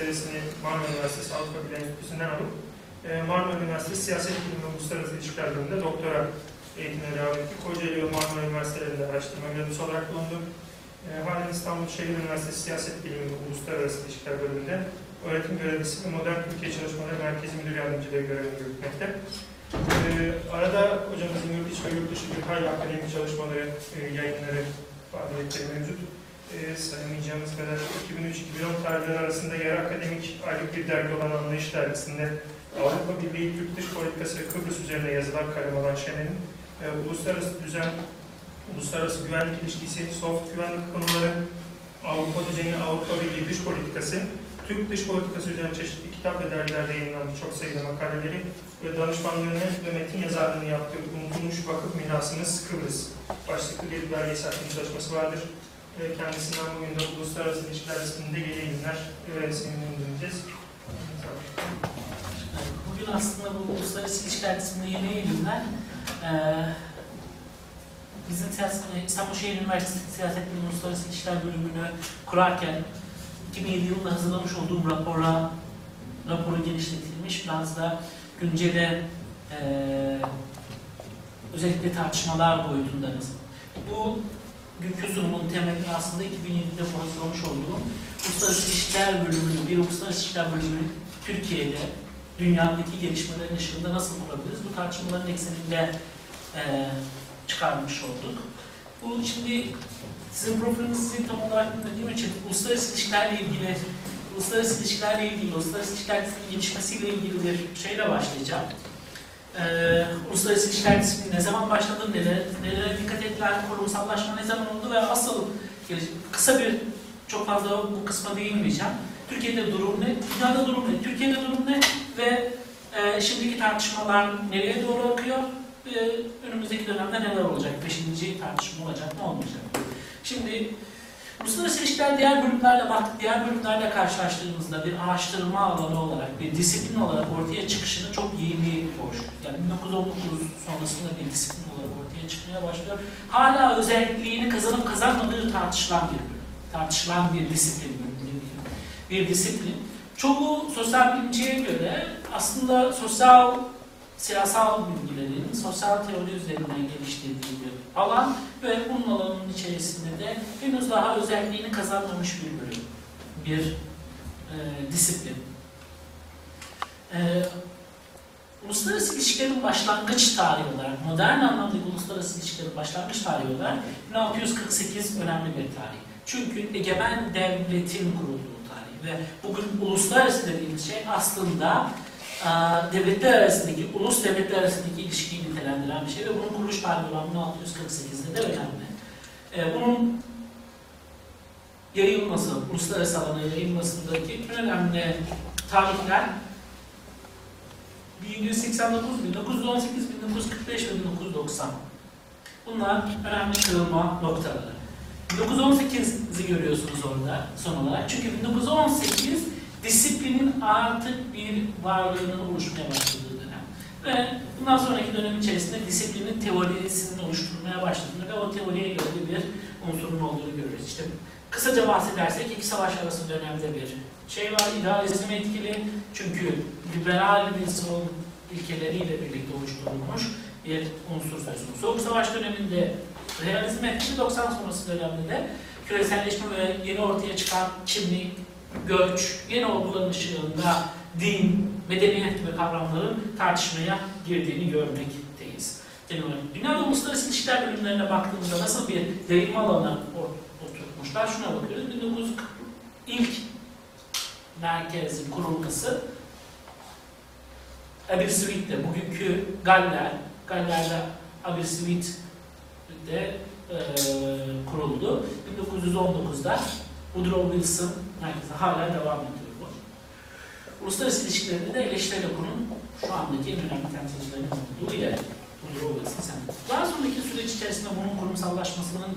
e, derecesini Marmara Üniversitesi Avrupa Bilim Enstitüsü'nden alıp e, Marmara Üniversitesi Siyaset Bilimi ve Uluslararası İlişkiler bölümünde doktora eğitimine devam ettik. Kocaeli ve Marmara Üniversitelerinde araştırma görevlisi olarak bulundum. E, halen İstanbul Şehir Üniversitesi Siyaset Bilimi ve Uluslararası İlişkiler bölümünde öğretim görevlisi ve Modern Türkiye Çalışmaları Merkezi Müdür Yardımcılığı görevini yürütmekte. Ee, arada hocamızın yurt içi ve yurt dışı bir hayli akademik çalışmaları, e, yayınları, faaliyetleri mevcut. E, sayamayacağımız kadar 2003-2010 tarihleri arasında yer akademik aylık bir dergi olan Anlayış Dergisi'nde Avrupa Birliği Türk Dış Politikası ve Kıbrıs üzerine yazılar kalem alan Şenen'in e, uluslararası düzen, uluslararası güvenlik ilişkisi, soft güvenlik konuları, Avrupa düzeni, Avrupa Birliği dış politikası, Türk dış politikası üzerine çeşitli kitap ve dergilerde yayınlanan çok sayıda makaleleri ve danışmanlığını ve metin yazarlığını yaptığı unutulmuş vakıf mirasımız Kıbrıs başlıklı bir belgesel çalışması vardır. Kendisinden bugün de uluslararası ilişkiler isminde geri ve seninle dinleyeceğiz. Bugün aslında bu uluslararası ilişkiler kısmında yeni eğilimler eee bizim siyaset, İstanbul Şehir Üniversitesi Siyaset Bilimi Uluslararası İlişkiler bölümünü kurarken 2007 yılında hazırlamış olduğum rapora raporu genişletilmiş, biraz da güncele eee özellikle tartışmalar boyutundayız. Bu günkü sunumun temeli aslında 2007'de hazırlamış olduğum Uluslararası İlişkiler bölümünü, bir Uluslararası İlişkiler bölümünü Türkiye'de dünyadaki gelişmelerin ışığında nasıl kurabiliriz? Bu tartışmaların ekseninde eee çıkarmış olduk. Bu şimdi sizin profilinizi tam olarak bilmediğim için uluslararası ilişkilerle ilgili, uluslararası ilişkilerle ilgili, uluslararası ilişkiler gelişmesiyle ilgili bir şeyle başlayacağım. Ee, uluslararası ilişkiler disiplini ne zaman başladı, nelere, nelere dikkat ettiler, kurumsallaşma ne zaman oldu ve asıl kısa bir, çok fazla bu kısma değinmeyeceğim. Türkiye'de durum ne, dünyada durum ne, Türkiye'de durum ne ve e, şimdiki tartışmalar nereye doğru akıyor ve önümüzdeki dönemde neler olacak, beşinci tartışma olacak, ne olmayacak. Şimdi uluslararası ilişkiler diğer bölümlerle baktık, diğer bölümlerle karşılaştığımızda bir araştırma alanı olarak, bir disiplin olarak ortaya çıkışını çok yeni hoş. Yani 1919 sonrasında bir disiplin olarak ortaya çıkmaya başlıyor. Hala özelliğini kazanıp kazanmadığı tartışılan bir bölüm. Tartışılan bir disiplin bölümü. Bir disiplin. Çoğu sosyal bilimciye göre aslında sosyal siyasal bilgilerin sosyal teori üzerinden geliştirdiği bir alan ve bunun alanının içerisinde de henüz daha özelliğini kazanmamış bir bölüm, bir e, disiplin. E, uluslararası ilişkilerin başlangıç tarihi olarak, modern anlamdaki uluslararası ilişkilerin başlangıç tarihi olarak 1648 önemli bir tarih. Çünkü egemen devletin kurulduğu tarih ve bugün uluslararası dediğimiz şey aslında devletler arasındaki, ulus devletler arasındaki ilişkiyi nitelendiren bir şey ve bunun kuruluş tarihi olan 1648'de de önemli. E, bunun yayılması, uluslararası alana yayılmasındaki en önemli tarihler 1789, 1918, 1945 ve 1990. Bunlar önemli kırılma noktaları. 1918'i görüyorsunuz orada son olarak. Çünkü 1918 disiplinin artık bir varlığının oluşmaya başladığı dönem. Ve bundan sonraki dönem içerisinde disiplinin teorisinin oluşturmaya başladığını ve o teoriye göre bir unsurun olduğunu görüyoruz. İşte kısaca bahsedersek iki savaş arası dönemde bir şey var, idealizm etkili. Çünkü liberal bir sol ilkeleriyle birlikte oluşturulmuş bir unsur söz konusu. Soğuk savaş döneminde realizm etkili, 90 sonrası dönemde de küreselleşme ve yeni ortaya çıkan kimlik, göç, yeni olguların ışığında din, medeniyet gibi kavramların tartışmaya girdiğini görmekteyiz. Dünyada uluslararası ilişkiler bölümlerine baktığımızda nasıl bir yayılma alanı oturtmuşlar? Şuna bakıyoruz. 1940 ilk merkezin kurulması Aberystwyth'te, bugünkü Galler, Galler'de Aberystwyth'te e, kuruldu. 1919'da Woodrow Wilson merkezi hala devam ediyor bu. Uluslararası ilişkilerinde de eleştiri okulun şu andaki en önemli temsilcilerinin olduğu yer. Daha sonraki süreç içerisinde bunun kurumsallaşmasının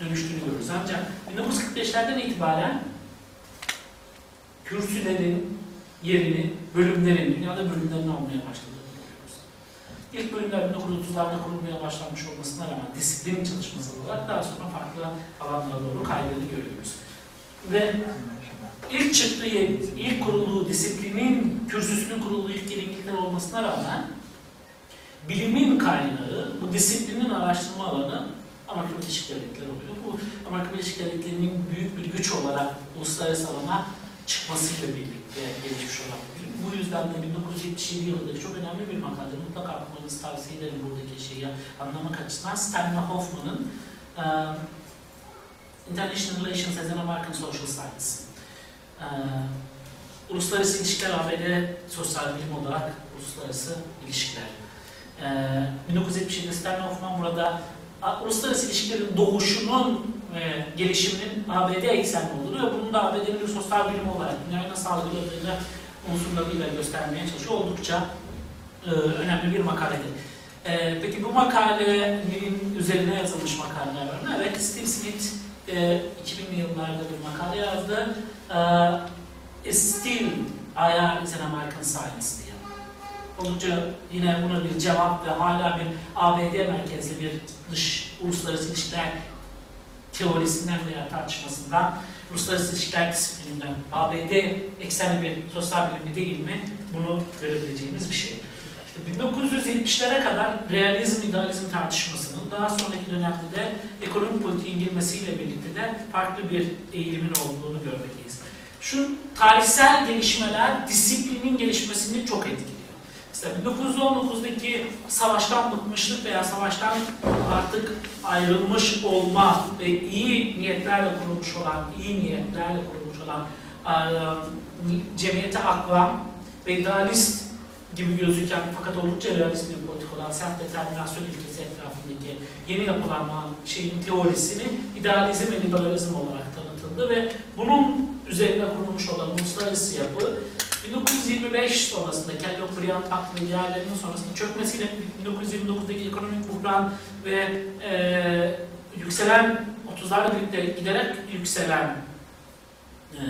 dönüştüğünü görürüz. Ancak 1945'lerden itibaren kürsülerin yerini, bölümlerin, dünyada bölümlerini almaya başladığını görüyoruz. İlk bölümler 1930'larda kurulmaya başlanmış olmasına rağmen disiplin çalışması olarak daha sonra farklı alanlara doğru kaydığını görüyoruz. Ve ilk çıktığı, ilk kurulduğu disiplinin, kürsüsünün kurulduğu ilk yer olmasına rağmen bilimin kaynağı, bu disiplinin araştırma alanı Amerika Birleşik Devletleri oluyor. Bu Amerika Birleşik Devletleri'nin büyük bir güç olarak uluslararası alana çıkmasıyla birlikte gelişmiş olan bir bilim. Bu yüzden de 1977 yılında çok önemli bir makale, mutlaka okumanızı tavsiye ederim buradaki şeyi anlamak açısından. Stanley Hoffman'ın e, International Relations as an American Social Science. E, Uluslararası İlişkiler ABD Sosyal Bilim olarak Uluslararası İlişkiler. E, 1977'de Stanley Hoffman burada uluslararası ilişkilerin doğuşunun ve gelişiminin ABD eksenli olduğunu ve bunun da ABD'nin bir sosyal bilim olarak dünyayı nasıl algıladığını unsurlarıyla göstermeye çalışıyor. Oldukça e, önemli bir makaledir. E, peki bu makalenin üzerine yazılmış makaleler var mı? Evet, Steve Smith e, 2000'li yıllarda bir makale yazdı. E, Is Still IR is an American Science diye. Oldukça yine buna bir cevap ve hala bir ABD merkezli bir dış uluslararası ilişkiler teorisinden veya tartışmasından, uluslararası ilişkiler disiplininden, ABD eksenli bir sosyal bilimi değil mi bunu görebileceğimiz bir şey. İşte 1970'lere kadar realizm, idealizm tartışmasının daha sonraki dönemde de ekonomik politiğin girmesiyle birlikte de farklı bir eğilimin olduğunu görmekteyiz. Şu tarihsel gelişmeler disiplinin gelişmesini çok etkiliyor. İşte 1919'daki savaştan bıkmışlık veya savaştan artık ayrılmış olma ve iyi niyetlerle kurulmuş olan, iyi niyetlerle kurulmuş olan cemiyete aklan ve idealist gibi gözüken fakat oldukça realist bir olan self determinasyon ilkesi etrafındaki yeni yapılanma şeyin teorisini idealizm ve liberalizm olarak tanıtıldı ve bunun üzerine kurulmuş olan uluslararası yapı 1925 sonrasında Kellogg-Briand Paktı ve diğerlerinin sonrasında çökmesiyle 1929'daki ekonomik buhran ve e, yükselen 30'larla birlikte giderek yükselen e,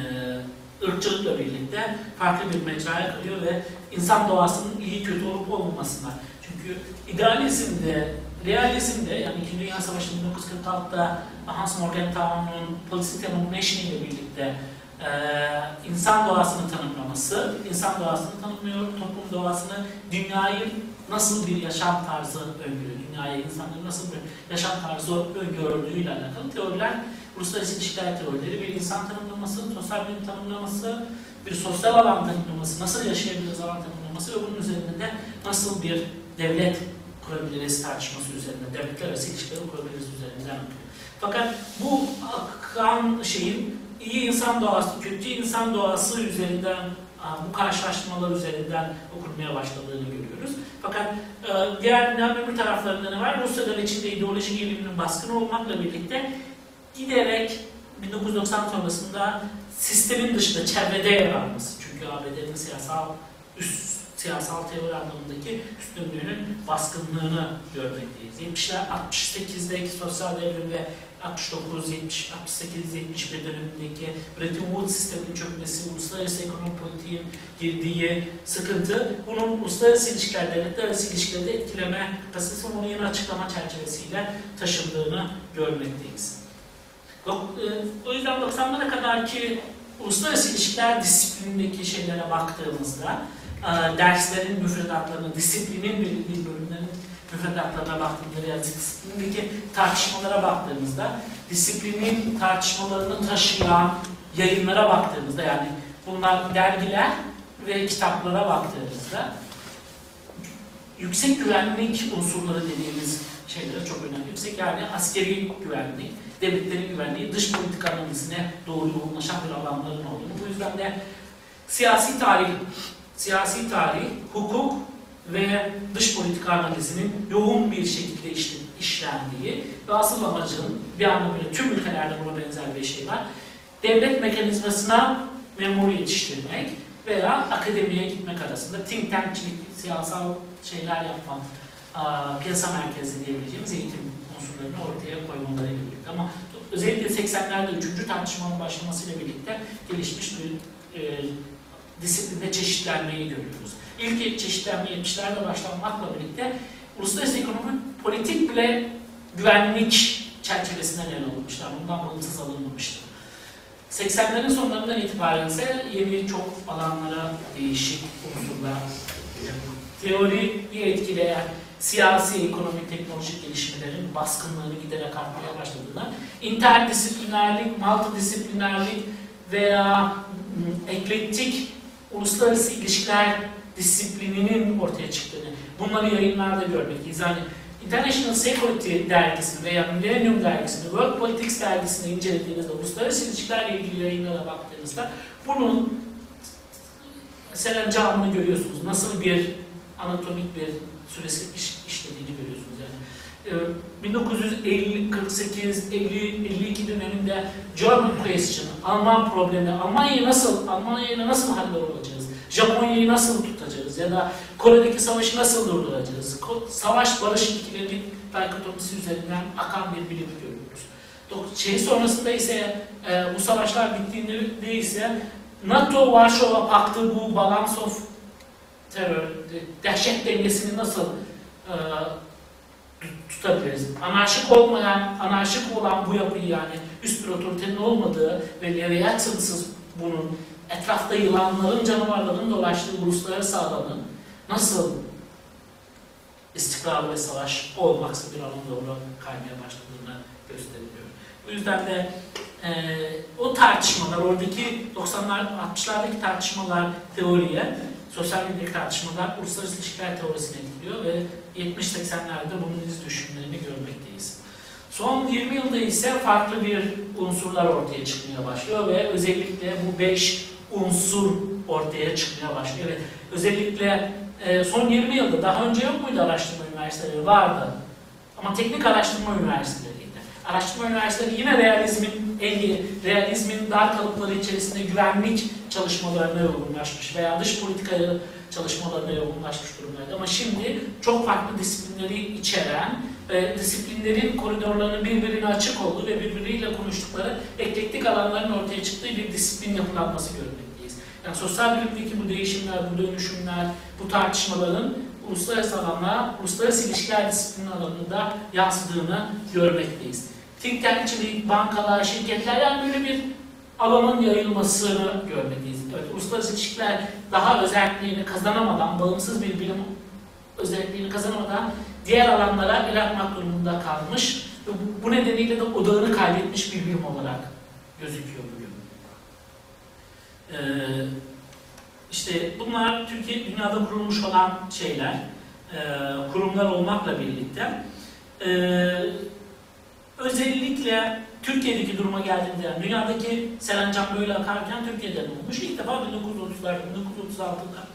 ırkçılıkla birlikte farklı bir mecraya kırıyor ve insan doğasının iyi kötü olup olmamasına. Çünkü idealizmde, realizmde yani İkinci Dünya Savaşı'nın 1946'da Hans Morgenthau'nun Policy of Nation ile birlikte e, insan doğasını tanımlaması, insan doğasını tanımlıyor, toplum doğasını, dünyayı nasıl bir yaşam tarzı öngörüyor, dünyaya insanların nasıl bir yaşam tarzı öngördüğüyle alakalı teoriler, uluslararası ilişkiler teorileri, bir insan tanımlaması, sosyal bilim tanımlaması, bir sosyal alan tanımlaması, nasıl yaşayabiliriz alan tanımlaması ve bunun üzerinde de nasıl bir devlet kurabiliriz tartışması üzerinde, devletler arası ilişkileri kurabiliriz üzerinden. Fakat bu akan şeyin iyi insan doğası, kötü insan doğası üzerinden, bu karşılaştırmalar üzerinden okunmaya başladığını görüyoruz. Fakat e, diğer önemli bir taraflarında ne var? Rusya'da içinde ideolojik eğiliminin baskın olmakla birlikte giderek 1990 sonrasında sistemin dışında çevrede yer alması. Çünkü ABD'nin siyasal üst siyasal teori anlamındaki üstünlüğünün baskınlığını görmekteyiz. 70'ler 68'deki sosyal devrim ve 69, 70, 68, 71 dönemindeki Bretton Woods sisteminin çökmesi, uluslararası ekonomi politiğin girdiği sıkıntı, bunun uluslararası ilişkiler, devletler arası ilişkileri etkileme kapasitesi, bunu yeni açıklama çerçevesiyle taşındığını görmekteyiz. E, O yüzden 90'lara kadar ki uluslararası ilişkiler disiplinindeki şeylere baktığımızda, e, derslerin müfredatlarına, disiplinin belirli bölümlerin müfredatlarına baktığımızda, yani disiplindeki tartışmalara baktığımızda, disiplinin tartışmalarını taşıyan yayınlara baktığımızda, yani bunlar dergiler ve kitaplara baktığımızda, yüksek güvenlik unsurları dediğimiz şeylere çok önemli. Yüksek yani askeri güvenlik, devletlerin güvenliği, dış politika analizine doğru yoğunlaşan bir alanların olduğunu. Bu yüzden de siyasi tarih, siyasi tarih, hukuk ve dış politika analizinin yoğun bir şekilde işle- işlendiği ve asıl amacın bir anlamıyla tüm ülkelerde buna benzer bir şey var. Devlet mekanizmasına memur yetiştirmek veya akademiye gitmek arasında think tankçilik, siyasal şeyler yapmak, piyasa merkezi diyebileceğimiz eğitim unsurlarını ortaya koymalarıyla birlikte. Ama özellikle 80'lerde 3. tartışmanın başlamasıyla birlikte gelişmiş bir e, disiplinde çeşitlenmeyi görüyoruz. İlk çeşitlenme 70'lerde başlanmakla birlikte uluslararası ekonomi politik bile güvenlik çerçevesinden ele alınmışlar. Bundan bağımsız alınmamıştı. 80'lerin sonlarından itibaren ise yeni çok alanlara değişik unsurlar, teoriyi etkileyen siyasi, ekonomik, teknolojik gelişmelerin baskınlığını giderek artmaya başladığında interdisiplinerlik, multidisiplinerlik veya m, eklektik uluslararası ilişkiler disiplininin ortaya çıktığını, bunları yayınlarda görmekteyiz. Yani International Security dergisini veya Millennium dergisini, World Politics dergisini incelediğinizde, uluslararası ilişkilerle ilgili yayınlara baktığınızda bunun serencamını görüyorsunuz. Nasıl bir anatomik bir süresi ee, 1948-52 döneminde German question, Alman problemi, Almanya nasıl, Almanya'yla nasıl hallolacağız, Japonya'yı nasıl tutacağız? Ya da Kore'deki savaşı nasıl durduracağız, savaş barış ilkilerinin dikotomisi üzerinden akan bir bilim görüyoruz. Şey sonrasında ise e, bu savaşlar bittiğinde ise NATO Varşova Paktı bu balance of terör, dehşet dengesini nasıl e, tutabiliriz? Anarşik olmayan, anarşik olan bu yapıyı yani üst bir otoritenin olmadığı ve Leviathan'sız bunun etrafta yılanların, canavarların dolaştığı uluslararası alanın nasıl istikrar ve savaş olmaksa bir alan doğru kaymaya başladığını gösteriyor. O yüzden de e, o tartışmalar, oradaki 90'lar, 60'lardaki tartışmalar teoriye, sosyal medyadaki tartışmalar uluslararası ilişkiler teorisini etkiliyor ve 70-80'lerde bunun iz düşümlerini görmekteyiz. Son 20 yılda ise farklı bir unsurlar ortaya çıkmaya başlıyor ve özellikle bu 5 unsur ortaya çıkmaya başlıyor. Evet, özellikle e, son 20 yılda daha önce yok muydu araştırma üniversiteleri? Vardı. Ama teknik araştırma üniversiteleriydi. Araştırma üniversiteleri yine realizmin en iyi, realizmin dar kalıpları içerisinde güvenlik çalışmalarına yoğunlaşmış veya dış politikayı çalışmalarına yoğunlaşmış durumdaydı. Ama şimdi çok farklı disiplinleri içeren ve disiplinlerin koridorlarının birbirine açık olduğu ve birbiriyle konuştukları eklektik alanların ortaya çıktığı bir disiplin yapılanması görmekteyiz. Yani sosyal bilimdeki bu değişimler, bu dönüşümler, bu tartışmaların uluslararası alanla, uluslararası ilişkiler disiplini alanında yansıdığını görmekteyiz. Think tankçilik, bankalar, şirketler yani böyle bir alanın yayılmasını görmekteyiz. Evet, uluslararası ilişkiler daha özelliğini kazanamadan, bağımsız bir bilim özelliğini kazanamadan diğer alanlara el atmak durumunda kalmış ve bu nedeniyle de odağını kaybetmiş bir bilim olarak gözüküyor bugün. Ee, işte bunlar Türkiye dünyada kurulmuş olan şeyler, e, kurumlar olmakla birlikte e, özellikle Türkiye'deki duruma geldiğinde yani dünyadaki Serencan böyle akarken Türkiye'den olmuş. İlk defa 1930'larda, 1936'da.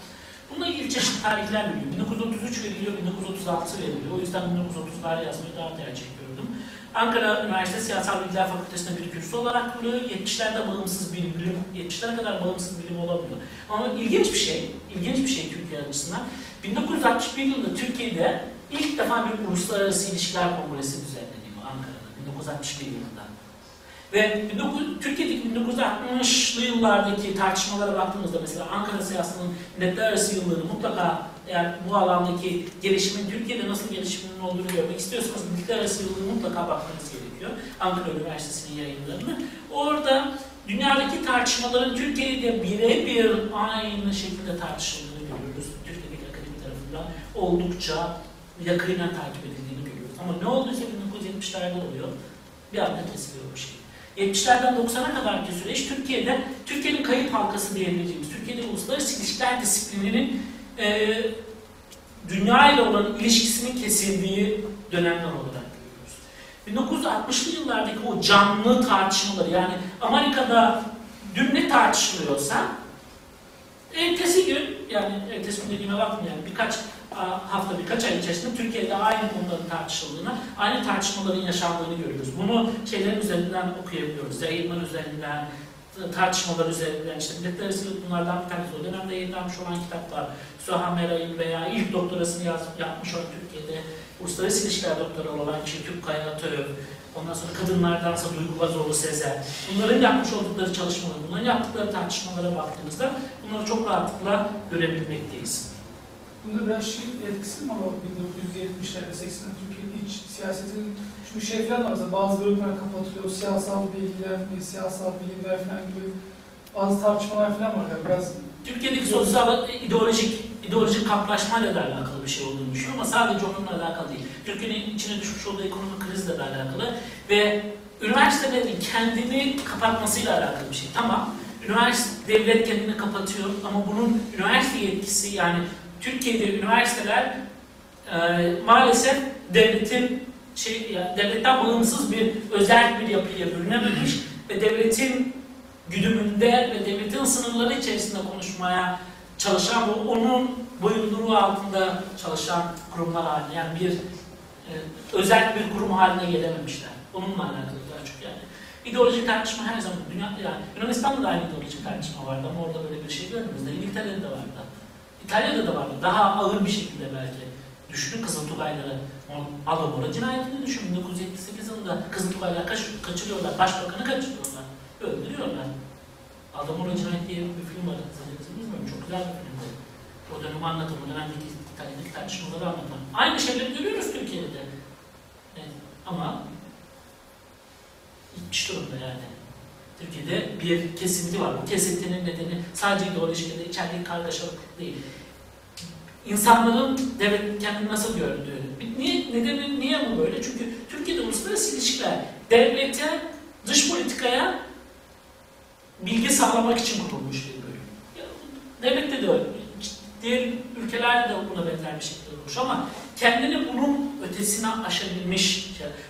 Bununla ilgili çeşitli tarihler veriliyor. 1933 veriliyor, 1936 veriliyor. O yüzden 1930'lar yazmayı daha tercih ediyorum. Ankara Üniversitesi Siyasal Bilgiler Fakültesi'nde bir kürsü olarak kuruluyor. 70'lerde bağımsız bir bilim, 70'lere kadar bağımsız bilim olamıyor. Ama ilginç bir şey, ilginç bir şey Türkiye açısından. 1961 yılında Türkiye'de ilk defa bir uluslararası ilişkiler kongresi düzenleniyor Ankara'da, 1961 yılında. Ve 19, Türkiye'deki 1960'lı yıllardaki tartışmalara baktığımızda mesela Ankara siyasetinin netler arası yılları mutlaka eğer bu alandaki gelişimin Türkiye'de nasıl gelişiminin olduğunu görmek istiyorsanız netler arası yılları mutlaka bakmanız gerekiyor. Ankara Üniversitesi'nin yayınlarını. Orada dünyadaki tartışmaların Türkiye'de birebir aynı şekilde tartışıldığını görüyoruz. Türkiye'deki akademi tarafından oldukça yakından takip edildiğini görüyoruz. Ama ne olduysa 1970'lerde oluyor. Bir anda kesiliyor bu şey. 70'lerden 90'a kadarki süreç Türkiye'de, Türkiye'nin kayıp halkası diyebileceğimiz, Türkiye'de uluslararası ilişkiler disiplininin e, dünya ile olan ilişkisinin kesildiği dönemler olarak görüyoruz. 1960'lı yıllardaki o canlı tartışmaları, yani Amerika'da dün ne tartışılıyorsa, ertesi gün, yani ertesi gün dediğime bakmayın, yani birkaç hafta birkaç ay içerisinde Türkiye'de aynı konuların tartışıldığını, aynı tartışmaların yaşandığını görüyoruz. Bunu şeylerin üzerinden okuyabiliyoruz. Yayınlar üzerinden, tartışmalar üzerinden, işte milletler bunlardan bir tanesi. O dönemde yayınlanmış olan kitaplar, Suha Meray'ın veya ilk doktorasını yaz, yapmış olan Türkiye'de uluslararası ilişkiler doktoru olan Çelik Kaya ondan sonra kadınlardansa Duygu Vazoğlu Sezer, bunların yapmış oldukları çalışmalar, bunların yaptıkları tartışmalara baktığımızda bunları çok rahatlıkla görebilmekteyiz. Bunda biraz şey etkisi mi var 1970'lerde 80'lerde Türkiye'nin iç siyasetin çünkü şey falan var mesela bazı bölümler kapatılıyor, siyasal bilgiler, siyasal bilimler falan gibi bazı tartışmalar falan var ya biraz Türkiye'deki sosyal ideolojik ideolojik kamplaşmayla da alakalı bir şey olduğunu düşünüyorum ama sadece onunla alakalı değil. Türkiye'nin içine düşmüş olduğu ekonomik krizle de alakalı ve üniversitelerin kendini kapatmasıyla alakalı bir şey. Tamam, üniversite devlet kendini kapatıyor ama bunun üniversite yetkisi yani Türkiye'de üniversiteler e, maalesef devletin şey ya, devletten bağımsız bir özel bir yapıya bürünememiş ve devletin güdümünde ve devletin sınırları içerisinde konuşmaya çalışan ve onun boyunduruğu altında çalışan kurumlar haline yani bir e, özel bir kurum haline gelememişler. Onunla alakalı daha çok yani. İdeolojik tartışma her zaman dünya yani Yunanistan'da da aynı ideolojik tartışma vardı ama orada böyle bir şey görmüyoruz. İngiltere'de de vardı. İtalya'da da vardı. Daha ağır bir şekilde belki. Düşünün Kızıltulayları. Alabora cinayetini düşün. 1978 yılında Kızıltulaylar kaç, kaçırıyorlar. Başbakanı kaçırıyorlar. Öldürüyorlar. Adamora Cinayet diye bir film var. Bilmiyorum. Çok güzel bir filmdi. O dönemi anlatan, o dönemdeki İtalya'daki tartışmaları anlatan. Aynı şeyleri görüyoruz Türkiye'de. Evet. Ama gitmiş durumda yani. Türkiye'de bir kesinti var. Bu kesintinin nedeni sadece ideolojik ya da içerideki kargaşalık değil. İnsanların devlet kendini nasıl gördüğü. Niye, nedeni niye bu böyle? Çünkü Türkiye'de uluslararası ilişkiler devlete, dış politikaya bilgi sağlamak için kurulmuş bir bölüm. Ya, Devlette de öyle. Diğer ülkelerde de buna benzer bir şekilde olmuş ama kendini bunun ötesine aşabilmiş.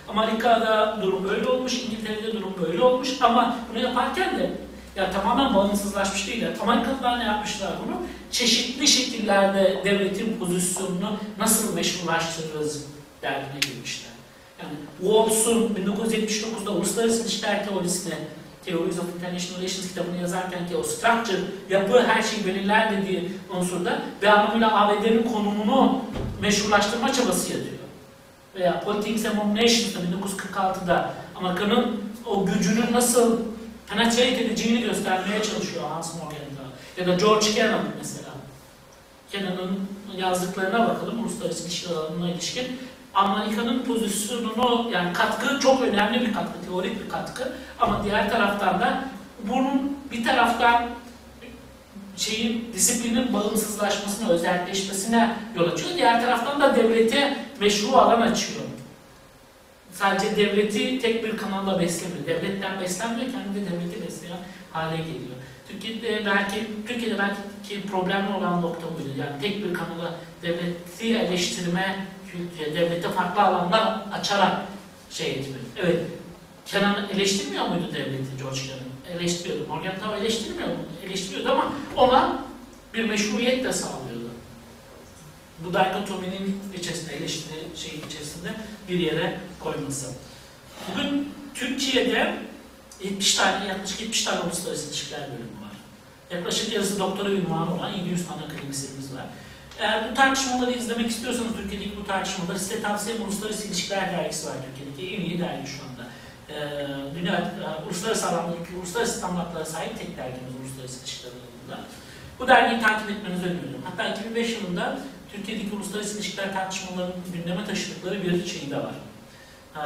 Amerika'da durum böyle olmuş, İngiltere'de durum böyle olmuş ama bunu yaparken de ya tamamen bağımsızlaşmış değiller. Amerikalılar ne yapmışlar bunu? Çeşitli şekillerde devletin pozisyonunu nasıl meşrulaştırırız derdine girmişler. Yani Walls'un 1979'da Uluslararası İlişkiler Teorisi'ne Theories of International Relations kitabını yazarken ki o structure, yapı her şeyi belirler dediği unsurda bir anlamıyla ABD'nin konumunu meşrulaştırma çabası yapıyor. Veya Politics Among Nations'da 1946'da Amerika'nın o gücünün nasıl penetrate edeceğini göstermeye çalışıyor Hans Morgenthau. Ya da George Kennan mesela. Kennan'ın yazdıklarına bakalım uluslararası ilişkiler alanına ilişkin. Amerika'nın pozisyonunu yani katkı çok önemli bir katkı, teorik bir katkı. Ama diğer taraftan da bunun bir taraftan şeyin disiplinin bağımsızlaşmasına, özelleşmesine yol açıyor. Diğer taraftan da devlete meşru alan açıyor. Sadece devleti tek bir kanalla beslemiyor. Devletten beslenmiyor, kendi de devleti besleyen hale geliyor. Türkiye'de belki Türkiye'de belki problemli olan nokta buydu. Yani tek bir kanala devleti eleştirme devlete farklı alanlar açarak şey etmek. Evet, Kenan eleştirmiyor muydu devleti George Kenan? Eleştiriyordu. Morgenthau eleştirmiyor mu? Eleştiriyordu ama ona bir meşruiyet de sağlıyordu. Bu dikotominin içerisinde, eleştiri şeyin içerisinde bir yere koyması. Bugün Türkiye'de 70 tane, yaklaşık 70 tane uluslararası ilişkiler bölümü var. Yaklaşık yarısı doktora ünvanı olan 700 tane akademisyenimiz var. Eğer bu tartışmaları izlemek istiyorsanız Türkiye'deki bu tartışmaları size tavsiyem Uluslararası İlişkiler Dergisi var Türkiye'deki en iyi dergi şu anda. Ee, dünya, e, uluslararası alandaki uluslararası standartlara sahip tek dergimiz Uluslararası İlişkiler alanında. Bu dergiyi takip etmenizi öneriyorum. Hatta 2005 yılında Türkiye'deki uluslararası ilişkiler tartışmalarının gündeme taşıdıkları bir şey de var. Ee,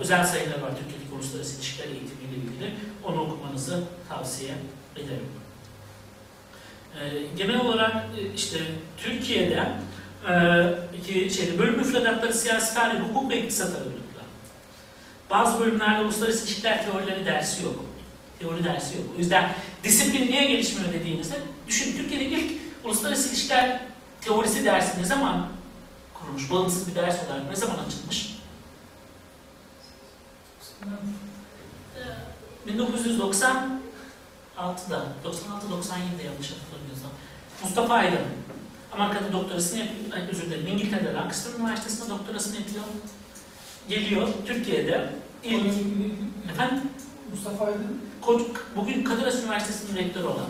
özel sayılar var Türkiye'deki uluslararası ilişkiler eğitimiyle ilgili. Onu okumanızı tavsiye ederim. Ee, genel olarak e, işte Türkiye'de e, şeyde bölüm müfredatları siyasi tarih, hukuk ve iktisat ağırlıklı. Bazı bölümlerde uluslararası ilişkiler teorileri dersi yok. Teori dersi yok. O yüzden disiplin niye gelişmiyor dediğinizde düşün Türkiye'de ilk uluslararası ilişkiler teorisi dersi ne zaman kurulmuş? Bağımsız bir ders olarak ne zaman açılmış? 1996'da, 96-97'de yanlış hatırlamıyorsam. Mustafa Aydın, Amerika'da doktorasını yapıyor, özür dilerim, İngiltere'de Lancaster Üniversitesi'nde doktorasını yapıyor. Geliyor Türkiye'de, ilk, efendim, Mustafa Aydın Ko- bugün Kadir Üniversitesi'nin rektörü olan.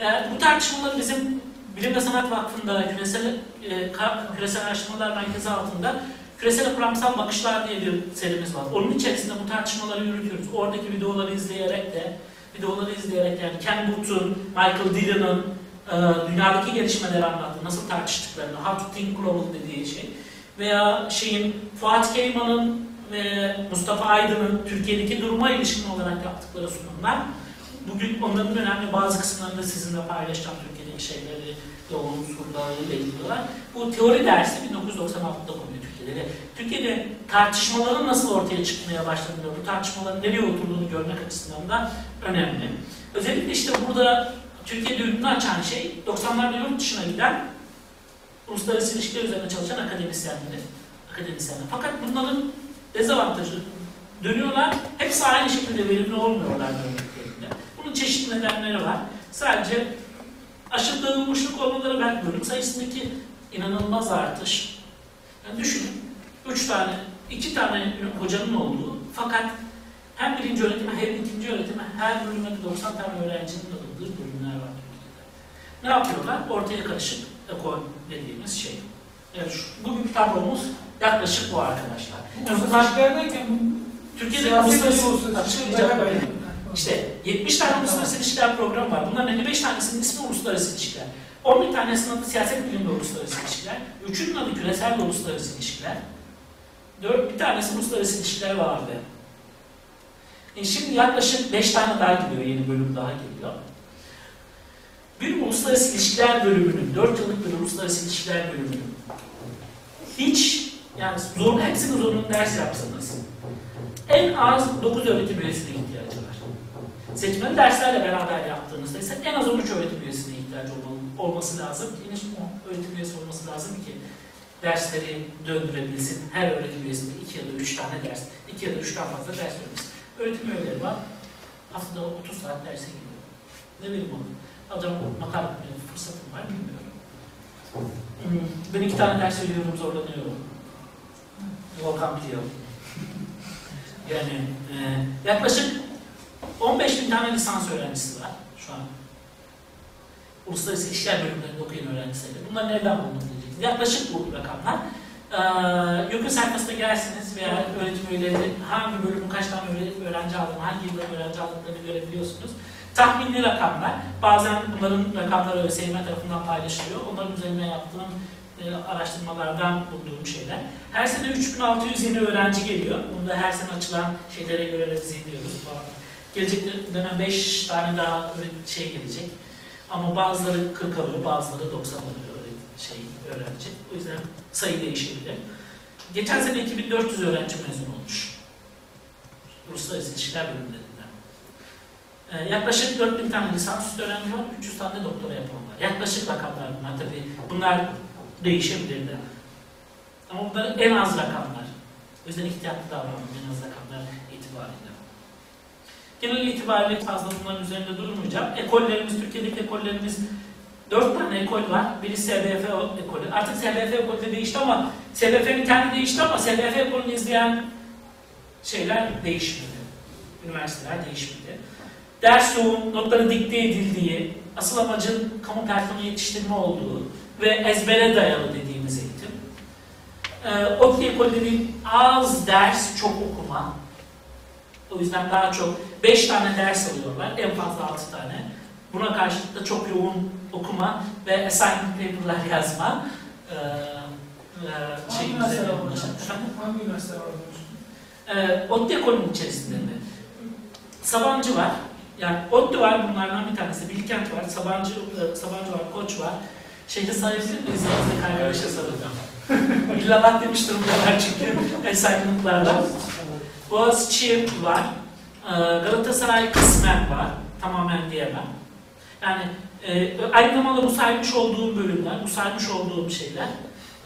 Ee, bu tartışmaları bizim Bilim ve Sanat Vakfı'nda küresel, e, küresel araştırmalar merkezi altında küresel kuramsal bakışlar diye bir serimiz var. Onun içerisinde bu tartışmaları yürütüyoruz. Oradaki videoları izleyerek de videoları izleyerek yani Ken Booth'un, Michael Dillon'ın e, dünyadaki gelişmeleri anlattı. Nasıl tartıştıklarını, how to think global dediği şey. Veya şeyin Fuat Keyman'ın ve Mustafa Aydın'ın Türkiye'deki duruma ilişkin olarak yaptıkları sunumlar. Bugün onların önemli bazı kısımlarını da sizinle paylaşacağım Türkiye'deki şeyleri, yoğun unsurlarıyla ilgili olarak. Bu teori dersi 1996'da konuyor Ve Türkiye'de tartışmaların nasıl ortaya çıkmaya başladığını, bu tartışmaların nereye oturduğunu görmek açısından da önemli. Özellikle işte burada Türkiye'de ünlü açan şey 90'larda yurt dışına giden uluslararası ilişkiler üzerine çalışan akademisyenleri. akademisyenler. Fakat bunların dezavantajı dönüyorlar. Hepsi aynı şekilde verimli olmuyorlar döndüklerinde. Bunun çeşitli nedenleri var. Sadece aşırı dağılmışlık olmaları belki bölüm sayısındaki inanılmaz artış. Yani düşünün, üç tane, iki tane hocanın olduğu fakat hem birinci öğretime hem ikinci öğretime her bölüme 90 tane öğrencinin alındığı bölümler var Türkiye'de. Ne yapıyorlar? Ortaya karışık ekol dediğimiz şey. Evet, şu, bugünkü tablomuz yaklaşık bu arkadaşlar. Bunlar derken Türkiye'de uluslararası açıklayacak böyle. beraber. İşte 70 tane uluslararası ilişkiler programı var. Bunların 55 tanesinin ismi uluslararası ilişkiler. 11 tanesinin adı siyaset bilimde uluslararası ilişkiler. Üçünün adı küresel uluslararası ilişkiler. Dört, bir tanesi uluslararası ilişkiler vardı. E şimdi yaklaşık 5 tane daha geliyor, yeni bölüm daha geliyor. Bir uluslararası ilişkiler bölümünün, 4 yıllık bir uluslararası ilişkiler bölümünün hiç, yani zorun, hepsini zorunlu ders yapsanız, en az 9 öğretim üyesine ihtiyacı var. Seçmeli derslerle beraber yaptığınızda ise en az 13 öğretim üyesine ihtiyacı olmalı, olması lazım. 10 öğretim üyesi olması lazım ki dersleri döndürebilsin. Her öğretim üyesinde 2 ya da 3 tane ders, 2 ya da 3'ten fazla ders vermesi. Öğretim üyeleri var. Haftada 30 saat derse gidiyor. Ne bileyim onu. Adam makale yapmaya fırsatım var bilmiyorum. Ben iki tane ders veriyorum, zorlanıyorum. Volkan biliyor. Yani e, yaklaşık 15 bin tane lisans öğrencisi var şu an. Uluslararası İlişkiler bölümlerinde okuyan öğrenci sayısı. Bunlar nereden bulunur diyeceksiniz. Yaklaşık bu rakamlar. Ee, Yokun sayfasına girerseniz veya öğretim üyeleri hangi bölümün kaç tane öğre- öğrenci aldığını, hangi yılda öğrenci aldıklarını görebiliyorsunuz. Tahminli rakamlar. Bazen bunların rakamları ÖSYM tarafından paylaşılıyor. Onların üzerine yaptığım e, araştırmalardan bulduğum şeyler. Her sene 3600 yeni öğrenci geliyor. Bunu da her sene açılan şeylere göre revize ediyoruz. Gelecek dönem 5 tane daha şey gelecek. Ama bazıları 40 alıyor, bazıları 90 alıyor şey öğrenci. O yüzden sayı değişebilir. Geçen sene 2400 öğrenci mezun olmuş. Uluslararası İlişkiler bölümlerinden. Ee, yaklaşık 4000 tane lisansüstü öğrenci var, 300 tane doktora yapan var. Yaklaşık rakamlar bunlar tabii. Bunlar değişebilir de. Ama bunlar en az rakamlar. O yüzden ihtiyatlı davranın en az rakamlar. Genel itibariyle fazla bunların üzerinde durmayacağım. Ekollerimiz, Türkiye'deki ekollerimiz dört tane ekol var. Biri SBF ekolü. Artık SBF ekolü de değişti ama SBF'nin kendi değişti ama SBF ekolünü izleyen şeyler değişmedi. Üniversiteler değişmedi. Ders yoğun, notların dikte edildiği, asıl amacın kamu personeli yetiştirme olduğu ve ezbere dayalı dediğimiz eğitim. Ee, ODTÜ ekolü dediğim az ders, çok okuma. O yüzden daha çok 5 tane ders alıyorlar, en fazla 6 tane. Buna karşılık da çok yoğun okuma ve assignment paper'lar yazma. Ee, e, Hangi şey üniversiteler? Hangi üniversiteler var hocam? Ee, içerisinde mi? Sabancı var. Yani ODTÜ var bunlardan bir tanesi. Bilkent var, Sabancı, e, Sabancı var, Koç var. Şeyde sayabilir miyiz? Kaybederse sarılacağım. İllallah demiş durumdalar çünkü assignment'larla. Boğaziçi var. Ee, Galatasaray kısmen var. Tamamen diyemem. Yani e, zamanda bu saymış olduğum bölümler, bu saymış olduğum şeyler,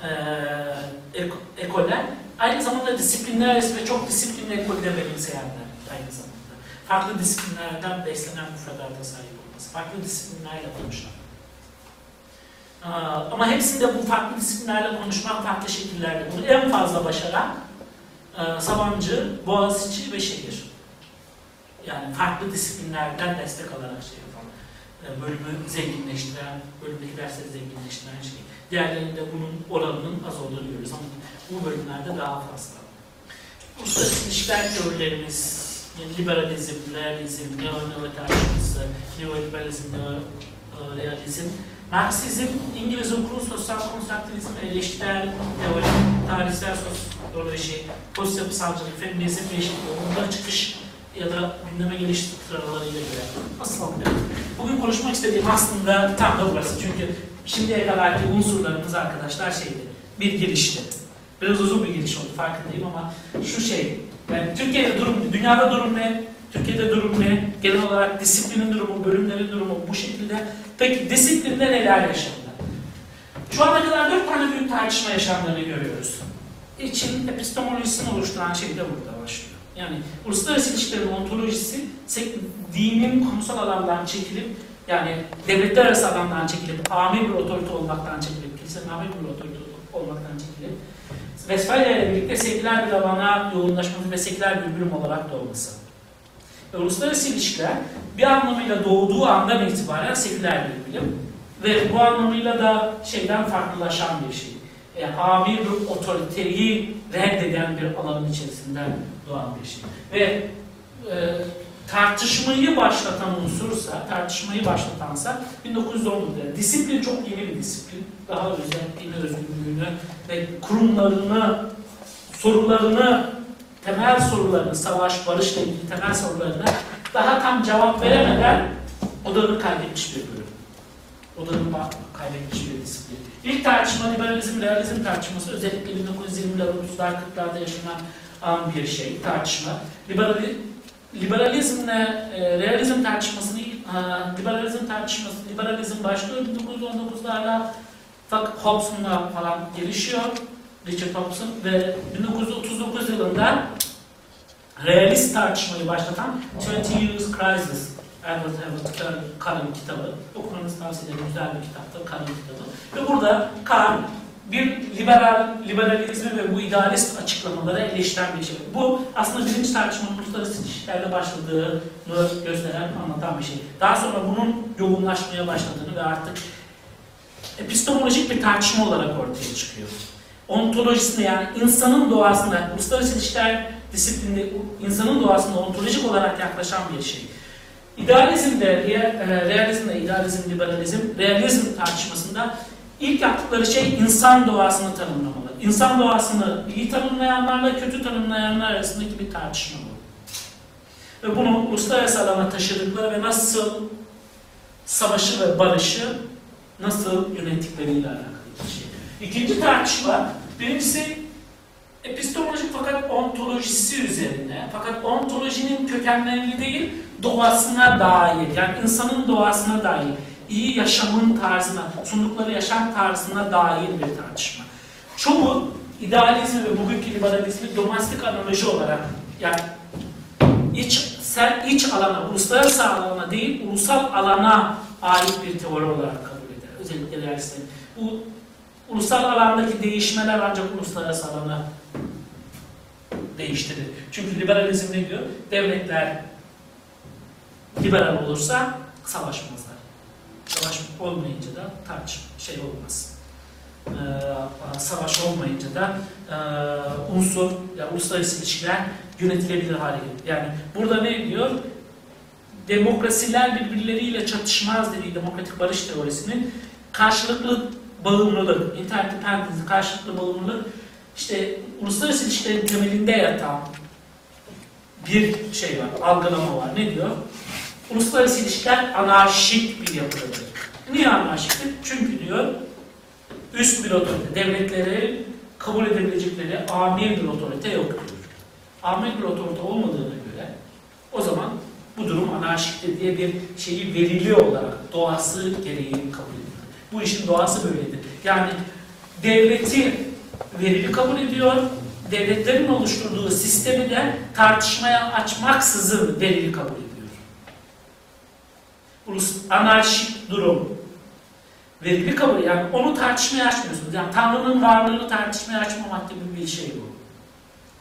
e, ek- ekoller, aynı zamanda disiplinler ve çok disiplinli ekolde benimseyenler aynı zamanda. Farklı disiplinlerden beslenen müfredata sahip olması, farklı disiplinlerle konuşan. Ama hepsinde bu farklı disiplinlerle konuşmak farklı şekillerde. Bunu en fazla başaran e, Sabancı, Boğaziçi ve şehir. Yani farklı disiplinlerden destek alarak şey yapan, e, bölümü zenginleştiren, bölümdeki dersleri zenginleştiren şey. Diğerlerinde bunun oranının az olduğunu görüyoruz ama bu bölümlerde daha fazla. Uluslararası ilişkiler teorilerimiz, liberalizm, realizm, neoliberalizm, neo e, realizm. Marksizm, İngiliz okulu sosyal konstruktivizm, eleştirel teori, tarihsel sosyoloji, post yapısalcılık, feminizm ve eşitlik yolunda çıkış ya da gündeme geliş sıralarıyla göre alınıyor? Bugün konuşmak istediğim aslında tam da burası. Çünkü şimdiye kadarki unsurlarımız arkadaşlar şeydi, bir girişti. Biraz uzun bir giriş oldu farkındayım ama şu şey, yani Türkiye'de durum, dünyada durum ne? Türkiye'de durum ne? Genel olarak disiplinin durumu, bölümlerin durumu bu şekilde. Peki disiplinde neler yaşandı? Şu ana kadar dört tane büyük tartışma yaşandığını görüyoruz. İçin epistemolojisini oluşturan şey de burada başlıyor. Yani uluslararası ilişkilerin ontolojisi dinin konusal alandan çekilip yani devletler arası alandan çekilip amir bir otorite olmaktan çekilip kilisenin amir bir otorite olmaktan çekilip Vesfalya ile birlikte seküler bir alana yoğunlaşması ve seküler bir bölüm olarak doğması. Ve uluslararası ilişkiler bir anlamıyla doğduğu andan itibaren seküler bir bilim ve bu anlamıyla da şeyden farklılaşan bir şey. Yani amir otoriteyi reddeden bir alanın içerisinden doğan bir şey. Ve e, tartışmayı başlatan unsursa, tartışmayı başlatansa 1919'da. Disiplin çok yeni bir disiplin. Daha özel din özgürlüğünü ve kurumlarını, sorularını, temel sorularını, savaş, barışla ilgili temel sorularına daha tam cevap veremeden odanı kaybetmiş bir bölüm. Odanı ba- kaybetmiş bir disiplin. İlk tartışma liberalizm, realizm tartışması özellikle 1920'ler, 30'lar, 40'larda yaşanan an bir şey, tartışma. Liberali, liberalizmle e, realizm tartışmasını, liberalizm tartışması, liberalizm başlıyor 1919'larla fakat Hobson'la falan gelişiyor. Richard Hobson ve 1939 yılında realist tartışmayı başlatan 20 Years Crisis Edward Everett Cullen kitabı. Okumanızı tavsiye ederim. Güzel bir kitaptır. Cullen kitabı. Ve burada Cullen bir liberal, liberalizmi ve bu idealist açıklamaları eleştiren bir şey. Bu aslında birinci tartışmanın uluslararası ilişkilerde başladığını gösteren, anlatan bir şey. Daha sonra bunun yoğunlaşmaya başladığını ve artık epistemolojik bir tartışma olarak ortaya çıkıyor. Ontolojisinde yani insanın doğasında, uluslararası ilişkiler disiplinde insanın doğasında ontolojik olarak yaklaşan bir şey. İdealizmde, rea- e, realizmde, idealizm, liberalizm, realizm tartışmasında ilk yaptıkları şey insan doğasını tanımlamalı. İnsan doğasını iyi tanımlayanlarla kötü tanımlayanlar arasındaki bir tartışma bu. Ve bunu uluslararası alana taşıdıkları ve nasıl savaşı ve barışı nasıl yönettikleriyle alakalı bir şey. İkinci tartışma, birincisi epistemolojik fakat ontolojisi üzerine. Fakat ontolojinin kökenlerini değil, doğasına dair, yani insanın doğasına dair, iyi yaşamın tarzına, sundukları yaşam tarzına dair bir tartışma. Çoğu idealizmi ve bugünkü liberalizmi domestik analoji olarak, yani iç, sen iç alana, uluslararası alana değil, ulusal alana ait bir teori olarak kabul eder. Özellikle realistlerin. Bu ulusal alandaki değişmeler ancak uluslararası alana değiştirir. Çünkü liberalizm ne diyor? Devletler liberal olursa savaşmazlar. Savaş olmayınca da tartışma şey olmaz. Ee, savaş olmayınca da e, unsur, yani uluslararası ilişkiler yönetilebilir hale gelir. Yani burada ne diyor? Demokrasiler birbirleriyle çatışmaz dediği demokratik barış teorisinin karşılıklı bağımlılık, interdependence, karşılıklı bağımlılık işte uluslararası ilişkilerin temelinde yatan bir şey var, algılama var. Ne diyor? Uluslararası ilişkiler anarşik bir yapıdadır. Niye anarşiktir? Çünkü diyor üst bir otorite, devletleri kabul edebilecekleri amir bir otorite yoktur. Amir bir otorite olmadığına göre o zaman bu durum anarşiktir diye bir şeyi verili olarak doğası gereği kabul. Bu işin doğası böyledir. Yani devleti verili kabul ediyor, devletlerin oluşturduğu sistemi de tartışmaya açmaksızın verili kabul ediyor. Ulus anarşik durum verili kabul yani onu tartışmaya açmıyorsunuz. Yani Tanrı'nın varlığını tartışmaya açmamak gibi bir şey bu.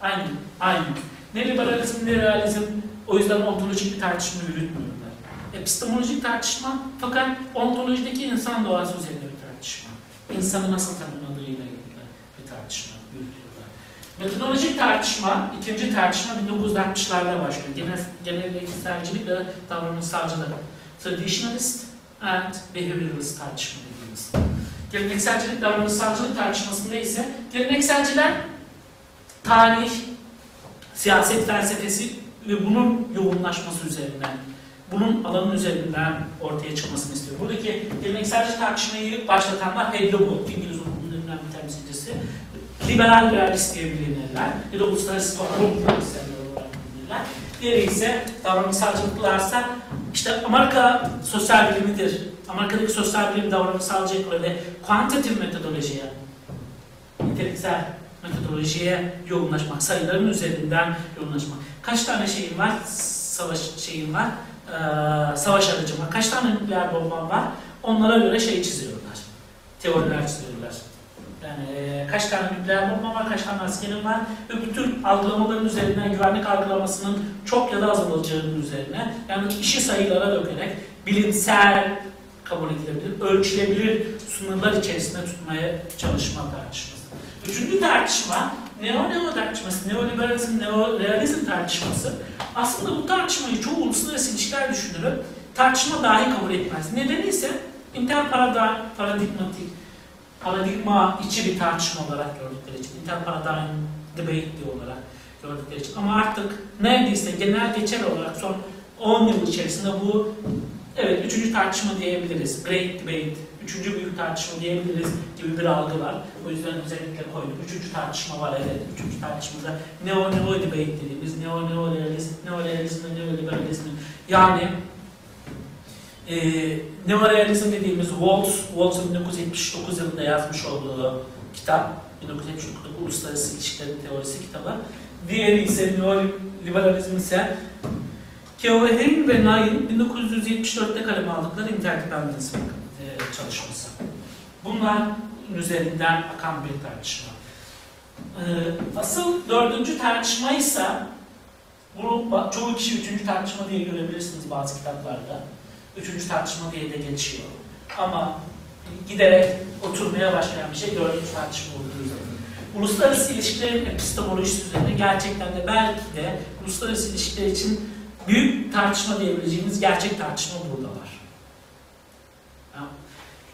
Aynı, aynı. Ne liberalizm ne realizm o yüzden ontolojik bir tartışma yürütmüyorlar. Epistemolojik tartışma fakat ontolojideki insan doğası üzerine bir tartışma. İnsanı nasıl tanımladığıyla ilgili bir tartışma yürütüyorlar. Metodolojik tartışma, ikinci tartışma 1960'larda başlıyor. Genel, geleneksel ve davranışsalcılık. Traditionalist and behavioralist tartışma dediğimiz. Gelenekselcilik davranışsalcılık tartışmasında ise gelenekselciler tarih, siyaset felsefesi ve bunun yoğunlaşması üzerinden, bunun alanın üzerinden ortaya çıkmasını istiyor. Buradaki gelenekselci tartışmayı başlatanlar Hedlo bu, İngiliz hukukunun bir temsilcisi. Liberal realist diye bilinirler ya da uluslararası toplum olarak bilinirler. Diğeri ise davranışsalcılıklarsa işte Amerika sosyal bilimidir. Amerika'daki sosyal bilim davranışsalcıya göre ve kuantitatif metodolojiye, niteliksel metodolojiye yoğunlaşmak, sayıların üzerinden yoğunlaşmak. Kaç tane şeyin var? Savaş şeyin var, ee, savaş aracım var. Kaç tane nükleer bombam var? Onlara göre şey çiziyorlar. Teoriler çiziyorlar. Yani e, kaç tane nükleer bomba var, kaç tane askerim var ve bütün algılamaların üzerinden güvenlik algılamasının çok ya da azalacağının üzerine yani işi sayılara dökerek bilimsel kabul edilebilir, ölçülebilir sınırlar içerisinde tutmaya çalışma tartışması. Üçüncü tartışma neo-neo tartışması, neoliberalizm, neorealizm tartışması. Aslında bu tartışmayı çoğu uluslararası ilişkiler düşünürü tartışma dahi kabul etmez. Nedeni ise interparadigmatik, paradigma içi bir tartışma olarak gördükleri için, interparadigm debate olarak gördükleri için. Ama artık neredeyse genel geçer olarak son 10 yıl içerisinde bu evet üçüncü tartışma diyebiliriz. Great debate, üçüncü büyük tartışma diyebiliriz gibi bir algı var. O yüzden özellikle koyduk. Üçüncü tartışma var evet. Üçüncü tartışmada neo neo debate dediğimiz neo neo realizm, neo realizm ve neoliberalizm yani e, neorealizm dediğimiz Waltz, Waltz'ın 1979 yılında yazmış olduğu kitap, 1979'da Uluslararası İlişkilerin Teorisi kitabı. Diğeri ise neoliberalizm ise Keohane ve Nay'ın 1974'te kaleme aldıkları interdependence e, çalışması. Bunlar üzerinden akan bir tartışma. E, asıl dördüncü tartışma ise bunu çoğu kişi üçüncü tartışma diye görebilirsiniz bazı kitaplarda. Üçüncü tartışma diye de geçiyor. Ama giderek oturmaya başlayan bir şey dördüncü tartışma olduğu üzerine. Uluslararası ilişkilerin epistemolojisi üzerine gerçekten de belki de uluslararası ilişkiler için büyük tartışma diyebileceğimiz gerçek tartışma burada var.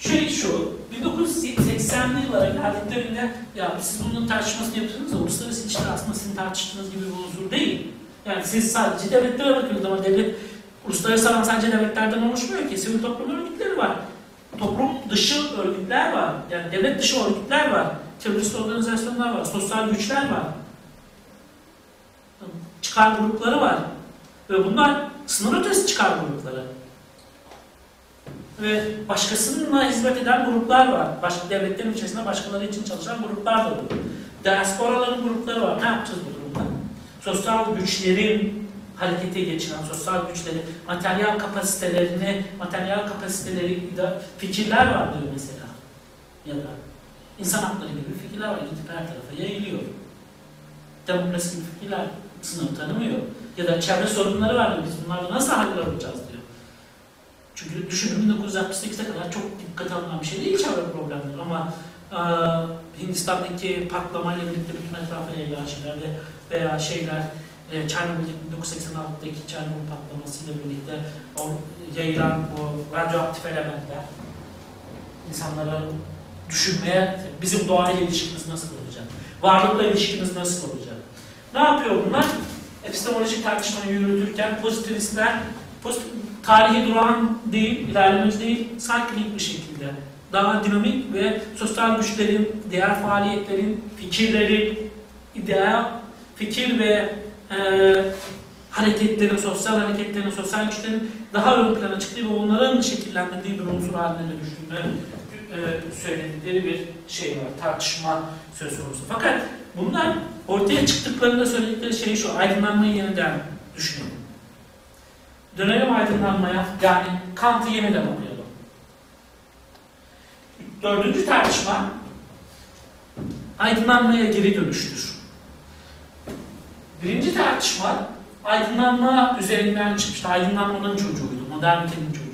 Şey şu, 1980'li yıllara geldiklerinde ya siz bunun tartışmasını yapıyorsunuz da uluslararası ilişkiler aslında sizin tartıştığınız gibi bir unsur değil. Yani siz sadece devletlere bakıyorsunuz ama devlet Uluslararası alan sadece devletlerden oluşmuyor ki. Sivil toplum örgütleri var. Toplum dışı örgütler var. Yani devlet dışı örgütler var. Terörist organizasyonlar var. Sosyal güçler var. Çıkar grupları var. Ve bunlar sınır ötesi çıkar grupları. Ve başkasına hizmet eden gruplar var. Başka devletlerin içerisinde başkaları için çalışan gruplar da var. Diasporaların grupları var. Ne yapacağız bu durumda? Sosyal güçlerin harekete geçiren sosyal güçleri, materyal kapasitelerini, materyal kapasiteleri, fikirler var diyor mesela. Ya da insan hakları gibi fikirler var. Gidip her tarafa yayılıyor. Demokrasi gibi fikirler sınır tanımıyor. Ya da çevre sorunları var. Biz bunlarla nasıl hallolacağız diyor. Çünkü düşünün 1968'e kadar çok dikkat alınan bir şey değil çevre problemleri ama e, Hindistan'daki patlamayla birlikte bütün etrafa yayılan şeyler veya şeyler e, Çernobil 1986'daki Çernobil patlamasıyla birlikte o yayılan o radyoaktif elementler insanlara düşünmeye, bizim doğayla ilişkimiz nasıl olacak? Varlıkla ilişkimiz nasıl olacak? Ne yapıyor bunlar? Epistemolojik tartışmayı yürütürken pozitivistler pozitif, tarihi duran değil, ilerlemeci değil, cycling bir şekilde daha dinamik ve sosyal güçlerin, diğer faaliyetlerin, fikirlerin, ideal fikir ve e, hareketlerin, sosyal hareketlerin, sosyal güçlerin daha ön plana çıktığı ve onların şekillendirdiği bir unsur haline dönüştüğünü e, söyledikleri bir şey var, tartışma söz konusu. Fakat bunlar ortaya çıktıklarında söyledikleri şey şu, aydınlanmayı yeniden düşünelim. Dönelim aydınlanmaya, yani Kant'ı yeniden okuyalım. Dördüncü tartışma, aydınlanmaya geri dönüştür. Birinci tartışma aydınlanma üzerinden çıkmıştı. Aydınlanmanın çocuğuydu, modernitenin çocuğuydu.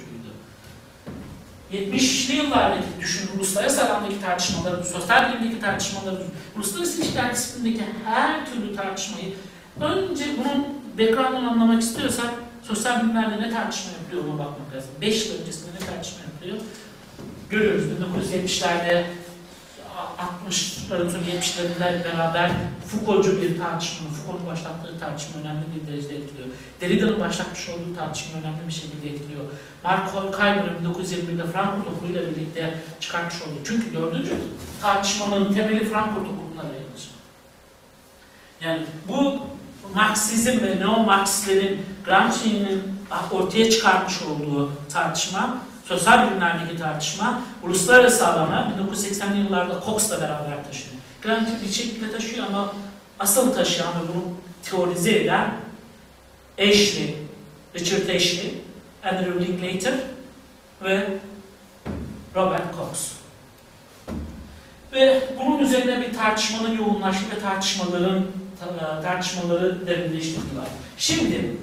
70'li yıllardaki düşün, uluslararası alandaki tartışmaları, sosyal bilimdeki tartışmaları, uluslararası ilişkiler disiplindeki her türlü tartışmayı önce bunun background'unu anlamak istiyorsak sosyal bilimlerde ne tartışma yapılıyor ona bakmak lazım. 5 yıl öncesinde ne tartışma yapılıyor? Görüyoruz 1970'lerde 60'ların sonu 70'lerle beraber Foucault'cu bir tartışma, Foucault'un başlattığı tartışma önemli bir derecede etkiliyor. Derrida'nın başlatmış olduğu tartışma önemli bir şekilde etkiliyor. Mark Horkheimer'ın 1921'de Frankfurt okuluyla birlikte çıkartmış olduğu. Çünkü dördüncü tartışmanın temeli Frankfurt okuluna dayanır. Yani bu Marksizm ve neo-Marksistlerin Gramsci'nin ortaya çıkartmış olduğu tartışma, sosyal bilimlerdeki tartışma, uluslararası alana 1980'li yıllarda Cox'la beraber taşıyor. Gramsci bir şekilde taşıyor ama asıl taşıyan ve bunu teorize eden Ashley, Richard Ashley, Andrew Linklater ve Robert Cox. Ve bunun üzerine bir tartışmanın yoğunlaştığı ve tartışmaların tartışmaları derinleştirdiler. Şimdi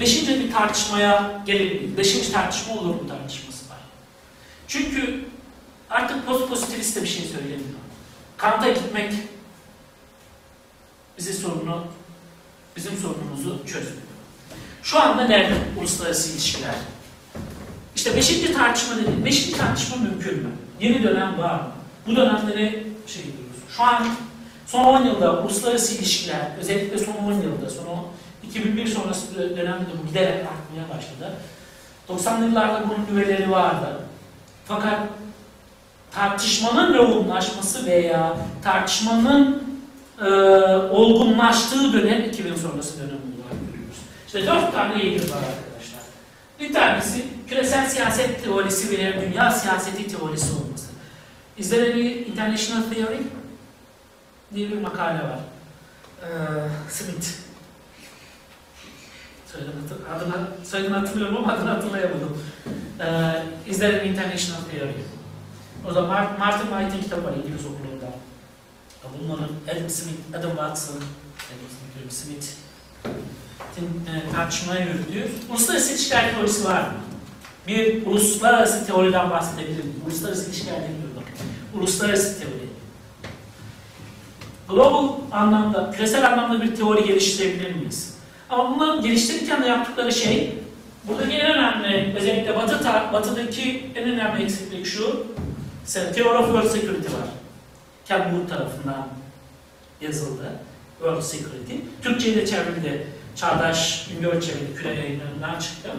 beşinci bir tartışmaya gelebiliriz. Beşinci tartışma olur mu tartışması var. Çünkü artık post pozitivist de bir şey söylemiyor. Kant'a gitmek bize sorunu, bizim sorunumuzu çözmüyor. Şu anda nerede uluslararası ilişkiler? İşte beşinci tartışma dedim. Beşinci tartışma mümkün mü? Yeni dönem var mı? Bu dönemde ne şey diyoruz? Şu an son 10 yılda uluslararası ilişkiler, özellikle son 10 yılda, son 2001 sonrası dönemde de bu giderek artmaya başladı. 90'lı yıllarda bunun nüveleri vardı. Fakat tartışmanın yoğunlaşması veya tartışmanın e, olgunlaştığı dönem 2000 sonrası dönem olarak görüyoruz. İşte dört tane eğilim var arkadaşlar. Bir tanesi küresel siyaset teorisi veya dünya siyaseti teorisi olması. Is there any international theory? Diye bir makale var. Ee, Smith. Adını, soyadını hatırlıyorum ama adını hatırlayamadım. Ee, is there an international theory? O da Martin, White'in kitabı var İngiliz okulunda. Bunların Adam Smith, Adam Watson, Adam Smith, e, tartışmaya yürüdüğü uluslararası ilişkiler teorisi var mı? Bir uluslararası teoriden bahsedebilir miyim? Uluslararası ilişkiler demiyorum. Uluslararası teori. Global anlamda, küresel anlamda bir teori geliştirebilir miyiz? Ama bunları geliştirirken de yaptıkları şey, buradaki en önemli, özellikle batı, batıdaki en önemli eksiklik şu, Theory of World Security var. Ken Wood tarafından yazıldı. World Security. Türkçe'ye de çevrildi. Çağdaş Güngör çevirdi. Küre yayınlarından çıktı.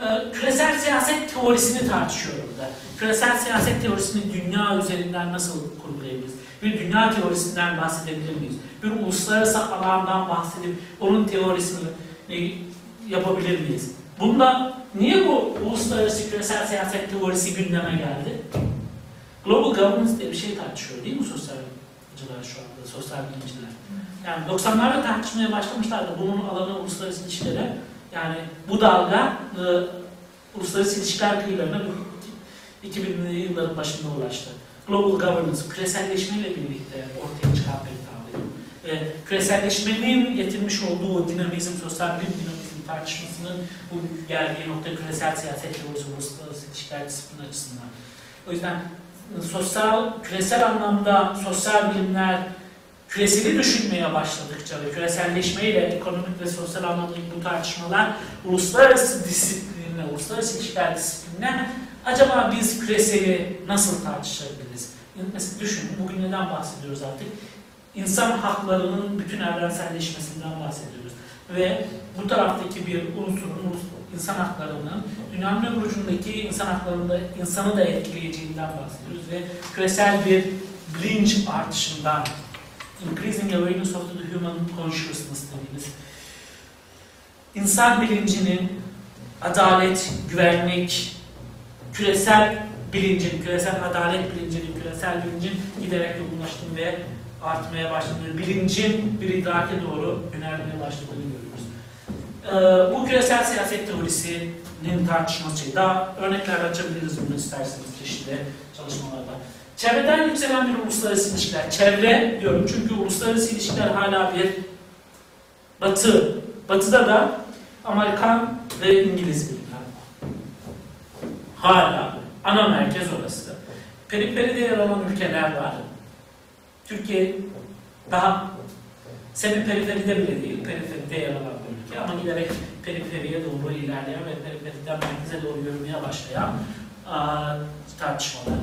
Ee, küresel siyaset teorisini tartışıyor burada. Küresel siyaset teorisini dünya üzerinden nasıl kurgulayabiliriz? Bir dünya teorisinden bahsedebilir miyiz? Bir uluslararası alandan bahsedip onun teorisini yapabilir miyiz? Bunda niye bu uluslararası küresel siyaset teorisi gündeme geldi? Global governance diye bir şey tartışıyor değil mi sosyalciler şu anda, sosyal bilimciler? Yani 90'larda tartışmaya başlamışlardı bunun alanı uluslararası ilişkilere. Yani bu dalga e, uluslararası ilişkiler kıyılarına 2000'li yılların başında ulaştı. Global governance, küreselleşmeyle birlikte ortaya çıkan bir kavram. Ve küreselleşmenin getirmiş olduğu dinamizm, sosyal bilim dinamizm tartışmasının bu geldiği nokta küresel siyaset ve uluslararası ilişkiler disiplini açısından. O yüzden sosyal, küresel anlamda sosyal bilimler küreseli düşünmeye başladıkça ve küreselleşmeyle ekonomik ve sosyal anlamdaki bu tartışmalar uluslararası disiplinle, uluslararası ilişkiler disiplinine acaba biz küreseli nasıl tartışabiliriz? Mesela düşünün, bugün neden bahsediyoruz artık? İnsan haklarının bütün evrenselleşmesinden bahsediyoruz. Ve bu taraftaki bir unsurun, insan haklarının dünyanın öbür ucundaki insan haklarında insanı da etkileyeceğinden bahsediyoruz ve küresel bir bilinç artışından increasing awareness of the human consciousness dediğimiz insan bilincinin adalet, güvenlik, küresel bilincin, küresel adalet bilincinin, küresel bilincin giderek yoğunlaştığını ve artmaya başladığını, bilincin bir idrake doğru yönelmeye başladığını görüyoruz. Ee, bu küresel siyaset teorisinin tartışması, daha örnekler açabiliriz bunu isterseniz çeşitli çalışmalarda. Çevreden yükselen bir uluslararası ilişkiler. Çevre diyorum çünkü uluslararası ilişkiler hala bir batı. Batıda da Amerikan ve İngiliz var. Hala ana merkez orası. Periferide yer alan ülkeler var. Türkiye daha semi periferide bile değil, periferide yer alan bir ülke. ama giderek periferiye doğru ilerleyen ve periferiden merkeze doğru yürümeye başlayan aa, tartışmalar.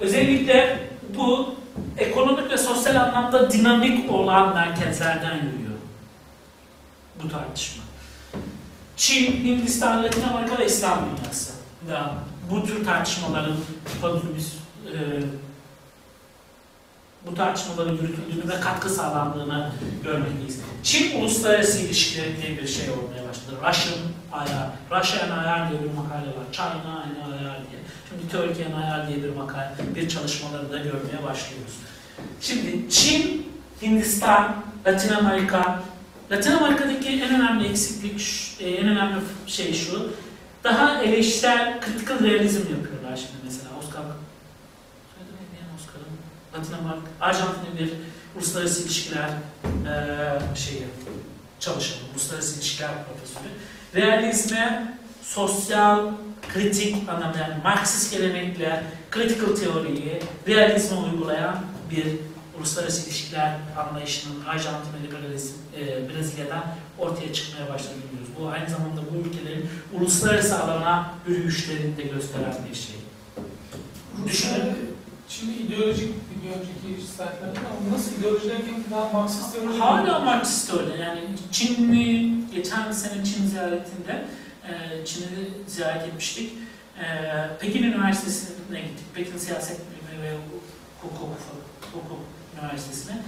Özellikle bu ekonomik ve sosyal anlamda dinamik olan merkezlerden yürüyor bu tartışma. Çin, Hindistan, Latin Amerika ve İslam dünyası da bu tür tartışmaların kontribüs, e, bu tartışmaların yürütüldüğünü ve katkı sağlandığını görmekteyiz. Çin uluslararası ilişkileri diye bir şey olmaya başladı. Russian ayar, Russian ayar diye bir makale var. China aynı ayar diye. Şimdi Türkiye'nin ayar diye bir makale, bir çalışmaları da görmeye başlıyoruz. Şimdi Çin, Hindistan, Latin Amerika, Latin Amerika'daki en önemli eksiklik, e, en önemli şey şu, daha eleştirel, critical realizm yapıyorlar şimdi mesela. Oscar, Oscar'ın? Latin Amerika, Arjantin'in bir uluslararası ilişkiler e, şeyi, çalışanı, uluslararası ilişkiler profesörü. Realizme, sosyal, kritik anlamda yani Marksist gelenekle critical teoriyi realizme uygulayan bir uluslararası ilişkiler anlayışının Arjantin ve Brezilya'dan ortaya çıkmaya başladığını biliyoruz. Bu aynı zamanda bu ülkelerin uluslararası alana yürüyüşlerini de gösteren bir şey. Düşünün. Şimdi ideolojik bir önceki ama nasıl ideoloji derken daha Marksist teoloji Hala Marksist öyle. Yani Çinli, geçen sene Çin ziyaretinde e, Çin'i ziyaret etmiştik. E, Pekin Üniversitesi'ne gittik. Pekin Siyaset Bilimi ve Hukuk, Hukuk Üniversitesi'ne.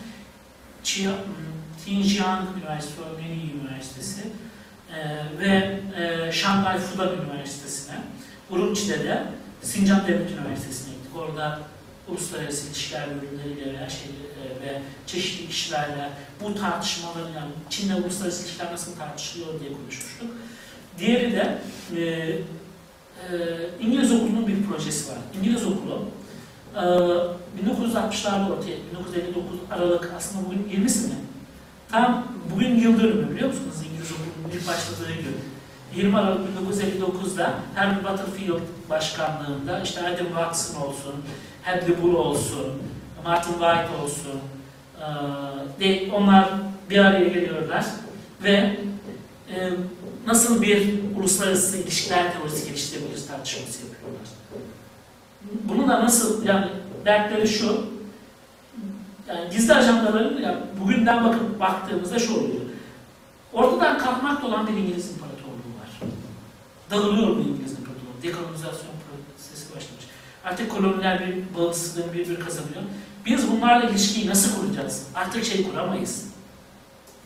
Çi- Xinjiang Üniversitesi, Örmeni Üniversitesi ve e, Şangay Fudan Üniversitesi'ne, Urumçi'de de Sincan Devlet Üniversitesi'ne gittik. Orada uluslararası ilişkiler bölümleriyle veya şey, ve çeşitli kişilerle bu tartışmaların yani Çin'le uluslararası ilişkiler nasıl tartışılıyor diye konuşmuştuk. Diğeri de e, e, İngiliz okulunun bir projesi var. İngiliz okulu e, 1960'larda ortaya, 1959 Aralık aslında bugün 20'si mi? Tam bugün yıl dönümü biliyor musunuz İngiliz okulunun ilk başladığı gün. 20 Aralık 1959'da Henry Butterfield başkanlığında işte Adam Watson olsun, Hadley Bull olsun, Martin White olsun, eee, de onlar bir araya geliyorlar ve e, nasıl bir uluslararası ilişkiler teorisi geliştirebiliriz tartışması yapıyorlar. Bunu da nasıl, yani dertleri şu, yani gizli ajandaların, yani bugünden bakıp baktığımızda şu oluyor. Ortadan kalkmakta olan bir İngiliz imparatorluğu var. Dağılıyor bu İngiliz imparatorluğu. Dekolonizasyon prosesi başlamış. Artık koloniler bir bağımsızlığını bir bir kazanıyor. Biz bunlarla ilişkiyi nasıl kuracağız? Artık şey kuramayız.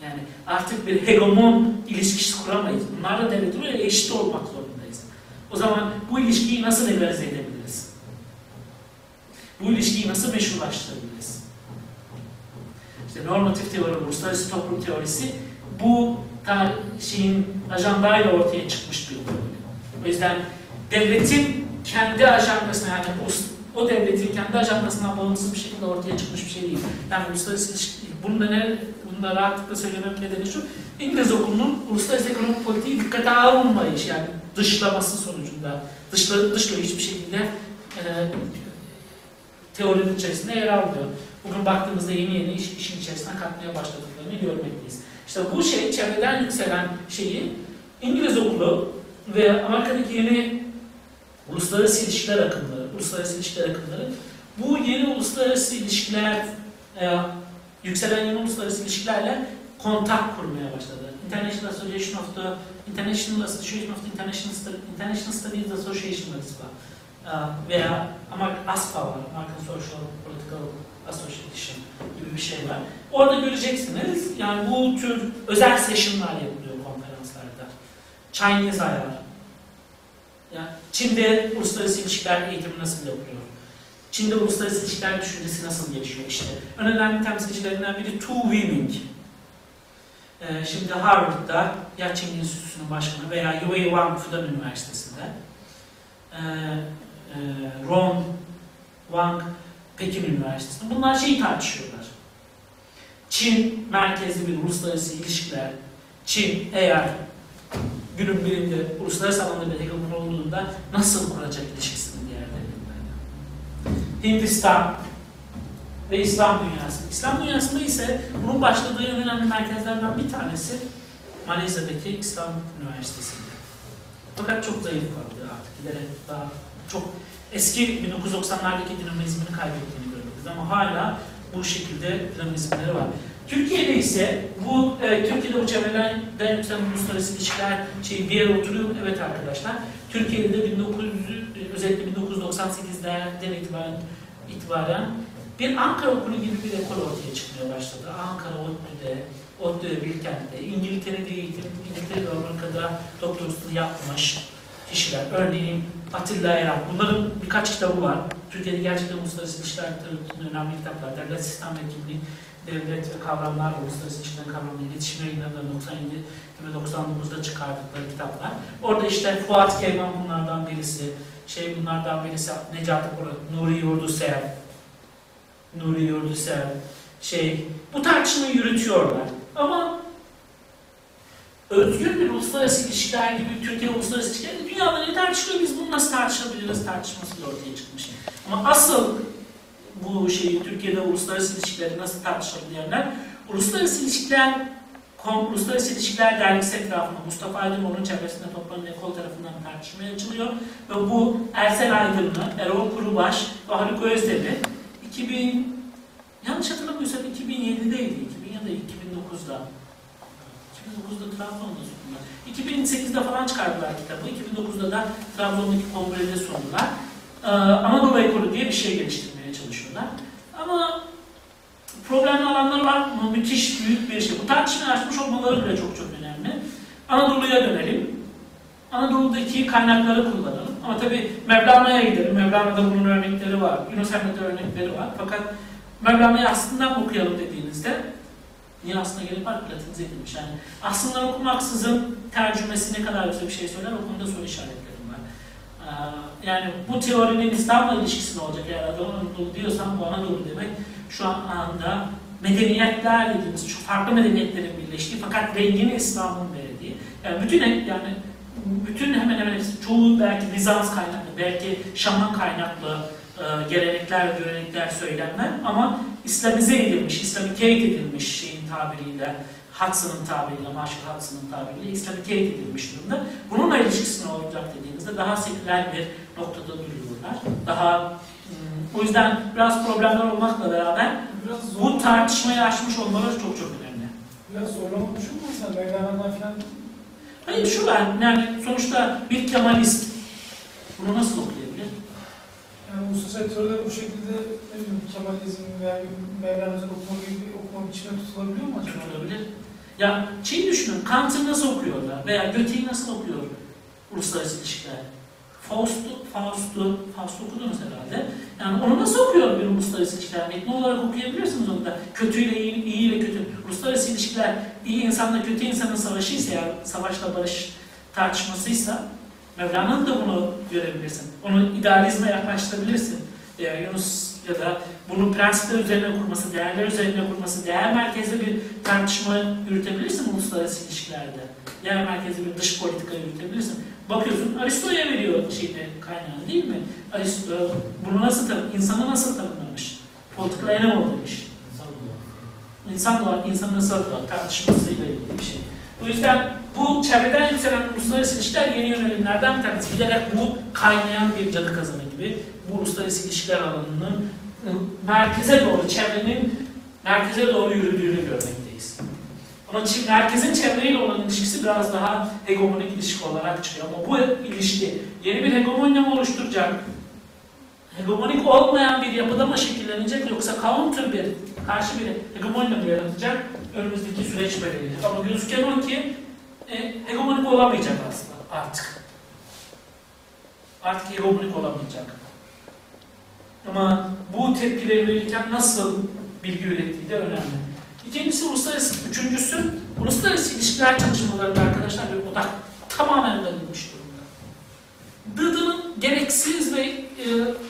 Yani artık bir hegemon ilişkisi kuramayız. Bunlarla devletle eşit olmak zorundayız. O zaman bu ilişkiyi nasıl legalize edebiliriz? Bu ilişkiyi nasıl meşrulaştırabiliriz? İşte normatif teori, uluslararası toplum teorisi bu şeyin ajandayla ortaya çıkmış bir konu. O yüzden devletin kendi ajandasına yani o, o devletin kendi ajandasından bağımsız bir şekilde ortaya çıkmış bir şey değil. Yani uluslararası ilişki, bunu da ne, bunu da rahatlıkla söylemem nedeni şu, İngiliz okulunun uluslararası ekonomik politiği dikkate alınmayış yani dışlaması sonucunda, dışla, dışlayıcı bir şekilde e, teorinin içerisinde yer almıyor. Bugün baktığımızda yeni yeni iş, işin içerisine katmaya başladıklarını görmekteyiz. İşte bu şey, çevreden yükselen şeyi İngiliz okulu ve Amerika'daki yeni uluslararası ilişkiler akımları, uluslararası ilişkiler akımları bu yeni uluslararası ilişkiler, e, yükselen yeni uluslararası ilişkilerle kontak kurmaya başladı. International Association of the International Association of the International, International Studies Association ASPA e, veya ama ASPA var, American Social Political Association gibi bir şey var. Orada göreceksiniz yani bu tür özel session'lar yapılıyor konferanslarda. Chinese ayar. Yani Çin'de uluslararası ilişkiler eğitimi nasıl yapılıyor? Çin'de uluslararası ilişkiler düşüncesi nasıl gelişiyor işte. En önemli temsilcilerinden biri Tu Weiming. Ee, şimdi Harvard'da ya Çin Enstitüsü'nün başkanı veya Yue Wang Fudan Üniversitesi'nde ee, e, Ron Wang Pekin Üniversitesi'nde. Bunlar şeyi tartışıyorlar. Çin merkezli bir uluslararası ilişkiler, Çin eğer günün birinde uluslararası alanda bir hegemon olduğunda nasıl kuracak ilişkisini değerlendirmeli. Hindistan ve İslam dünyası. İslam dünyasında ise bunun başladığı en önemli merkezlerden bir tanesi Malezya'daki İslam Üniversitesi'nde. Fakat çok zayıf kaldı artık. Giderek daha çok eski 1990'lardaki dinamizmini kaybettiğini görüyoruz ama hala bu şekilde dinamizmleri var. Türkiye'de ise bu e, Türkiye'de bu çevrelerden yükselen uluslararası ilişkiler şey bir yere oturuyor mu? Evet arkadaşlar. Türkiye'de de 1900 e, özellikle 1998'den itibaren itibaren bir Ankara okulu gibi bir ekol ortaya çıkmaya başladı. Ankara, ODTÜ'de, ODTÜ Bilkent'te, İngiltere'de eğitim, İngiltere ve Amerika'da doktorasını yapmış kişiler. Örneğin Atilla Eran. Bunların birkaç kitabı var. Türkiye'de gerçekten uluslararası ilişkiler literatürünün önemli kitaplar. Devlet sistem ve kimlik, devlet ve kavramlar uluslararası ilişkiler kavramları, iletişim yayınlarında 97 ve 99'da çıkardıkları kitaplar. Orada işte Fuat Keyman bunlardan birisi, şey bunlardan birisi Necati Polat, Nuri Yurdusel, Nuri Yurdusel, şey bu tartışmayı yürütüyorlar. Ama özgür bir uluslararası ilişkiler gibi Türkiye uluslararası ilişkiler dünyada ne tartışılıyor biz bunu nasıl tartışabiliriz tartışması da ortaya çıkmış. Ama asıl bu şeyi Türkiye'de uluslararası ilişkileri nasıl tartışabilenler uluslararası ilişkiler Kom Uluslararası İlişkiler Dergisi etrafında Mustafa Aydın onun çevresinde toplanan ekol tarafından tartışmaya açılıyor. Ve bu Ersel Aydın'ı, Erol Kurubaş ve Haluk Özdemir 2000 yanlış hatırlamıyorsam 2007'deydi, 2000 ya da 2009'da. 2009'da Trabzon'da sundular. 2008'de falan çıkardılar kitabı. 2009'da da Trabzon'daki kongrede sundular. Ee, Anadolu ekolü diye bir şey geliştirmeye çalışıyorlar. Ama problemli alanları var. Bu müthiş büyük bir şey. Bu tartışmayı açmış olmaları bile çok çok önemli. Anadolu'ya dönelim. Anadolu'daki kaynakları kullanalım. Ama tabii Mevlana'ya gidelim. Mevlana'da bunun örnekleri var. Yunus Emre'de örnekleri var. Fakat Mevlana'yı aslından okuyalım dediğinizde niye aslında gerek var? Latinize edilmiş. Yani aslında okumaksızın tercümesi ne kadar güzel bir şey söyler o konuda soru işaretlerim var. Ee, Yani bu teorinin İslam'la ilişkisi ne olacak? Eğer Anadolu diyorsan bu Anadolu demek şu anda medeniyetler dediğimiz çok farklı medeniyetlerin birleştiği fakat rengini İslam'ın verdiği. Yani bütün yani bütün hemen hemen hepsi, çoğu belki Bizans kaynaklı, belki Şaman kaynaklı gelenekler ve görenekler söylemler ama İslamize edilmiş, İslamikate edilmiş şeyin tabiriyle, Hudson'ın tabiriyle, Marshall Hudson'ın tabiriyle İslamikate edilmiş durumda. Bununla ilişkisi ne olacak dediğimizde daha seküler bir noktada duruyorlar. Daha hmm, o yüzden biraz problemler olmakla beraber Biraz zor. bu tartışmayı açmış olmaları çok çok önemli. Biraz zorlamamış mı mesela Mevlana'dan falan? Hayır şu var, yani sonuçta bir Kemalist bunu nasıl okuyabilir? Yani uluslararası editörler bu şekilde ne bileyim Kemalizm veya Mevlana'dan okuma gibi bir okuma biçimine tutulabiliyor mu acaba? Tutulabilir. Ya şey düşünün, Kant'ı nasıl okuyorlar veya Goethe'yi nasıl okuyor uluslararası ilişkiler? Faust'u, Faust'u, Faust'u okudunuz herhalde. Yani onu nasıl okuyor bir uluslararası ilişkiler? Metni olarak okuyabilirsiniz onu da. Kötüyle iyi, iyi ile kötü. Uluslararası ilişkiler iyi insanla kötü insanın savaşıysa eğer savaşla barış tartışmasıysa Mevlana'nın da bunu görebilirsin. Onu idealizme yaklaştırabilirsin. Veya Yunus ya da bunu prensipler üzerine kurması, değerler üzerine kurması, değer merkezli bir tartışma yürütebilirsin uluslararası ilişkilerde. Değer merkezli bir dış politika yürütebilirsin. Bakıyorsun Aristo'ya veriyor şeyini kaynağını değil mi? Aristo bunu nasıl tanım, insanı nasıl tanımlamış? Political animal demiş. İnsan var, insan nasıl tartışmasıyla ilgili bir şey. O yüzden bu çevreden yükselen uluslararası ilişkiler yeni yönelimlerden bir tanesi. Giderek bu kaynayan bir cadı kazanı gibi bu uluslararası ilişkiler alanının ıı, merkeze doğru, çevrenin merkeze doğru yürüdüğünü görmekteyiz. Ama çi- merkezin çevreyle olan ilişkisi biraz daha hegemonik ilişki olarak çıkıyor. Ama bu ilişki yeni bir hegemonya mı oluşturacak? Hegemonik olmayan bir yapıda mı şekillenecek yoksa counter bir, karşı bir hegemonya mı yaratacak? Önümüzdeki süreç belirleyecek. Ama gözüken o ki e, hegemonik olamayacak aslında artık. Artık hegemonik olamayacak. Ama bu tepkileri verirken nasıl bilgi ürettiği de önemli. İkincisi uluslararası, üçüncüsü uluslararası ilişkiler çalışmalarında arkadaşlar bir odak tamamen verilmiş durumda. Dıdı'nın gereksiz ve e,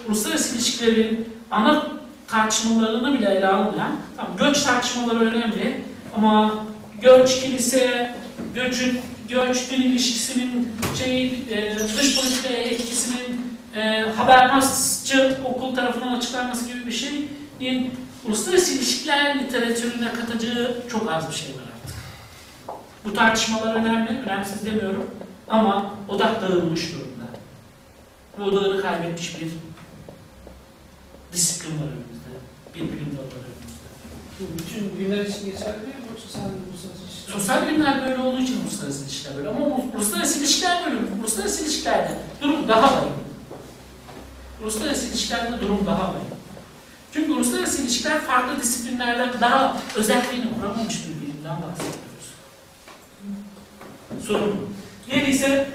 uluslararası ilişkilerin ana tartışmalarını bile ele almayan, tamam, göç tartışmaları önemli ama göç, kilise, göçün, göç, din ilişkisinin şey, e, dış politikaya etkisinin e, habermasçı okul tarafından açıklanması gibi bir şeyin uluslararası ilişkiler literatürüne katacağı çok az bir şey var artık. Bu tartışmalar önemli, önemsiz demiyorum. Ama odak dağılmış durumda. Bu odağını kaybetmiş bir disiplin var önümüzde. Bir bilim dalı var önümüzde. Bu bütün bilimler için geçerli mi Sosyal bilimler böyle olduğu için uluslararası ilişkiler böyle. Ama uluslararası ilişkiler bölümü, uluslararası ilişkilerde durum daha vahim. Uluslararası ilişkilerde durum daha vahim. Çünkü uluslararası ilişkiler farklı disiplinlerden daha özelliğini kuramamış bir bilimden bahsediyoruz. Sorun bu. Diğeri ise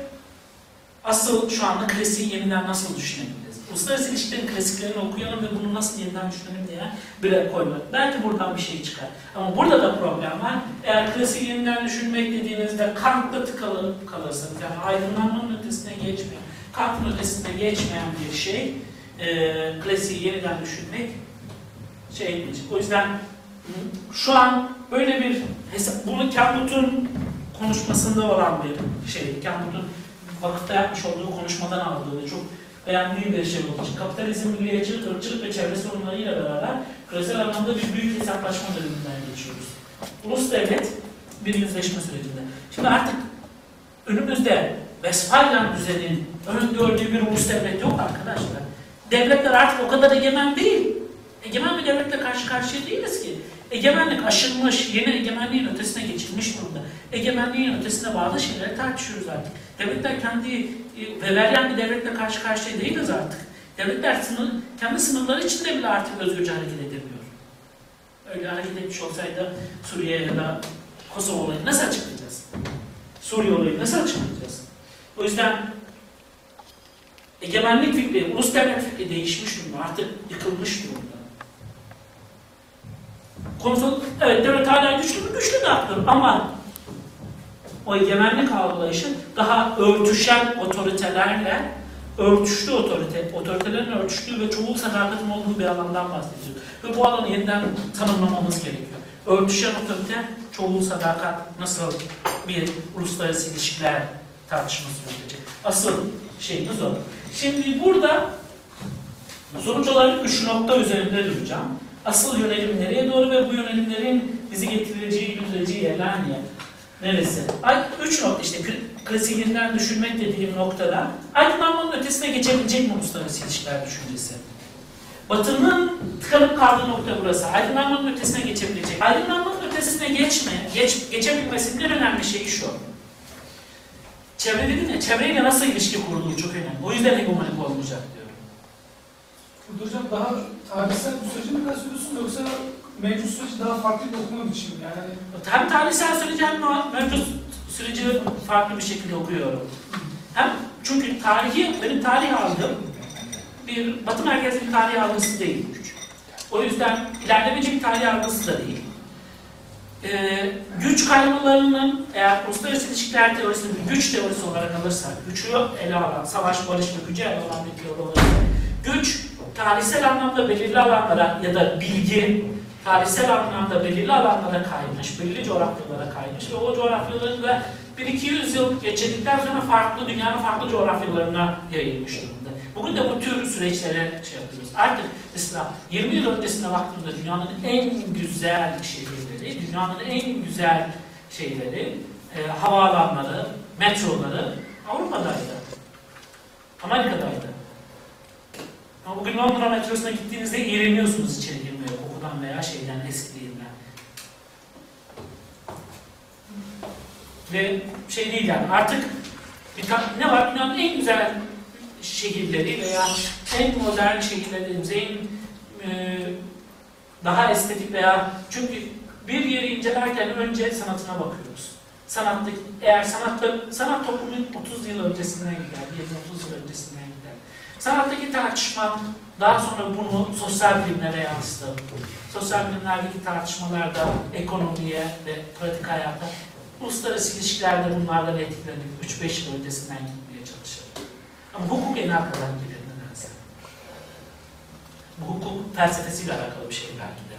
asıl şu anda klasiği yeniden nasıl düşünebiliriz? Uluslararası ilişkilerin klasiklerini okuyalım ve bunu nasıl yeniden düşünelim diye bir koymak. Belki buradan bir şey çıkar. Ama burada da problem var. Eğer klasiği yeniden düşünmek dediğinizde Kant'ta tıkalıp kalırsanız, yani aydınlanmanın ötesine geçmeyen, Kant'ın ötesine geçmeyen bir şey, e, klasiği yeniden düşünmek şey etmeyecek. O yüzden şu an böyle bir hesap, bunu Campbell'ın konuşmasında olan bir şey. Campbell'ın vakıfta yapmış olduğu konuşmadan aldığı çok beğendiği bir şey olduğu için kapitalizm, milliyetçilik, ırkçılık ve çevre sorunlarıyla beraber küresel anlamda bir büyük hesaplaşma döneminden geçiyoruz. Ulus devlet bir sürecinde. Şimdi artık önümüzde Westphalian düzenin öngördüğü bir ulus devlet yok arkadaşlar. Devletler artık o kadar egemen değil. Egemen bir devletle karşı karşıya değiliz ki. Egemenlik aşılmış, yeni egemenliğin ötesine geçilmiş durumda. Egemenliğin ötesine bağlı şeyleri tartışıyoruz artık. Devletler kendi e, Weberian bir devletle karşı karşıya değiliz artık. Devletler sınır, kendi sınırları içinde bile artık özgürce hareket edemiyor. Öyle hareket etmiş olsaydı Suriye ya da Kosova olayını nasıl açıklayacağız? Suriye olayını nasıl açıklayacağız? O yüzden egemenlik fikri, ulus devlet fikri değişmiş durumda. Artık yıkılmış durumda. Konusal, evet devlet hala güçlü mü? Güçlü de haklı. Ama o egemenlik algılayışı daha örtüşen otoritelerle örtüşlü otorite, otoritelerin örtüştüğü ve çoğul sadakatin olduğu bir alandan bahsediyor. Ve bu alanı yeniden tanımlamamız gerekiyor. Örtüşen otorite, çoğul sadakat nasıl bir uluslararası ilişkiler tartışması yürütecek. Asıl şeyimiz o. Şimdi burada sonuç olarak üç nokta üzerinde duracağım. Asıl yönelim nereye doğru ve bu yönelimlerin bizi getireceği, götüreceği yerler niye? Neresi? Üç nokta işte kl- klasiğinden düşünmek dediğim noktada aydınlanmanın ötesine geçebilecek mi uluslararası ilişkiler düşüncesi? Batı'nın tıkanıp kaldığı nokta burası. Aydınlanmanın ötesine geçebilecek. Aydınlanmanın ötesine geçme, geç, geçebilmesinin en önemli şeyi şu. Çevre dedin ya, çevreyle nasıl ilişki kurulur çok önemli. O yüzden hegemonik olmayacak. Burada hocam daha tarihsel bir süreci mi kastediyorsun yoksa mevcut süreci daha farklı bir okuma biçimi yani. Hem tarihsel süreci hem mevcut süreci farklı bir şekilde okuyorum. Hem çünkü tarihi, benim tarih algım bir batı merkezli bir tarih algısı değil. O yüzden ilerlemeci bir tarih algısı da değil. Ee, güç kaymalarının eğer uluslararası ilişkiler teorisini bir güç teorisi olarak alırsak, gücü ele alan, savaş, barış ve gücü ele alan bir teori olarak güç tarihsel anlamda belirli alanlara ya da bilgi tarihsel anlamda belirli alanlara kaymış, belirli coğrafyalara kaymış ve o coğrafyaların da 1-200 yıl geçirdikten sonra farklı dünyanın farklı coğrafyalarına yayılmış durumda. Bugün de bu tür süreçlere şey yapıyoruz. Artık mesela 20 yıl öncesine baktığımda dünyanın en güzel şehirleri, dünyanın en güzel şeyleri, e, havaalanları, metroları Avrupa'daydı. Amerika'daydı. Ama bugün Londra metrosuna gittiğinizde iğreniyorsunuz içeri girmeye, kokudan veya şeyden, eskiliğinden. Ve şey değil yani artık bir ne var? Dünyanın en güzel şehirleri veya en modern şehirlerimiz, en e, daha estetik veya çünkü bir yeri incelerken önce sanatına bakıyoruz. Sanattaki, eğer sanatta, sanat toplumun 30 yıl öncesinden gider, 20-30 yıl öncesinden gider. Sanattaki tartışma daha sonra bunu sosyal bilimlere yansıdı. Sosyal bilimlerdeki tartışmalarda ekonomiye ve pratik hayata, uluslararası ilişkilerde bunlardan etkilenip 3-5 yıl öncesinden gitmeye çalışır. Ama hukuk en arkadan gelir nedense. Bu hukuk felsefesiyle alakalı bir şey belki de.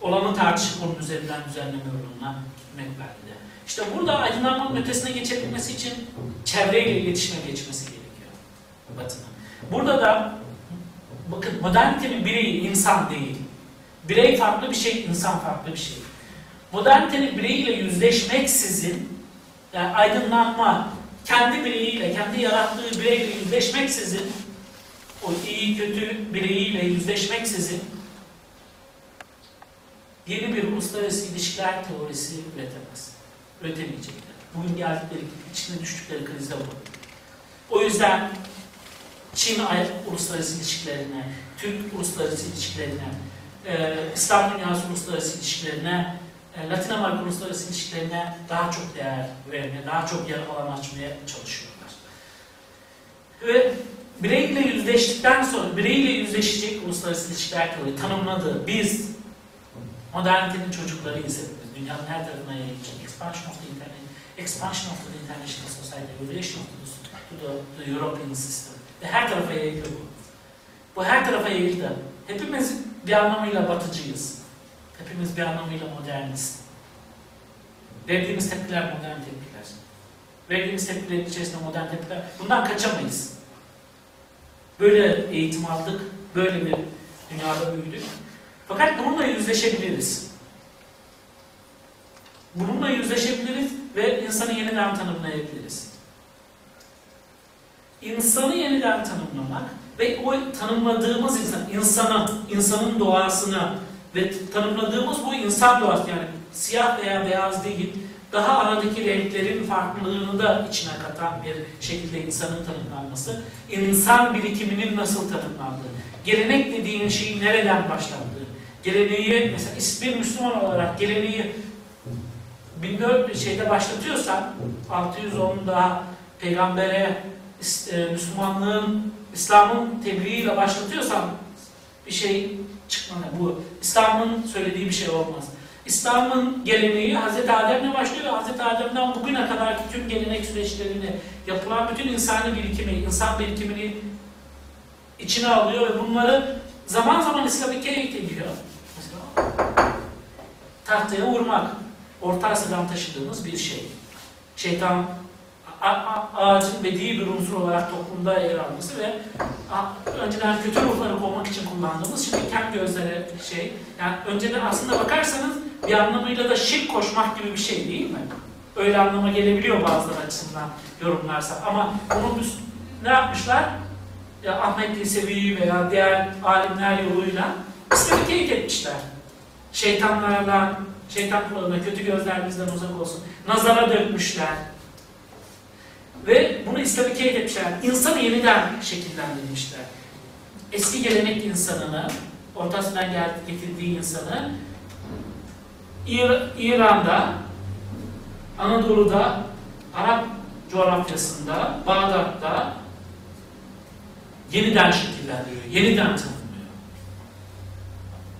Olanı tartışıp onun üzerinden düzenleme yoluna gitmek belki de. İşte burada aydınlanmanın ötesine geçebilmesi için çevreyle iletişime geçmesi gerekiyor Batı'nın. Burada da bakın modernitenin bireyi insan değil. Birey farklı bir şey, insan farklı bir şey. modernitenin bireyiyle yüzleşmeksizin, yani aydınlanma, kendi bireyiyle, kendi yarattığı bireyle yüzleşmeksizin, o iyi kötü bireyiyle yüzleşmeksizin yeni bir uluslararası ilişkiler teorisi üretemez. Üretemeyecekler. Bugün geldikleri, içine düştükleri krizde bu. O yüzden Çin uluslararası ilişkilerine, Türk uluslararası ilişkilerine, e, İslam dünyası uluslararası ilişkilerine, e, Latin Amerika uluslararası ilişkilerine daha çok değer vermeye, daha çok yer alan açmaya çalışıyorlar. Ve bireyle yüzleştikten sonra, bireyle yüzleşecek uluslararası ilişkiler teori tanımladığı biz modernitenin çocuklarıyız hepimiz. Dünyanın her tarafına yayılacak. Expansion of the internet, expansion of the international society, relation of the, the European system. Ve her tarafa yayıldı bu. Bu her tarafa yayıldı. Hepimiz bir anlamıyla batıcıyız. Hepimiz bir anlamıyla moderniz. Verdiğimiz tepkiler modern tepkiler. Verdiğimiz tepkilerin içerisinde modern tepkiler. Bundan kaçamayız. Böyle eğitim aldık, böyle bir dünyada büyüdük. Fakat bununla yüzleşebiliriz. Bununla yüzleşebiliriz ve insanı yeniden tanımlayabiliriz. İnsanı yeniden tanımlamak ve o tanımladığımız insan, insanı, insanın doğasını ve tanımladığımız bu insan doğası yani siyah veya beyaz değil, daha aradaki renklerin farklılığını da içine katan bir şekilde insanın tanımlanması, insan birikiminin nasıl tanımlandığı, gelenek dediğin şeyin nereden başlandığı, geleneği, mesela ismi Müslüman olarak geleneği 1400 şeyde başlatıyorsan, 610'da peygambere Müslümanlığın, İslam'ın tebliğiyle başlatıyorsan bir şey çıkmalı. Bu İslam'ın söylediği bir şey olmaz. İslam'ın geleneği Hz. Adem'le başlıyor. Hz. Adem'den bugüne kadar tüm gelenek süreçlerini yapılan bütün insani birikimi, insan birikimini içine alıyor ve bunları zaman zaman İslamike ediyor. Mesela tahtaya vurmak, Orta Asya'dan taşıdığımız bir şey. Şeytan ağacın bediği bir unsur olarak toplumda yer alması ve önceden kötü ruhları kovmak için kullandığımız şimdi kendi gözleri şey. Yani önceden aslında bakarsanız bir anlamıyla da şirk koşmak gibi bir şey değil mi? Öyle anlama gelebiliyor bazıları açısından yorumlarsa. Ama bunu biz ne yapmışlar? Ya Ahmet Yesevi veya diğer alimler yoluyla İslam'ı teyit etmişler. Şeytanlarla, şeytan kulağına kötü gözler bizden uzak olsun. Nazara dökmüşler. Ve bunu İslam'ı teyit etmişler. İnsanı yeniden şekillendirmişler. Eski gelenek insanını, Orta Asya'dan geldi, getirdiği insanı İr- İran'da, Anadolu'da, Arap coğrafyasında, Bağdat'ta yeniden şekillendiriyor, yeniden tanımlıyor.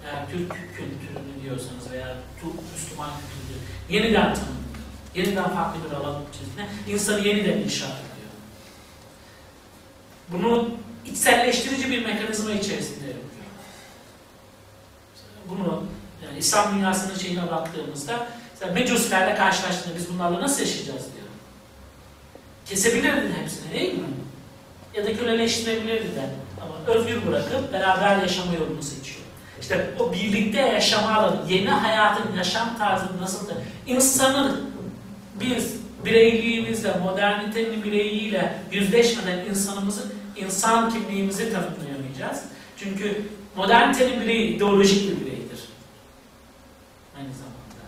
Eğer Türk kültürünü diyorsanız veya Türk Müslüman kültürünü yeniden tanımlıyor. Yeniden farklı bir alan içerisinde insanı yeniden inşa ediyor. Bunu içselleştirici bir mekanizma içerisinde yapıyor. Bunu yani İslam dünyasının şeyine baktığımızda mesela Mecusilerle karşılaştığında biz bunlarla nasıl yaşayacağız diyor. Kesebilirdi hepsini değil mi? Ya da köleleştirebilirdi de. Ama özgür bırakıp beraber yaşama yolunu seçiyor. İşte o birlikte yaşama alanı, yeni hayatın yaşam tarzını nasıl da insanın biz bireyliğimizle, modernitenin bireyiyle yüzleşmeden insanımızı, insan kimliğimizi tanımlayamayacağız. Çünkü modernitenin bireyi ideolojik bir bireydir. Aynı zamanda.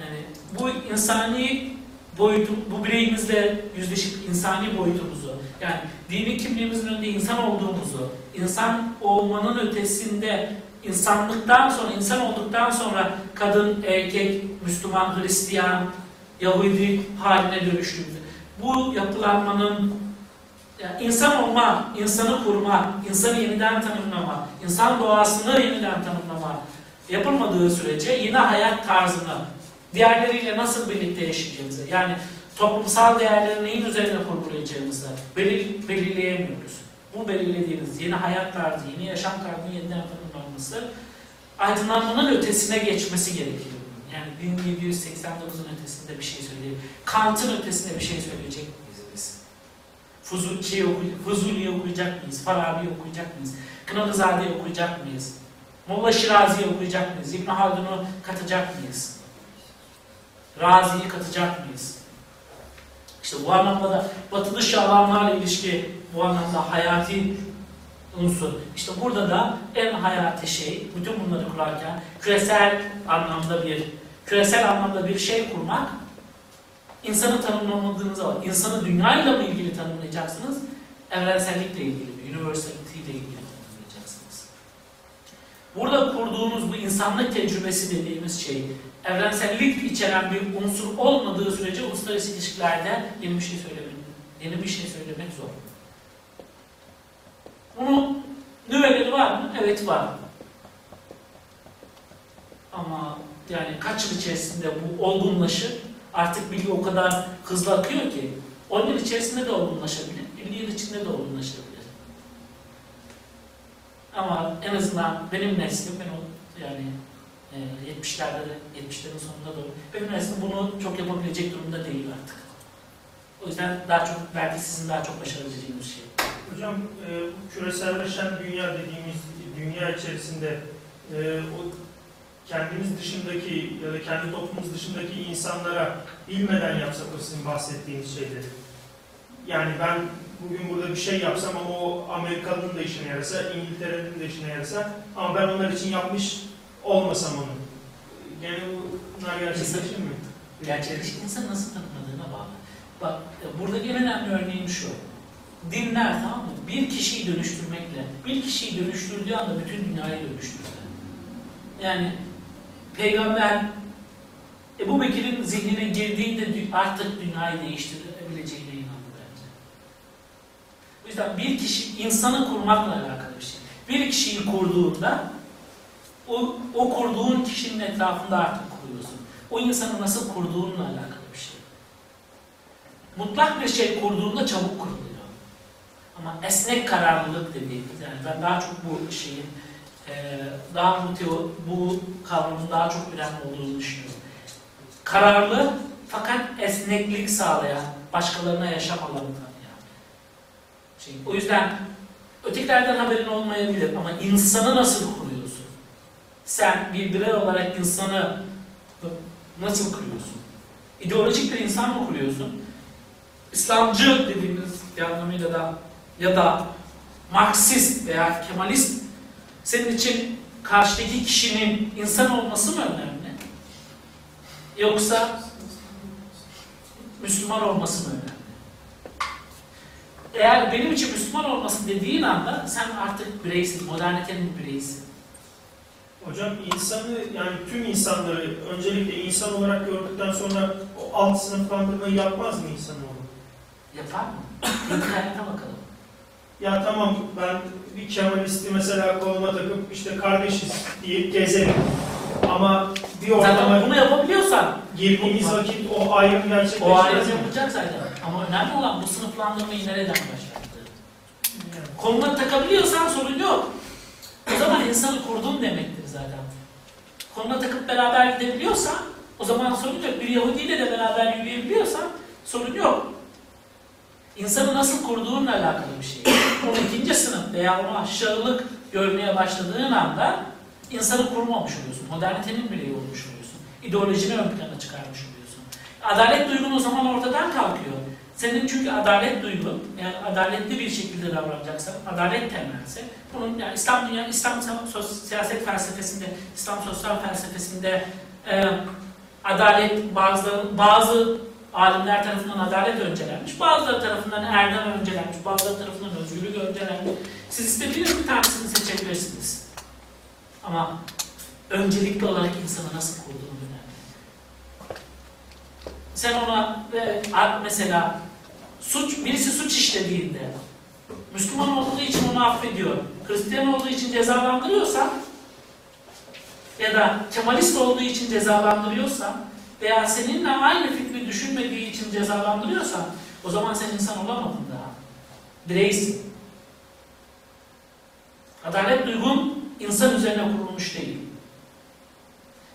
Yani bu insani boyutu, bu bireyimizle yüzleşip insani boyutumuzu, yani dini kimliğimizin önünde insan olduğumuzu, insan olmanın ötesinde insanlıktan sonra, insan olduktan sonra kadın, erkek, Müslüman, Hristiyan, Yahudi haline dönüştüğümüzü, bu yapılanmanın yani insan olma, insanı kurma, insanı yeniden tanımlama, insan doğasını yeniden tanımlama yapılmadığı sürece yine hayat tarzını diğerleriyle nasıl birlikte yaşayacağımızı, yani toplumsal değerleri neyin üzerine kurgulayacağımızı belir, belirleyemiyoruz. Bu belirlediğimiz yeni hayat tarzı, yeni yaşam tarzının yeniden tanımlanması aydınlanmanın ötesine geçmesi gerekiyor. Yani 1789'un ötesinde bir şey söyleyeyim. Kant'ın ötesinde bir şey söyleyecek miyiz biz? Fuzuli'yi oku, Fuzuli'yi okuyacak mıyız? Farabi'yi okuyacak mıyız? Kınalızade'yi okuyacak mıyız? Molla Şirazi'yi okuyacak mıyız? İbn Haldun'u katacak mıyız? Razi'yi katacak mıyız? İşte bu anlamda da batı dışı alanlarla ilişki bu anlamda hayati unsur. İşte burada da en hayati şey, bütün bunları kurarken küresel anlamda bir küresel anlamda bir şey kurmak insanı tanımlamadığınız zaman, insanı dünyayla mı ilgili tanımlayacaksınız? Evrensellikle ilgili mi? Universality ile ilgili tanımlayacaksınız. Burada kurduğunuz bu insanlık tecrübesi dediğimiz şey, evrensellik içeren bir unsur olmadığı sürece uluslararası ilişkilerde yeni bir şey söylemek, yeni bir şey söylemek zor. Bunun nüveleri var mı? Evet var. Ama yani kaç yıl içerisinde bu olgunlaşır? Artık bilgi o kadar hızlı akıyor ki 10 yıl içerisinde de olgunlaşabilir, 50 yıl içinde de olgunlaşabilir. Ama en azından benim neslim, ben o yani e, 70'lerde de, 70'lerin sonunda doğru, benim neslim bunu çok yapabilecek durumda değil artık. O yüzden daha çok, belki sizin daha çok başarabileceğiniz şey. Hocam e, küreselleşen dünya dediğimiz dünya içerisinde e, o kendimiz dışındaki ya da kendi toplumumuz dışındaki insanlara bilmeden yapsak o sizin bahsettiğiniz şeyleri. Yani ben bugün burada bir şey yapsam ama o Amerikalı'nın da işine yarasa, İngiltere'nin de işine yarasa ama ben onlar için yapmış olmasam onu. Yani bunlar gerçekleşir mi? Gerçekleşik insan nasıl tanımladığına bağlı. Bak e, burada en önemli örneğim şu. Dinler tamam mı? Bir kişiyi dönüştürmekle, bir kişiyi dönüştürdüğü anda bütün dünyayı dönüştürdü. Yani peygamber Ebu Bekir'in zihnine girdiğinde artık dünyayı değiştirebileceğine inandı bence. O yüzden bir kişi insanı kurmakla alakalı bir şey. Bir kişiyi kurduğunda o, o kurduğun kişinin etrafında artık kuruyorsun. O insanı nasıl kurduğunla alakalı bir şey. Mutlak bir şey kurduğunda çabuk kuruluyor. Ama esnek kararlılık dediğimiz yani ben daha çok bu şeyin daha bu teo, bu kavramın daha çok önemli olduğunu düşünüyorum. Kararlı fakat esneklik sağlayan, başkalarına yaşam alanı tanıyan şey. O yüzden ötekilerden haberin olmayabilir ama insanı nasıl kuruyorsun? Sen bir birey olarak insanı nasıl kuruyorsun? İdeolojik bir insan mı kuruyorsun? İslamcı dediğimiz anlamıyla da ya da Marksist veya Kemalist senin için karşıdaki kişinin insan olması mı önemli? Yoksa Müslüman olması mı önemli? Eğer benim için Müslüman olması dediğin anda sen artık bireysin, modernitenin bir bireysin. Hocam insanı yani tüm insanları öncelikle insan olarak gördükten sonra o alt sınıflandırmayı yapmaz mı insanoğlu? Yapar mı? İnternete bakalım. Ya tamam ben bir Kemalisti mesela koluma takıp işte kardeşiz diye gezerim. Ama bir Zaten ortama bunu yapabiliyorsan girdiğimiz vakit o ayrım o gerçekleşmez ayrım mi? yapılacak zaten. Ama önemli olan bu sınıflandırmayı nereden başlattı? Koluna takabiliyorsan sorun yok. O zaman insanı kurdun demektir zaten. Koluna takıp beraber gidebiliyorsan o zaman sorun yok. Bir Yahudiyle de beraber yürüyebiliyorsan sorun yok. İnsanı nasıl kurduğunla alakalı bir şey. O ikinci sınıf veya onu aşağılık görmeye başladığın anda insanı kurmamış oluyorsun. Modernitenin bireyi olmuş oluyorsun. İdeolojini ön plana çıkarmış oluyorsun. Adalet duygun o zaman ortadan kalkıyor. Senin çünkü adalet duygun, yani adaletli bir şekilde davranacaksan, adalet temelse, bunun yani İslam dünya, İslam sos- siyaset felsefesinde, İslam sosyal felsefesinde e, adalet bazı bazı alimler tarafından adalet öncelenmiş, bazıları tarafından erdem öncelenmiş, bazıları tarafından özgürlük öncelenmiş. Siz istediğiniz bir tanesini seçebilirsiniz. Ama öncelikli olarak insanı nasıl kurduğunu önemli. Sen ona ve mesela suç birisi suç işlediğinde Müslüman olduğu için onu affediyor. Hristiyan olduğu için cezalandırıyorsan ya da Kemalist olduğu için cezalandırıyorsan veya seninle aynı fikri düşünmediği için cezalandırıyorsan o zaman sen insan olamadın daha. Bireysin. Adalet duygun insan üzerine kurulmuş değil.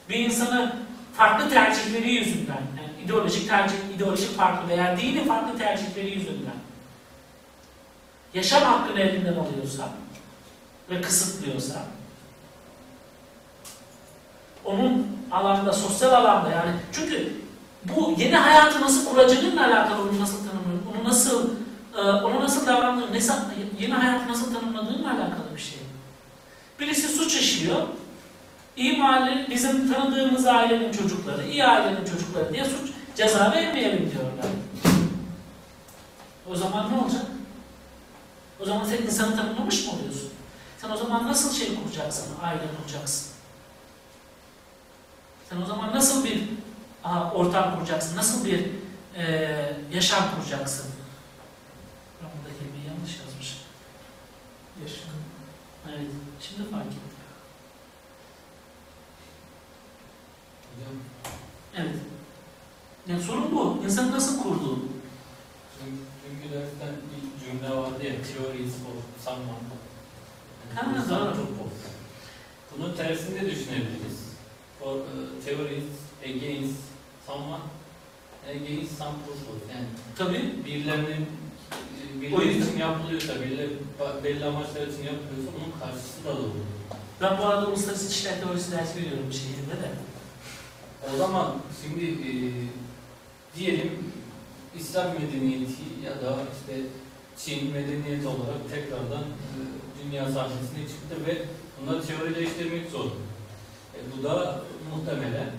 Bir insanı farklı tercihleri yüzünden, yani ideolojik tercih, ideolojik farklı veya dini farklı tercihleri yüzünden yaşam hakkını elinden alıyorsa ve kısıtlıyorsa onun alanda, sosyal alanda yani çünkü bu yeni hayatı nasıl kuracağınla alakalı onu nasıl tanımlıyor, onu nasıl e, ona nasıl davrandığın, yeni hayatı nasıl tanımladığınla alakalı bir şey. Birisi suç işliyor, iyi mahalle, bizim tanıdığımız ailenin çocukları, iyi ailenin çocukları diye suç ceza vermeyelim diyorlar. O zaman ne olacak? O zaman sen insanı tanımlamış mı oluyorsun? Sen o zaman nasıl şey kuracaksın, aile kuracaksın? Sen o zaman nasıl bir aha, ortam kuracaksın, nasıl bir eee, yaşam kuracaksın? Ben burada kelimeyi yanlış yazmışım. Yaşam. Evet, şimdi fark ettim. Evet. Yani sorun bu. İnsan nasıl kurduğu. dün- dünkü dersten bir cümle vardı ya, theory is for someone. Ha, doğru. çok bol. Bunun tersini de düşünebiliriz. For, uh, theory is against someone, against some purpose. Yani Tabii. birilerinin birileri için yapılıyorsa, belli, belli amaçlar için yapılıyorsa bunun karşısı da doğru. Ben bu arada uluslararası ilişkiler teorisi dersi veriyorum şehirde de. O zaman şimdi e, diyelim İslam medeniyeti ya da işte Çin medeniyeti olarak tekrardan e, dünya sahnesine çıktı ve bunları teorileştirmek zor. E, bu da muhtemelen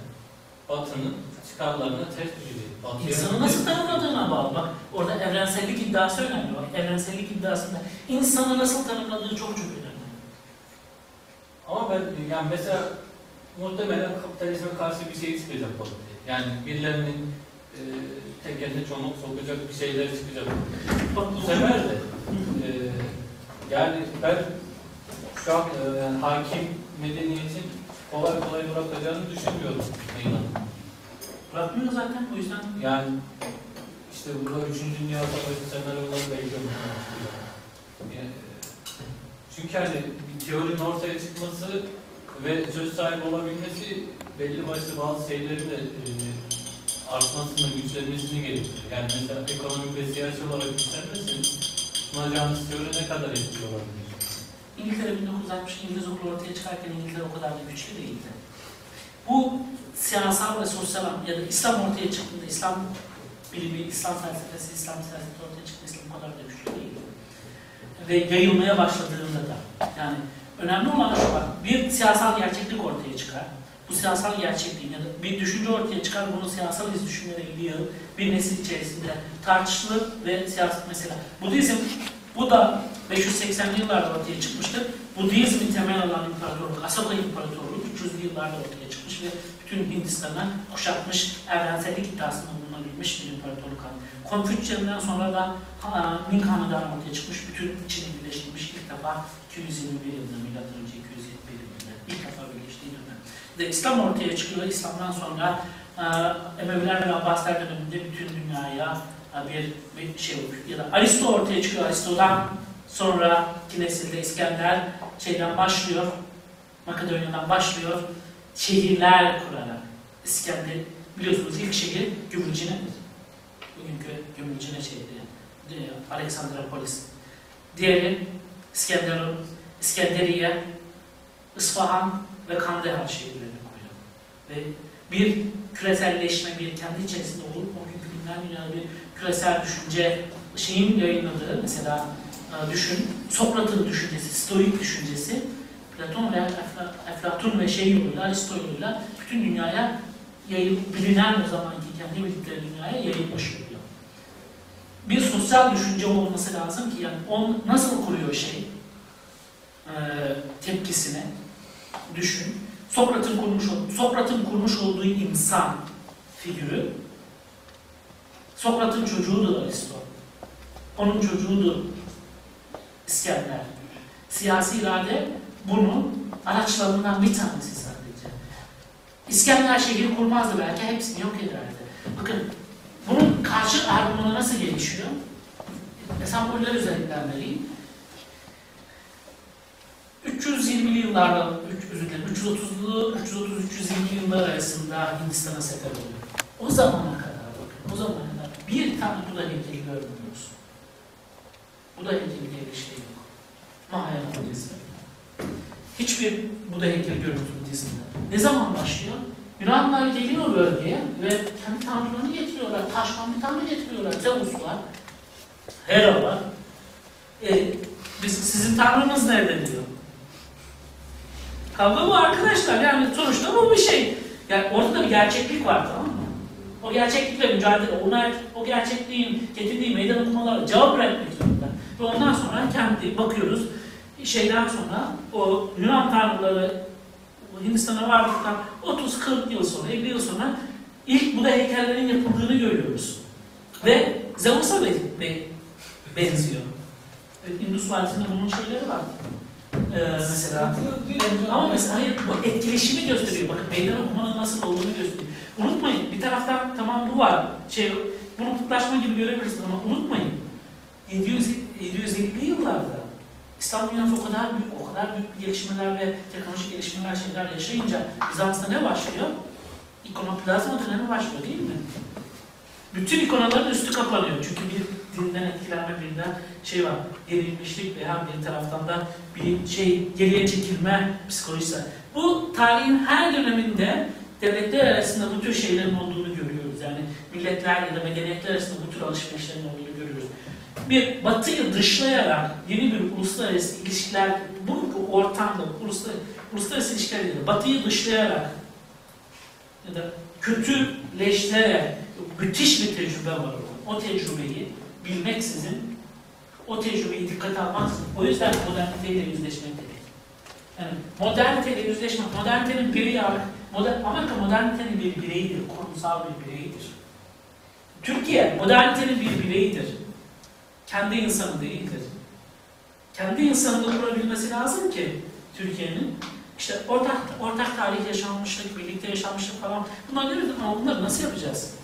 Batı'nın çıkarlarına ters düşecek. Batı'ya- İnsanı nasıl tanımladığına bağlı. Bak orada evrensellik iddiası önemli. Bak evrensellik iddiasında insanı nasıl tanımladığı çok çok önemli. Ama ben yani mesela muhtemelen kapitalizme karşı bir şey çıkacak Batı. Yani birilerinin e, tekerine çomak sokacak bir şeyler çıkacak. Bak Bu sefer de e, yani ben şu an e, yani hakim medeniyetin kolay kolay bırakacağını düşünmüyorum meydanı. bırakmıyor zaten o yüzden. Yani işte burada 3. Dünya Savaşı senaryoları bekliyorum. Yani, çünkü hani bir teorinin ortaya çıkması ve söz sahibi olabilmesi belli başlı bazı şeylerin de e, artmasını, güçlenmesini gerektiriyor. Yani mesela ekonomik ve siyasi olarak güçlenmesi sunacağınız teori ne kadar etkili olabilir? İngiltere 1960 İngiliz okulu ortaya çıkarken İngiltere o kadar da güçlü değildi. Bu siyasal ve sosyal ya da İslam ortaya çıktığında İslam bilimi, İslam felsefesi, İslam siyaseti ortaya çıktığında İslam o kadar da güçlü değildi. Ve yayılmaya başladığında da yani önemli olan şu bak bir siyasal gerçeklik ortaya çıkar. Bu siyasal gerçekliğin ya da bir düşünce ortaya çıkar, bunu siyasal iz düşünmelere yığıl, bir nesil içerisinde tartışılır ve siyaset mesela. Budizm, bu da 580'li yıllarda ortaya çıkmıştır. Budizmin temel alan imparatorluk, Asoka İmparatorluğu 300'lü yıllarda ortaya çıkmış ve bütün Hindistan'ı kuşatmış, evrensellik iddiasında bulunabilmiş bir imparatorluk haline. Konfüçyüs'ten sonra da Ming Hanedanı ortaya çıkmış, bütün Çin'i birleştirmiş ilk defa 221 yılında, milattan önce 221 yılında ilk defa birleştiği dönem. Ve İslam ortaya çıkıyor, İslam'dan sonra e, Emeviler ve Abbasiler döneminde bütün dünyaya bir, bir şey oluyor. Ya da Aristo ortaya çıkıyor, Aristo'dan sonraki nesilde İskender şeyden başlıyor, Makedonya'dan başlıyor, şehirler kurarak. İskender, biliyorsunuz ilk şehir Gümülcine'dir. Bugünkü Gümülcine şehri, e, Aleksandropolis. Diğeri İskenderun, İskenderiye, İsfahan ve Kandahar şehirlerini koyuyor. Ve bir küreselleşme, bir kendi içerisinde olup o günkü dünya dünyada bir küresel düşünce şeyin yayınladığı mesela e, düşün, Sokrat'ın düşüncesi, Stoik düşüncesi, Platon ve Efla- Eflatun ve şey yoluyla, Aristo yoluyla bütün dünyaya yayıl, bilinen o zamanki kendi bildikleri dünyaya yayılmış oluyor. Bir sosyal düşünce olması lazım ki yani on nasıl kuruyor şey e, tepkisine düşün. Sokrat'ın kurmuş olduğu, Sokrat'ın kurmuş olduğu insan figürü Sokrat'ın çocuğudur Aristo. Onun çocuğudur İskender. Siyasi irade bunun araçlarından bir tanesi sadece. İskender şehri kurmazdı belki hepsini yok ederdi. Bakın bunun karşı argümanı nasıl gelişiyor? Semboller üzerinden vereyim. 320'li yıllarda, üç- özür dilerim, 330'lu, 330-320 yıllar arasında Hindistan'a sefer oluyor. O zamana kadar bakın, o zamana bir tane Buda heykeli görmüyoruz. Buda heykeli diye bir şey yok. Mahayana Budizmi. Hiç hiçbir Buda heykeli görüntülü dizinde. Ne zaman başlıyor? Yunanlılar geliyor bölgeye ve kendi tanrılarını getiriyorlar. Taştan bir tanrı getiriyorlar. Zeus var. E, biz, sizin tanrınız nerede diyor. Kavga bu arkadaşlar. Yani sonuçta bu bir şey. Yani ortada bir gerçeklik var tamam mı? O gerçeklikle mücadele, ona, o gerçekliğin getirdiği meydan okumalara cevap üretmek zorunda. Ve ondan sonra kendi bakıyoruz, şeyden sonra o Yunan tanrıları Hindistan'a vardıktan 30-40 yıl sonra, 50 yıl sonra ilk Buda heykellerin yapıldığını görüyoruz. Ve Zeus'a be, be, benziyor. E, Indus Valisi'nde bunun şeyleri var. Ee, mesela ama mesela hayır bu etkileşimi gösteriyor. Bakın meydan okumanın nasıl olduğunu gösteriyor. Unutmayın bir taraftan tamam bu var. Şey bunu putlaşma gibi görebilirsiniz ama unutmayın. 700 750'li yıllarda İslam dünyası o kadar büyük, o kadar büyük gelişmeler ve teknolojik gelişmeler şeyler yaşayınca Bizans'ta ne başlıyor? İkonoplazma dönemi başlıyor değil mi? Bütün ikonaların üstü kapanıyor. Çünkü bir dinden etkilenme, birinden şey var, gerilmişlik veya bir taraftan da bir şey geriye çekilme psikolojisi. Bu tarihin her döneminde devletler arasında bu tür şeylerin olduğunu görüyoruz. Yani milletler ya da medeniyetler arasında bu tür alışverişlerin olduğunu görüyoruz. Bir batıyı dışlayarak yeni bir uluslararası ilişkiler, bu ortamda uluslararası, uluslararası ilişkiler batıyı dışlayarak ya da kötüleştirerek müthiş bir tecrübe var. O tecrübeyi bilmeksizin, o tecrübeyi dikkate almaksızın, o yüzden moderniteyle yüzleşmek dedik. Yani moderniteyle yüzleşmek, modernitenin bireyi modern, Amerika modernitenin bir bireyidir, kurumsal bir bireyidir. Türkiye modernitenin bir bireyidir. Kendi insanı değildir. Kendi insanını kurabilmesi lazım ki Türkiye'nin işte ortak ortak tarih yaşanmışlık, birlikte yaşanmışlık falan bunlar ne ama bunları nasıl yapacağız?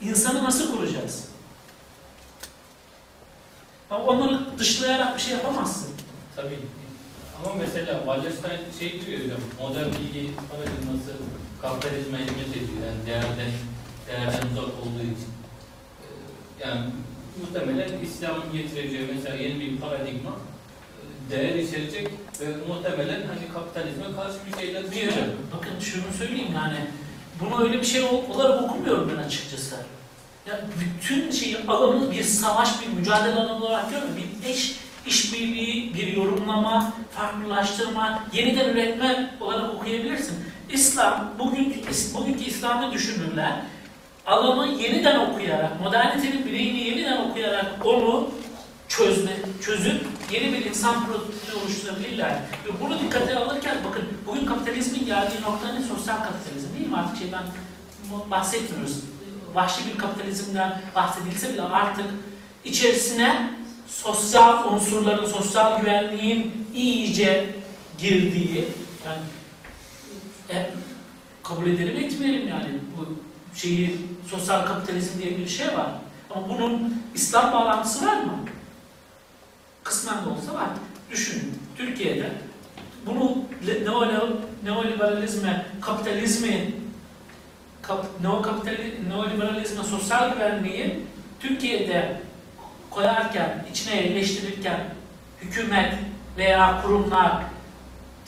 İnsanı nasıl kuracağız? Ama onları dışlayarak bir şey yapamazsın. Tabii. Ama mesela Wallerstein şey diyor hocam, modern bilgi paradigması kapitalizme hizmet ediyor. Yani değerden, değerden uzak olduğu için. Ee, Yani muhtemelen İslam'ın getireceği mesela yeni bir paradigma e, değer içerecek ve muhtemelen hani kapitalizme karşı bir şeyler diyecek. bakın şunu söyleyeyim yani bunu öyle bir şey olarak okumuyorum ben açıkçası. Ya bütün şeyi alanı bir savaş, bir mücadele alanı olarak görmüyorum. Bir eş, işbirliği, bir yorumlama, farklılaştırma, yeniden üretme olarak okuyabilirsin. İslam, bugünkü, bugünkü İslam'ı düşünürler, alanı yeniden okuyarak, modernitenin bireyini yeniden okuyarak onu çözme, çözüp yeni bir insan prototipi oluşturabilirler. Ve bunu dikkate alırken bakın bugün kapitalizmin geldiği nokta ne? Sosyal kapitalizm değil mi? Artık şeyden bahsetmiyoruz. Vahşi bir kapitalizmden bahsedilse bile artık içerisine sosyal unsurların, sosyal güvenliğin iyice girdiği, yani e, kabul edelim etmeyelim yani bu şeyi sosyal kapitalizm diye bir şey var. Ama bunun İslam bağlantısı var mı? Kısmen de olsa var. Düşünün, Türkiye'de bunu neoliberal, neoliberalizme, kapitalizmi, kap, neokapitali, neoliberalizme, sosyal güvenliği Türkiye'de koyarken, içine yerleştirirken hükümet veya kurumlar,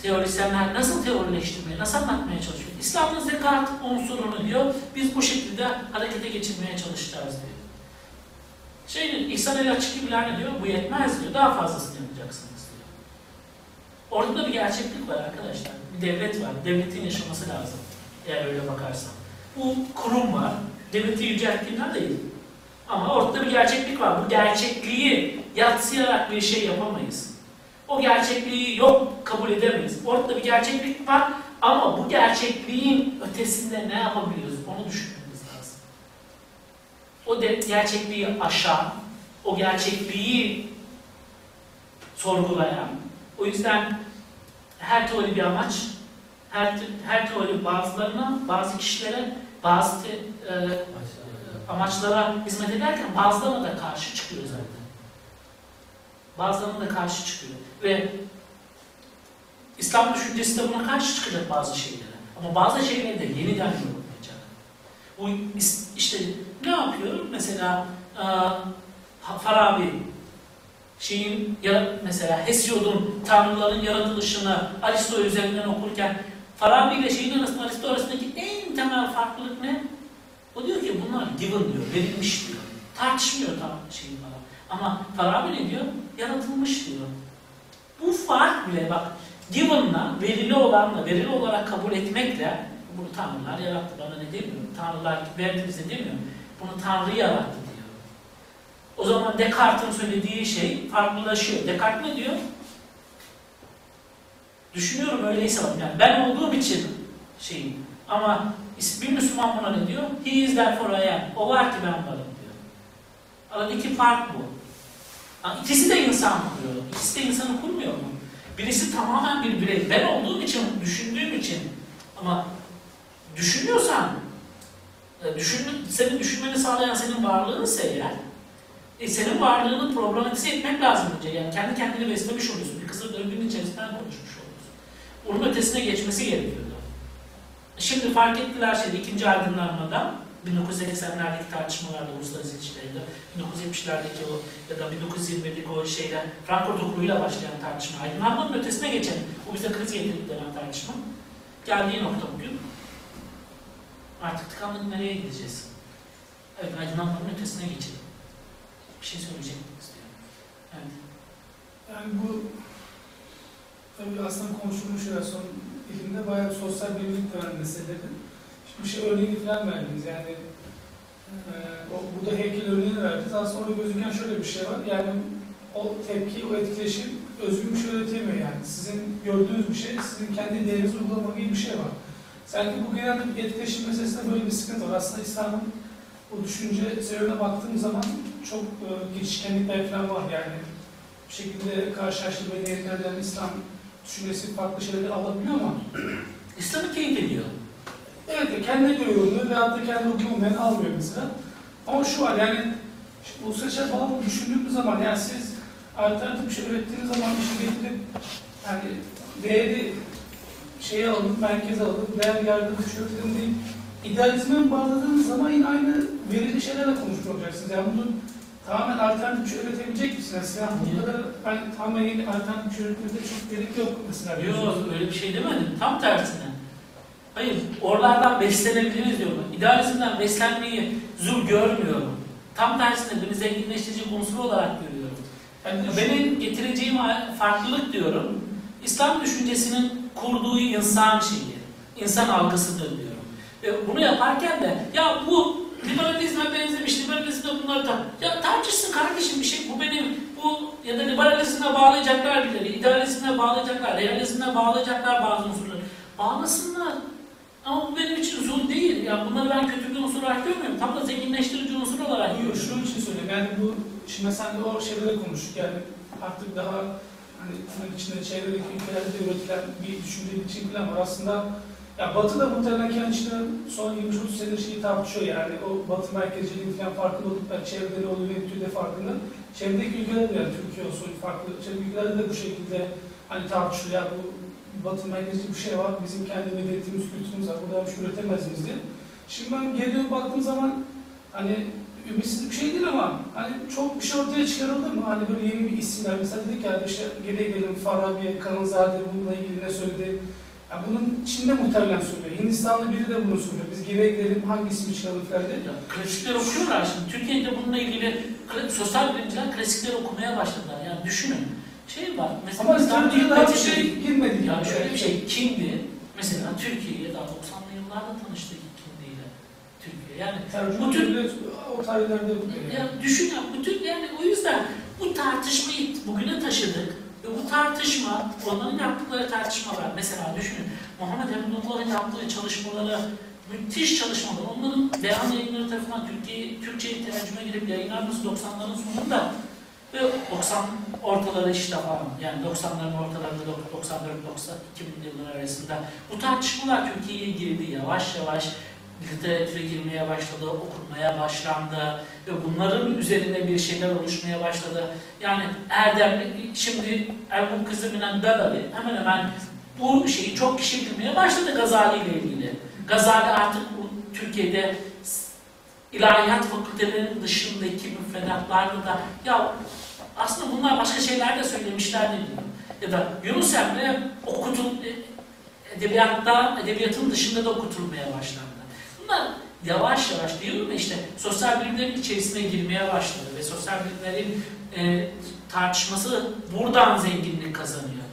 teorisyenler nasıl teorileştirmeye, nasıl anlatmaya çalışıyor? İslam'ın zekat unsurunu diyor, biz bu şekilde harekete geçirmeye çalışacağız diyor. Şeyin, İhsan El Açık gibiler ne diyor? Bu yetmez diyor, daha fazlasını yapacaksınız diyor. Orada da bir gerçeklik var arkadaşlar. Bir devlet var, devletin yaşaması lazım. Eğer öyle bakarsan. Bu kurum var, devleti yücelttiğinden değil. Ama ortada bir gerçeklik var. Bu gerçekliği yatsıyarak bir şey yapamayız. O gerçekliği yok kabul edemeyiz. Ortada bir gerçeklik var ama bu gerçekliğin ötesinde ne yapabiliyoruz onu düşünmemiz lazım. O de gerçekliği aşan, o gerçekliği sorgulayan, o yüzden her teori bir amaç, her, her teori bazılarına, bazı kişilere, bazı te, e, amaçlara hizmet ederken bazılarına da karşı çıkıyor zaten. Bazılarına da karşı çıkıyor. Ve İslam düşüncesi de buna karşı çıkacak bazı şeylere. Ama bazı şeyleri de yeniden yorumlayacak. Bu işte ne yapıyor? Mesela Farabi şeyin yara- mesela Hesiod'un tanrıların yaratılışını Aristo üzerinden okurken Farabi ile şeyin arasında Aristo arasındaki en temel farklılık ne? O diyor ki bunlar given diyor, verilmiş diyor. Tartışmıyor tam şeyin falan. Ama Farabi ne diyor? Yaratılmış diyor. Bu fark bile bak given'la, verili olanla, verili olarak kabul etmekle bunu tanrılar yarattı bana ne demiyorum. Tanrılar verdi bize demiyorum. Bunu Tanrı yarattı diyor. O zaman Descartes'in söylediği şey farklılaşıyor. Descartes ne diyor? Düşünüyorum öyleyse bak yani ben olduğum için şeyim. Ama bir Müslüman buna ne diyor? He is therefore I am. O var ki ben varım diyor. Aradaki fark bu. Ha, İkisi de insan kuruyor. İkisi de insanı kurmuyor mu? Birisi tamamen bir birey. Ben olduğum için, düşündüğüm için. Ama düşünüyorsan, e, düşün, senin düşünmeni sağlayan senin varlığınsa eğer, e, senin varlığını problematize etmek lazım önce. Yani kendi kendini beslemiş oluyorsun. Bir kısır döngünün içerisinden konuşmuş oluyorsun. Onun ötesine geçmesi gerekiyordu. Şimdi fark ettiler şeyde ikinci aydınlanmada 1980'lerdeki tartışmalarda uluslararası ilişkilerinde 1970'lerdeki o ya da 1921'deki o şeyler Frankfurt okuluyla başlayan tartışma aydınlanmanın ötesine geçen bu bize kriz getirdi denen tartışma geldiği nokta bugün artık tıkandık nereye gideceğiz? Evet aydınlanmanın ötesine geçelim. Bir şey söyleyecek istiyorum. Evet. Yani bu tabii aslında konuşulmuş şeyler son dilimde bayağı sosyal bilimlik temel meseleleri. Şimdi şey örneğini falan verdiniz yani e, o, burada heykel örneğini verdiniz. Aslında orada gözüken şöyle bir şey var. Yani o tepki, o etkileşim özgün bir şey üretemiyor yani. Sizin gördüğünüz bir şey, sizin kendi değerinizi uygulama gibi bir şey var. Sanki bu genelde bir etkileşim meselesinde böyle bir sıkıntı var. Aslında İslam'ın o düşünce serüvenine baktığım zaman çok e, girişkenlikler falan var yani. Bir şekilde karşılaştırma değerlerden İslam düşüncesi farklı şeyleri alabiliyor ama İslam'ı keyif ediyor. evet ya kendine göre yorumluyor veyahut da kendi okumayan almıyor mesela. Ama şu var yani şimdi uluslararası falan düşündüğümüz zaman yani siz alternatif bir şey ürettiğiniz zaman işi getirip yani değeri şeye alın, merkeze alın, değer yargı üretim değil. İdealizme bağladığınız zaman yine aynı verili şeylerle konuşmuş olacaksınız. Yani bunun tamamen alternatif üretebilecek misiniz? Yani bu kadar ben tamamen yeni alternatif üretmede çok gerek yok mesela. Yok öyle bir şey demedim. Tam tersine. Hayır, oralardan beslenebiliriz diyorum. İdealizmden beslenmeyi zul görmüyorum. Tam tersine beni zenginleştirici unsur olarak görüyorum. Yani Benim getireceğim farklılık diyorum. İslam düşüncesinin kurduğu insan şeyi, insan algısıdır diyorum. Ve bunu yaparken de ya bu liberalizme benzemiş, liberalizmde bunları da ya tartışsın kardeşim bir şey bu benim bu ya da liberalizme bağlayacaklar birileri, idealizme bağlayacaklar, realizme bağlayacaklar bazı unsurları. Bağlasınlar. Ama bu benim için zul değil. Ya bunları ben kötü bir unsur olarak görmüyorum. Tam da zenginleştirici unsur olarak görüyorum. şunun için söyleyeyim. Yani bu, şimdi sen de o şeyleri konuştuk. Yani artık daha hani tırnak içinde çevredeki ülkelerde üretilen bir düşünce biçim falan var. Aslında ya Batı da muhtemelen kendi içinde son 20-30 senedir şeyi tartışıyor yani. O Batı merkezciliğin falan farkında olup yani çevrede ne bitiyor de farkında. Çevredeki ülkelerde de yani Türkiye olsun farklı çevredeki ülkelerde de bu şekilde hani tartışılıyor. Ya bu Batı merkezci bir şey var. Bizim kendi medeniyetimiz, kültürümüz var. Burada bir şey üretemez miyiz diye. Şimdi ben geri dönüp baktığım zaman hani ümitsiz bir şey değil ama hani çok bir şey ortaya çıkarıldı mı? Hani böyle yeni bir isimler mesela dedik ya işte geriye gelelim Farabi, Kanızade bununla ilgili ne söyledi? Ya bunun Çin'de muhtemelen söylüyor. Hindistanlı biri de bunu söylüyor. Biz geriye gidelim hangi ismi çıkaralım falan diye. Ya, klasikler okuyorlar şimdi. Türkiye'de bununla ilgili sosyal bilimciler klasikleri okumaya başladılar. Yani düşünün. Şey var. Mesela Ama İslam Türkiye'de daha bir şey girmedi. Yani şöyle bir şey, kimdi? Mesela Türkiye'ye daha 90'lı yıllarda tanıştık kimdiyle. Türkiye. Yani Tercüme Bu tür- o tarihlerde yani. ya düşün ya bütün yani o yüzden bu tartışmayı bugüne taşıdık ve bu tartışma onların yaptıkları tartışmalar mesela düşünün Muhammed Emrullah'ın yaptığı çalışmaları müthiş çalışmalar. Onların beyan yayınları tarafından Türkiye Türkçe'ye tercüme girip yayınlanması 90'ların sonunda ve 90 ortaları işte falan yani 90'ların ortalarında 94 90 2000 yıllar arasında bu tartışmalar Türkiye'ye girdi yavaş yavaş literatüre girmeye başladı, okunmaya başlandı ve bunların üzerine bir şeyler oluşmaya başladı. Yani Erdem, şimdi Ergun Kızımınan Bedavi hemen hemen bu şeyi çok kişi bilmeye başladı Gazali ile ilgili. Gazali artık bu Türkiye'de ilahiyat fakültelerinin dışındaki müfredatlarda da ya aslında bunlar başka şeyler de söylemişlerdi. Ya da Yunus Emre okutul, e, edebiyatta, edebiyatın dışında da okutulmaya başlandı. Bunlar yavaş yavaş diyorum ya işte sosyal bilimlerin içerisine girmeye başladı ve sosyal bilimlerin e, tartışması buradan zenginlik kazanıyor.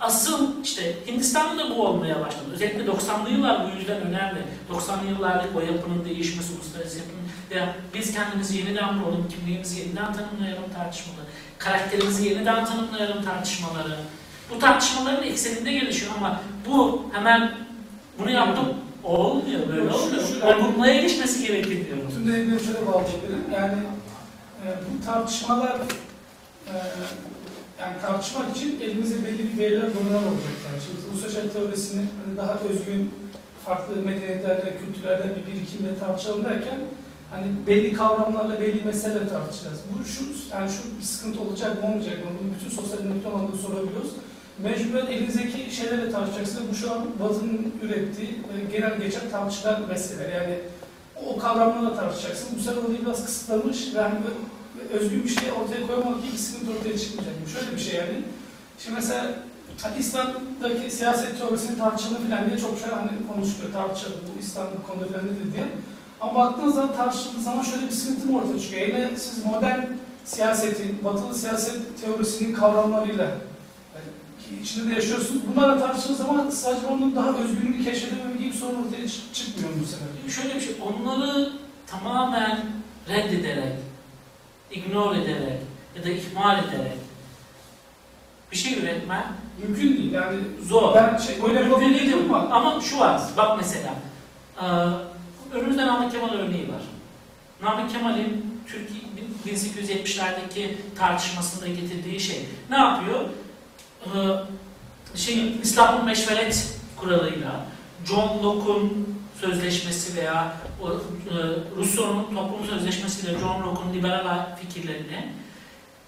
Asıl işte Hindistan'da da bu olmaya başladı. Özellikle 90'lı yıllar bu yüzden önemli. 90'lı yıllardaki o yapının değişmesi, uluslararası yapının veya biz kendimizi yeniden bulalım, kimliğimizi yeniden tanımlayalım tartışmaları, karakterimizi yeniden tanımlayalım tartışmaları. Bu tartışmaların ekseninde gelişiyor ama bu hemen bunu yaptım olmuyor, böyle Şu- olmuyor. şu- Olgunluğa erişmesi gerekir diyorum. Bütün dediğine şöyle bağlayabilirim. Yani e, bu tartışmalar e, yani tartışmak için elimizde belli bir veriler doneler olacak. Yani şimdi sosyal teorisini hani daha özgün farklı medeniyetlerde, kültürlerde bir birikimle tartışalım derken hani belli kavramlarla belli mesele tartışacağız. Bu şu yani şu bir sıkıntı olacak mı olmayacak mı? Bunu bütün sosyal bilimci olanları sorabiliyoruz. Mecburen elinizdeki şeylerle tartışacaksınız. Bu şu an Batı'nın ürettiği e, genel geçen tartışılan meseleler. Yani o kavramlarla tartışacaksın. Bu sefer olayı biraz kısıtlamış ve hani özgün bir şey ortaya ki bir sıkıntı ortaya çıkmayacak. Bu Şöyle bir şey yani. Şimdi mesela hani siyaset teorisini tartışalım falan diye çok şey hani konuşuluyor, tartışılıyor. Bu İslam bu konuda falan nedir diye. Ama baktığınız zaman tartışıldığı zaman şöyle bir sıkıntı ortaya çıkıyor? Yine siz modern siyasetin, batılı siyaset teorisinin kavramlarıyla içinde de yaşıyorsunuz. Bunlarla tartıştığınız zaman sadece onun daha özgünlüğünü keşfedememe gibi sorun ortaya çık- çıkmıyor bu sefer. Şöyle bir şey, onları tamamen reddederek, ignore ederek ya da ihmal ederek bir şey üretmen Mümkün değil. Yani zor. ben şey öyle Mümkün değil ama Ama şu var, bak mesela, eee, önümüzde Namık Kemal örneği var. Namık Kemal'in Türkiye 1870'lerdeki tartışmasında getirdiği şey ne yapıyor? Eee şey İslam'ın meşveret kuralıyla John Locke'un sözleşmesi veya e, Rousseau'nun toplum sözleşmesiyle John Locke'un liberal fikirlerini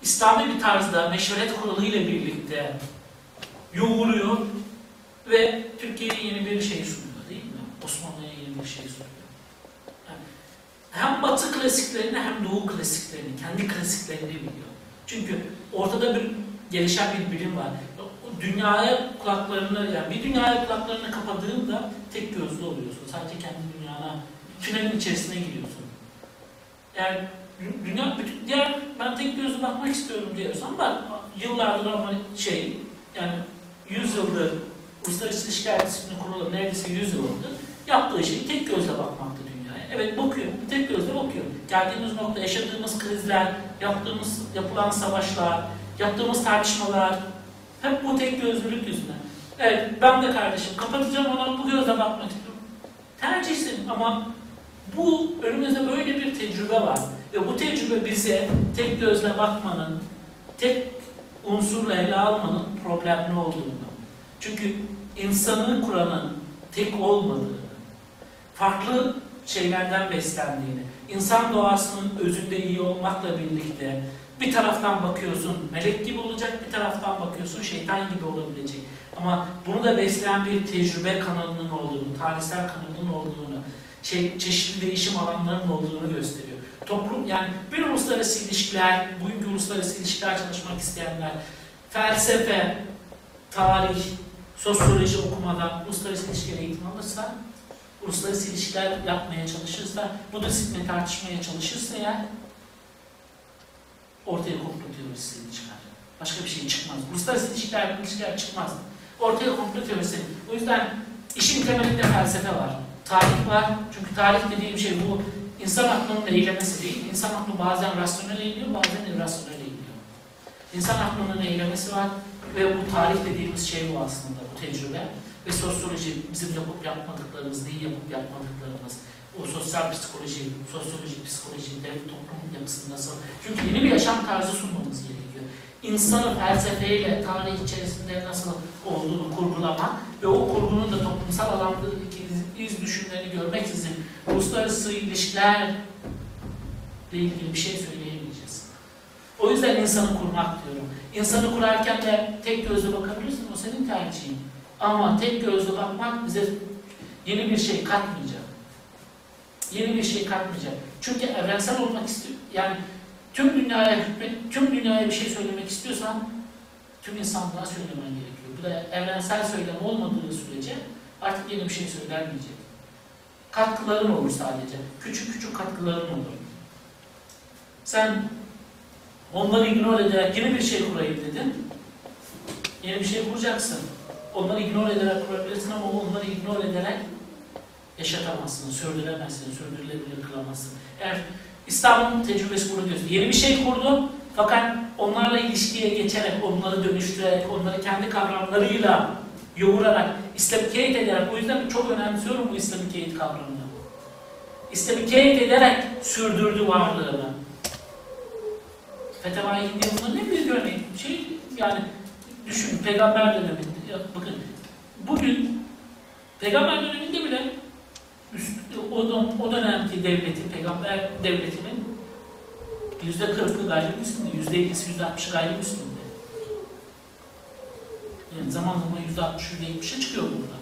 İslami bir tarzda meşveret kuralıyla birlikte yoğuruyor ve Türkiye'ye yeni bir şey sunuyor değil mi? Osmanlı'ya yeni bir şey sunuyor. Hem Batı klasiklerini hem Doğu klasiklerini, kendi klasiklerini biliyor. Çünkü ortada bir gelişen bir bilim var. O Dünyaya kulaklarını, yani bir dünyaya kulaklarını kapadığında tek gözlü oluyorsun. Sadece kendi dünyana, tünelin içerisine giriyorsun. Yani dü- dünya, bütün, diğer ben tek gözlü bakmak istiyorum diyorsan bak yıllardır ama şey, yani 100 yıldır Uluslararası İlişkiler Disiplini Kurulu neredeyse 100 yıldır yaptığı şey tek gözle bakmaktı dünyaya. Evet bakıyor, tek gözle bakıyor. Geldiğimiz nokta, yaşadığımız krizler, yaptığımız, yapılan savaşlar, yaptığımız tartışmalar, hep bu tek gözlülük yüzünden. Evet, ben de kardeşim kapatacağım ona bu gözle bakmak istiyorum. Tercih senin ama bu önümüzde böyle bir tecrübe var. Ve bu tecrübe bize tek gözle bakmanın, tek unsurla ele almanın problemli olduğunu. Çünkü insanı kuranın tek olmadığını, farklı şeylerden beslendiğini, insan doğasının özünde iyi olmakla birlikte bir taraftan bakıyorsun melek gibi olacak, bir taraftan bakıyorsun şeytan gibi olabilecek. Ama bunu da besleyen bir tecrübe kanalının olduğunu, tarihsel kanalının olduğunu, şey, çeşitli değişim alanlarının olduğunu gösteriyor. Toplum yani bir uluslararası ilişkiler, bugünkü uluslararası ilişkiler çalışmak isteyenler, felsefe, tarih, sosyoloji okumadan uluslararası ilişkiler eğitim alırsa, uluslararası ilişkiler yapmaya çalışırsa, bu disiplini tartışmaya çalışırsa eğer ortaya komplo teorisi çıkar. Başka bir şey çıkmaz. Uluslararası ilişkiler, ilişkiler çıkmaz. Ortaya komplo teorisi. O yüzden işin temelinde felsefe var. Tarih var. Çünkü tarih dediğim şey bu insan aklının eylemesi değil. İnsan aklı bazen rasyonel eğiliyor, bazen irrasyonel eğiliyor. İnsan aklının eylemesi var ve bu tarih dediğimiz şey bu aslında, bu tecrübe. Ve sosyoloji, bizim yapıp yapmadıklarımız, neyi yapıp yapmadıklarımız, o sosyal psikoloji, sosyolojik psikoloji, devlet toplum yapısı nasıl? Çünkü yeni bir yaşam tarzı sunmamız gerekiyor. İnsanı felsefeyle, tarih içerisinde nasıl olduğunu kurgulamak ve o kurgunun da toplumsal alandaki iz, iz düşümlerini görmeksizin uluslararası ilişkilerle ilgili bir şey söyleyemeyeceğiz. O yüzden insanı kurmak diyorum. İnsanı kurarken de tek gözle bakabilirsin, o senin tercihin. Ama tek gözle bakmak bize yeni bir şey katmayacak. Yeni bir şey katmayacak. Çünkü evrensel olmak istiyor. Yani tüm dünyaya tüm dünyaya bir şey söylemek istiyorsan tüm insanlığa söylemen gerekiyor. Bu da evrensel söylem olmadığı sürece artık yeni bir şey söylenmeyecek. Katkıların olur sadece. Küçük küçük katkıların olur. Sen onları ignore ederek yeni bir şey kurayım dedin. Yeni bir şey kuracaksın. Onları ignore ederek kurabilirsin ama onları ignore ederek yaşatamazsın, sürdüremezsin, sürdürülebilir kılamazsın. Eğer İslam'ın tecrübesi bunu gösteriyor. Yeni bir şey kurdu fakat onlarla ilişkiye geçerek, onları dönüştürerek, onları kendi kavramlarıyla yoğurarak, islamicate ederek, o yüzden çok önemsiyorum bu islamicate kavramını. islamicate ederek sürdürdü varlığını. Fetevai Hindiye bunun ne büyük örneği. Şey, yani düşün, peygamber döneminde, bakın, bugün peygamber döneminde bile üst, o, dön- o dönemki devletin, peygamber devletinin yüzde kırkı gayrimüslimdi, yüzde ellisi, yüzde altmışı gayrimüslimdi. Yani zaman zaman yüzde altmış, yüzde yetmişe çıkıyor burada.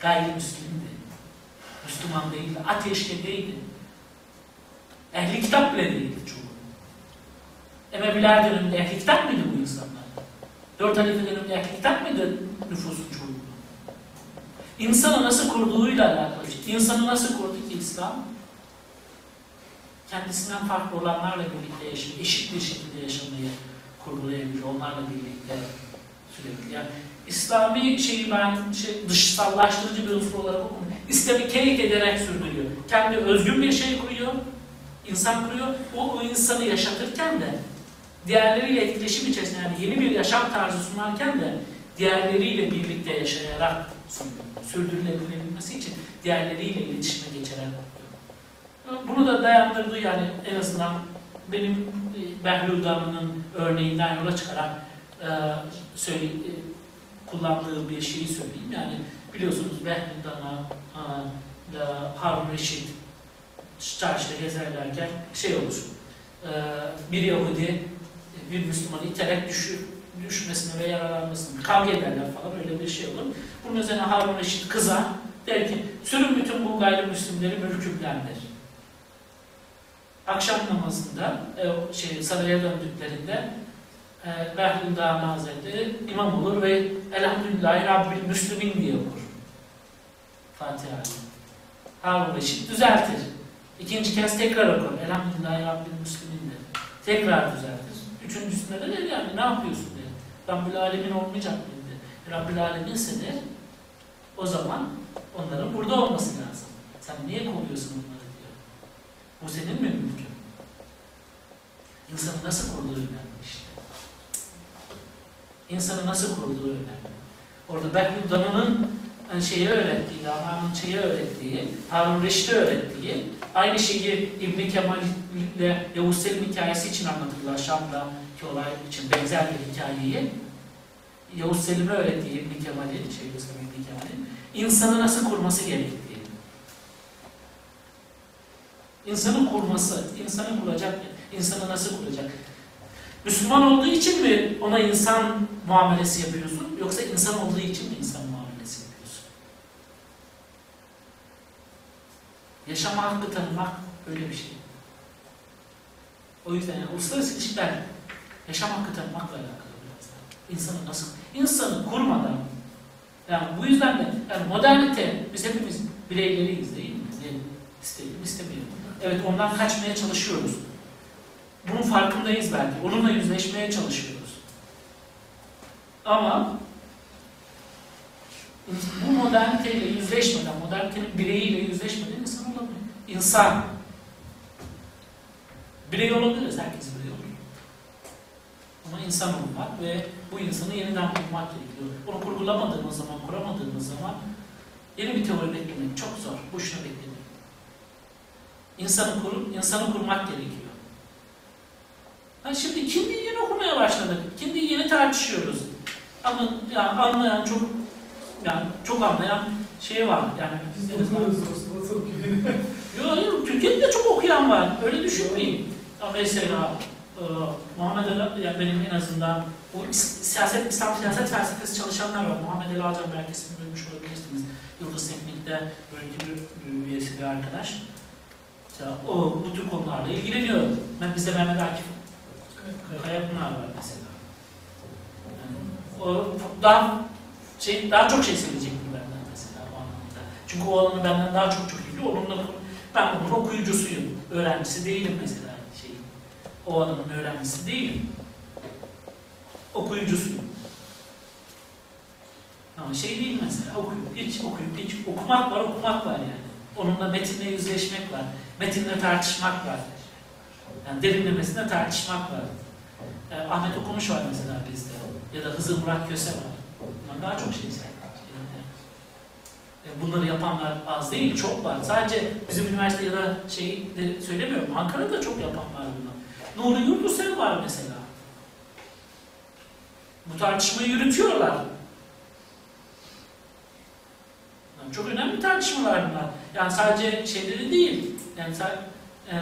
Gayrimüslimdi. Müslüman değildi, ateşte değildi. Ehli kitap bile değildi çoğu. Emeviler döneminde ehli kitap mıydı bu insanlar? Dört halife döneminde ehli kitap mıydı nüfusun çoğunluğu? İnsanı nasıl kurduğuyla alakalı. şey. İnsanı nasıl kurdu ki İslam? Kendisinden farklı olanlarla birlikte yaşamayı, eşit bir şekilde yaşamayı kurgulayabilir. Onlarla birlikte sürekli. Yani İslami şeyi ben şey, dışsallaştırıcı bir unsur olarak okumuyorum. İslam'ı keyif ederek sürdürüyor. Kendi özgün bir şey kuruyor. insan kuruyor. O, o insanı yaşatırken de diğerleriyle etkileşim içerisinde yani yeni bir yaşam tarzı sunarken de diğerleriyle birlikte yaşayarak. Sürdürülebilmesi için diğerleriyle iletişime geçerek. Bunu da dayandırdığı yani en azından benim e, Behlül Damı'nın örneğinden yola çıkarak e, söyle, e, kullandığı bir şeyi söyleyeyim. Yani biliyorsunuz Behlül Damı, e, Harun Reşit çarşıda gezerlerken şey olur, e, bir Yahudi bir Müslümanı iterek düşür, düşmesine ve yaralanmasına kavga ederler falan öyle bir şey olur. Bunun üzerine Harun Reşit kızar, der ki sürün bütün bu gayrimüslimleri mürkümden der. Akşam namazında e, şey, saraya döndüklerinde e, Behlül Dağ Hazretleri imam olur ve Elhamdülillahi Rabbil Müslümin diye okur. Fatiha'yı. Harun Reşit düzeltir. İkinci kez tekrar okur. Elhamdülillahi Rabbil Müslümin der. Tekrar düzeltir. Üçüncüsünde de der yani ne yapıyorsun. Rabbül Alemin olmayacak mı der. Rabbül Aleminse der. O zaman onların burada olması lazım. Sen niye kovuyorsun onları diyor. Bu senin mi mülkün? İnsanı nasıl kurduğu önemli işte. İnsanı nasıl kurduğu önemli. Orada Behlül Dana'nın şeyi öğrettiği, Davran'ın şeyi öğrettiği, Harun Reşit'e öğrettiği, aynı şeyi İbn Kemal ile Yavuz Selim hikayesi için anlatırlar Şam'daki olay için benzer bir hikayeyi. Yavuz Selim'e öğrettiği İbn Kemal'in, şey Yavuz Selim Kemal'in, insanı nasıl kurması gerektiği. İnsanı kurması, insanı kuracak, insanı nasıl kuracak? Müslüman olduğu için mi ona insan muamelesi yapıyorsun, yoksa insan olduğu için mi insan muamelesi yapıyorsun? Yaşama hakkı tanımak öyle bir şey. O yüzden yani uluslararası ilişkiler yaşam hakkı tanımakla alakalı biraz da. İnsanı nasıl, insanı kurmadan, yani bu yüzden de yani modernite, biz hepimiz bireyleriyiz değil mi? Ne isteyelim, istemeyelim. Evet ondan kaçmaya çalışıyoruz. Bunun farkındayız belki. Onunla yüzleşmeye çalışıyoruz. Ama bu moderniteyle yüzleşmeden, modernitenin bireyiyle yüzleşmeden insan. İnsan. Birey olabiliriz, herkes birey olur. Ama insan olmak ve bu insanı yeniden kurmak gerekiyor. Onu kurgulamadığımız zaman, kuramadığımız zaman yeni bir teori beklemek çok zor. Boşuna beklemek. İnsanı kurup, insanı kurmak gerekiyor. Yani şimdi kimliği yeni okumaya başladık. Kimliği yeni tartışıyoruz. Ama yani anlayan çok yani çok anlayan şey var. Yani Biz aslında. Nasıl okuyor? Yok yok Türkiye'de de çok okuyan var. Öyle düşünmeyin. Mesela e, Muhammed Ali, yani benim en azından is- siyaset, İslam siyaset felsefesi çalışanlar var. Muhammed Ali Alcan belki ismini duymuş olabilirsiniz. Yıldız Teknik'te bölge bir üyesi bir arkadaş. Mesela o bu tür konularla ilgileniyor. Ben bize Mehmet Akif Kayapınar var mesela. Yani o daha şey daha çok şey söyleyecektim benden mesela o anlamda. Çünkü o alanı benden daha çok çok iyi. Onunla ben bunun okuyucusuyum. Öğrencisi değilim mesela şey. O alanın öğrencisi değilim. Okuyucusuyum. Ama şey değil mesela okuyup hiç okuyup hiç okumak var okumak var yani. Onunla metinle yüzleşmek var. Metinle tartışmak var. Yani derinlemesine tartışmak var. E, Ahmet Okumuş var mesela bizde. Ya da Hızır Murat Köse var. Bunlar daha çok şey yani. Bunları yapanlar az değil, çok var. Sadece bizim üniversite ya da şey de söylemiyorum. Ankara'da çok yapan var bunu. Nuri Yurdusev var mesela. Bu tartışmayı yürütüyorlar. Yani çok önemli tartışmalar bunlar. Yani sadece şeyleri değil. Yani sadece, e,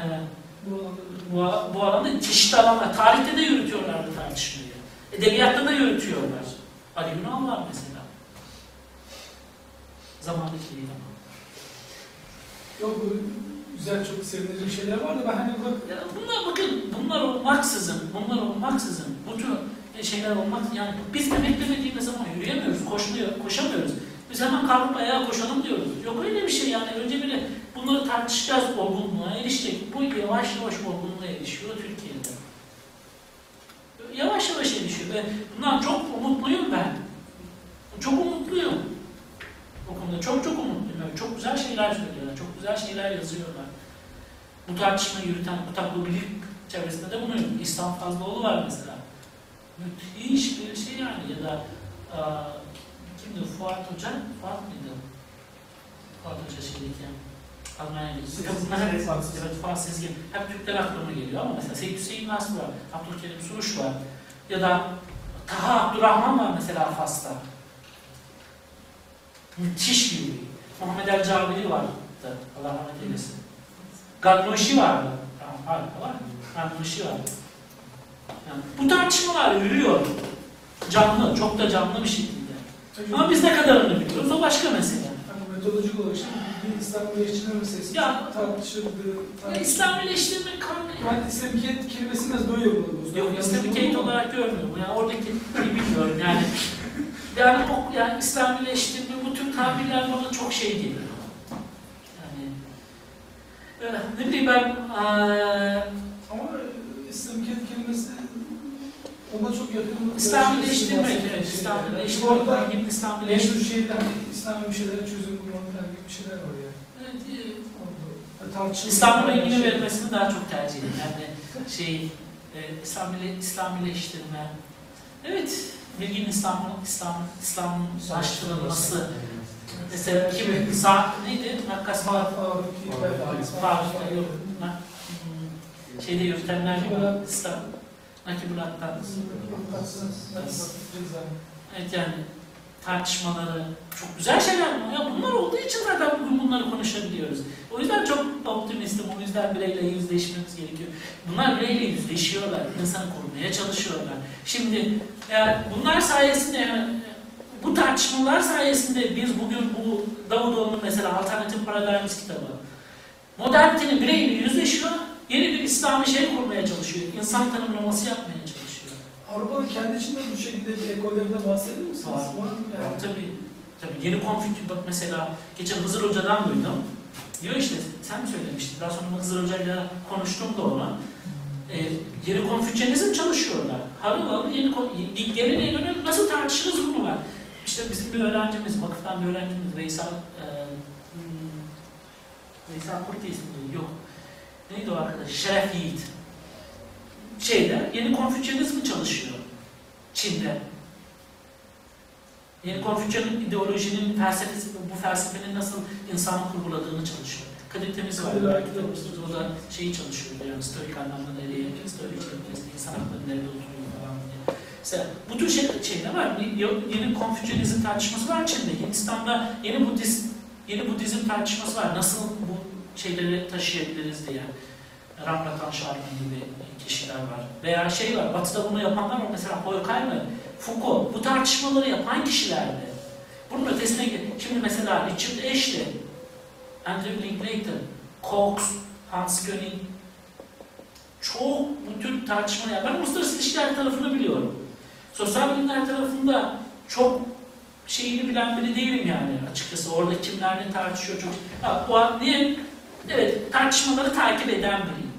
Bu bu, bu alanda çeşitli alanlar. Tarihte de yürütüyorlar bu tartışmayı. Edebiyatta da yürütüyorlar. Ali Ünal var mesela. Zamandaki değil ama. Yok bu güzel çok sevindirici şeyler var da ben hani bak Ya bunlar bakın, bunlar olmaksızın, bunlar olmaksızın, bu tür şeyler olmak, yani biz emeklemediğimiz zaman yürüyemiyoruz, koşmuyor, koşamıyoruz. Biz hemen kalkıp ayağa koşalım diyoruz. Yok öyle bir şey yani. Önce bir de bunları tartışacağız, olgunluğa erişecek. Bu yavaş yavaş olgunluğa erişiyor Türkiye'de. Yavaş yavaş erişiyor ve bundan çok umutluyum ben. Çok umutluyum. Çok çok umutluyum. Çok güzel şeyler söylüyorlar, çok güzel şeyler yazıyorlar. Bu tartışmayı yürüten, bu tablo bilim çevresinde de bunu İslam Fazlıoğlu var mesela. Müthiş bir şey yani ya da aa, kimdi Fuat Hoca? Fuat mıydı? Fuat Hoca şeydeki Almanya'daki. Evet Fuat Sezgin. Hep Türkler aklıma geliyor ama mesela Seyit Hüseyin Nasr var, Abdülkerim Suruş var. Ya da Taha Abdurrahman var mesela Fas'ta. Müthiş bir biri. Muhammed El Cabiri vardı. Allah rahmet eylesin. Gadnoşi vardı. Tamam, hala var mı? Gadnoşi vardı. Yani bu tartışmalar yürüyor. Canlı, çok da canlı bir şekilde. Ama biz ne kadarını biliyoruz o başka mesele. hani metodolojik olarak işte bir İslamiyetçinin meselesi Ya- tartışıldı. Ya. İslamileştirme kanunu... Ben İslamiyet kelimesini biraz böyle yorumladım. Yok, İslamikate olarak görmüyorum. Yani oradaki bilmiyorum yani. Yani, o, yani İslamileştirme, tabirler bana çok şey geliyor. Yani... ne bileyim ben... eee, Ama İslamiyet kelimesi ona çok yakın. İslamileştirmek, evet, Orada İslamileştirmek, gibi İslamileştirmek. şeyler, İslami bir şeylere çözüm bulmak falan gibi bir şeyler var yani. Evet, e, Orada. Tartışılır. İstanbul'a ilgili verilmesini daha çok tercih ederim. Yani şey, e, İslamile, İslamileştirme. Evet, bilginin İslam, İslam, İslamlaştırılması. Mesela kim, Sa neydi? Nakkas var. Faruk, Şeyde gibi. İslam. Nakibulat'tan. Evet yani tartışmaları çok güzel şeyler bunlar. Ya bunlar olduğu için zaten bugün bunları konuşabiliyoruz. O yüzden çok optimistim. O yüzden bireyle yüzleşmemiz gerekiyor. Bunlar bireyle yüzleşiyorlar. insanı korumaya çalışıyorlar. Şimdi yani bunlar sayesinde bu tartışmalar sayesinde biz bugün bu Davutoğlu'nun mesela Alternatif Paradigms kitabı modernitenin bireyle yüzleşiyor. Yeni bir İslami şey kurmaya çalışıyor. İnsan tanımlaması yapmaya çalışıyor. Avrupa'nın kendi içinde bu şekilde bir ekollerine bahsediyor musunuz? Var. Yani tabii, tabii yeni konflik bak mesela geçen Hızır Hoca'dan duydum. Diyor işte sen mi söylemiştin? Daha sonra Hızır Hoca'yla konuştum da ona. E, yeni konfüçyenizm çalışıyorlar. Harıl harıl yeni kon- geleneğe dönüp nasıl tartışırız bunu var. İşte bizim bir öğrencimiz, vakıftan bir öğrencimiz Veysel e, hmm, Veysel Kurti isminde yok. Neydi o arkadaş? Şeref Yiğit. Şeyde yeni konfüçyenizmi çalışıyor. Çin'de. Yeni Konfüçyon'un ideolojinin felsefesi, bu felsefenin nasıl insanı kurguladığını çalışıyor. Kadir Temiz var, belki tanımışsınız. O da şeyi çalışıyor, yani stoik anlamda nereye, stoik çevresi, insan hakları nerede diye. Mesela bu tür şey, şeyler var. Yeni- Konfüçyonizm tartışması var Çin'de. Hindistan'da yeni Budist, yeni Budizm tartışması var. Nasıl bu şeyleri taşıyabiliriz diye. Ramlatan Sharma gibi kişiler var. Veya şey var, Batı'da bunu yapanlar var. Mesela Horkheimer, Foucault, bu tartışmaları yapan kişilerdi. Bunun ötesine. Şimdi mesela Richard Ashley, Andrew Linklater, Cox, Hans König, çok bu tür tartışmalar, ben uluslararası ilişkiler tarafını biliyorum. Sosyal bilimler tarafında çok şeyini bilen biri değilim yani açıkçası. Orada kimler ne tartışıyor çok. Ha, o an niye? Evet, tartışmaları takip eden biriyim.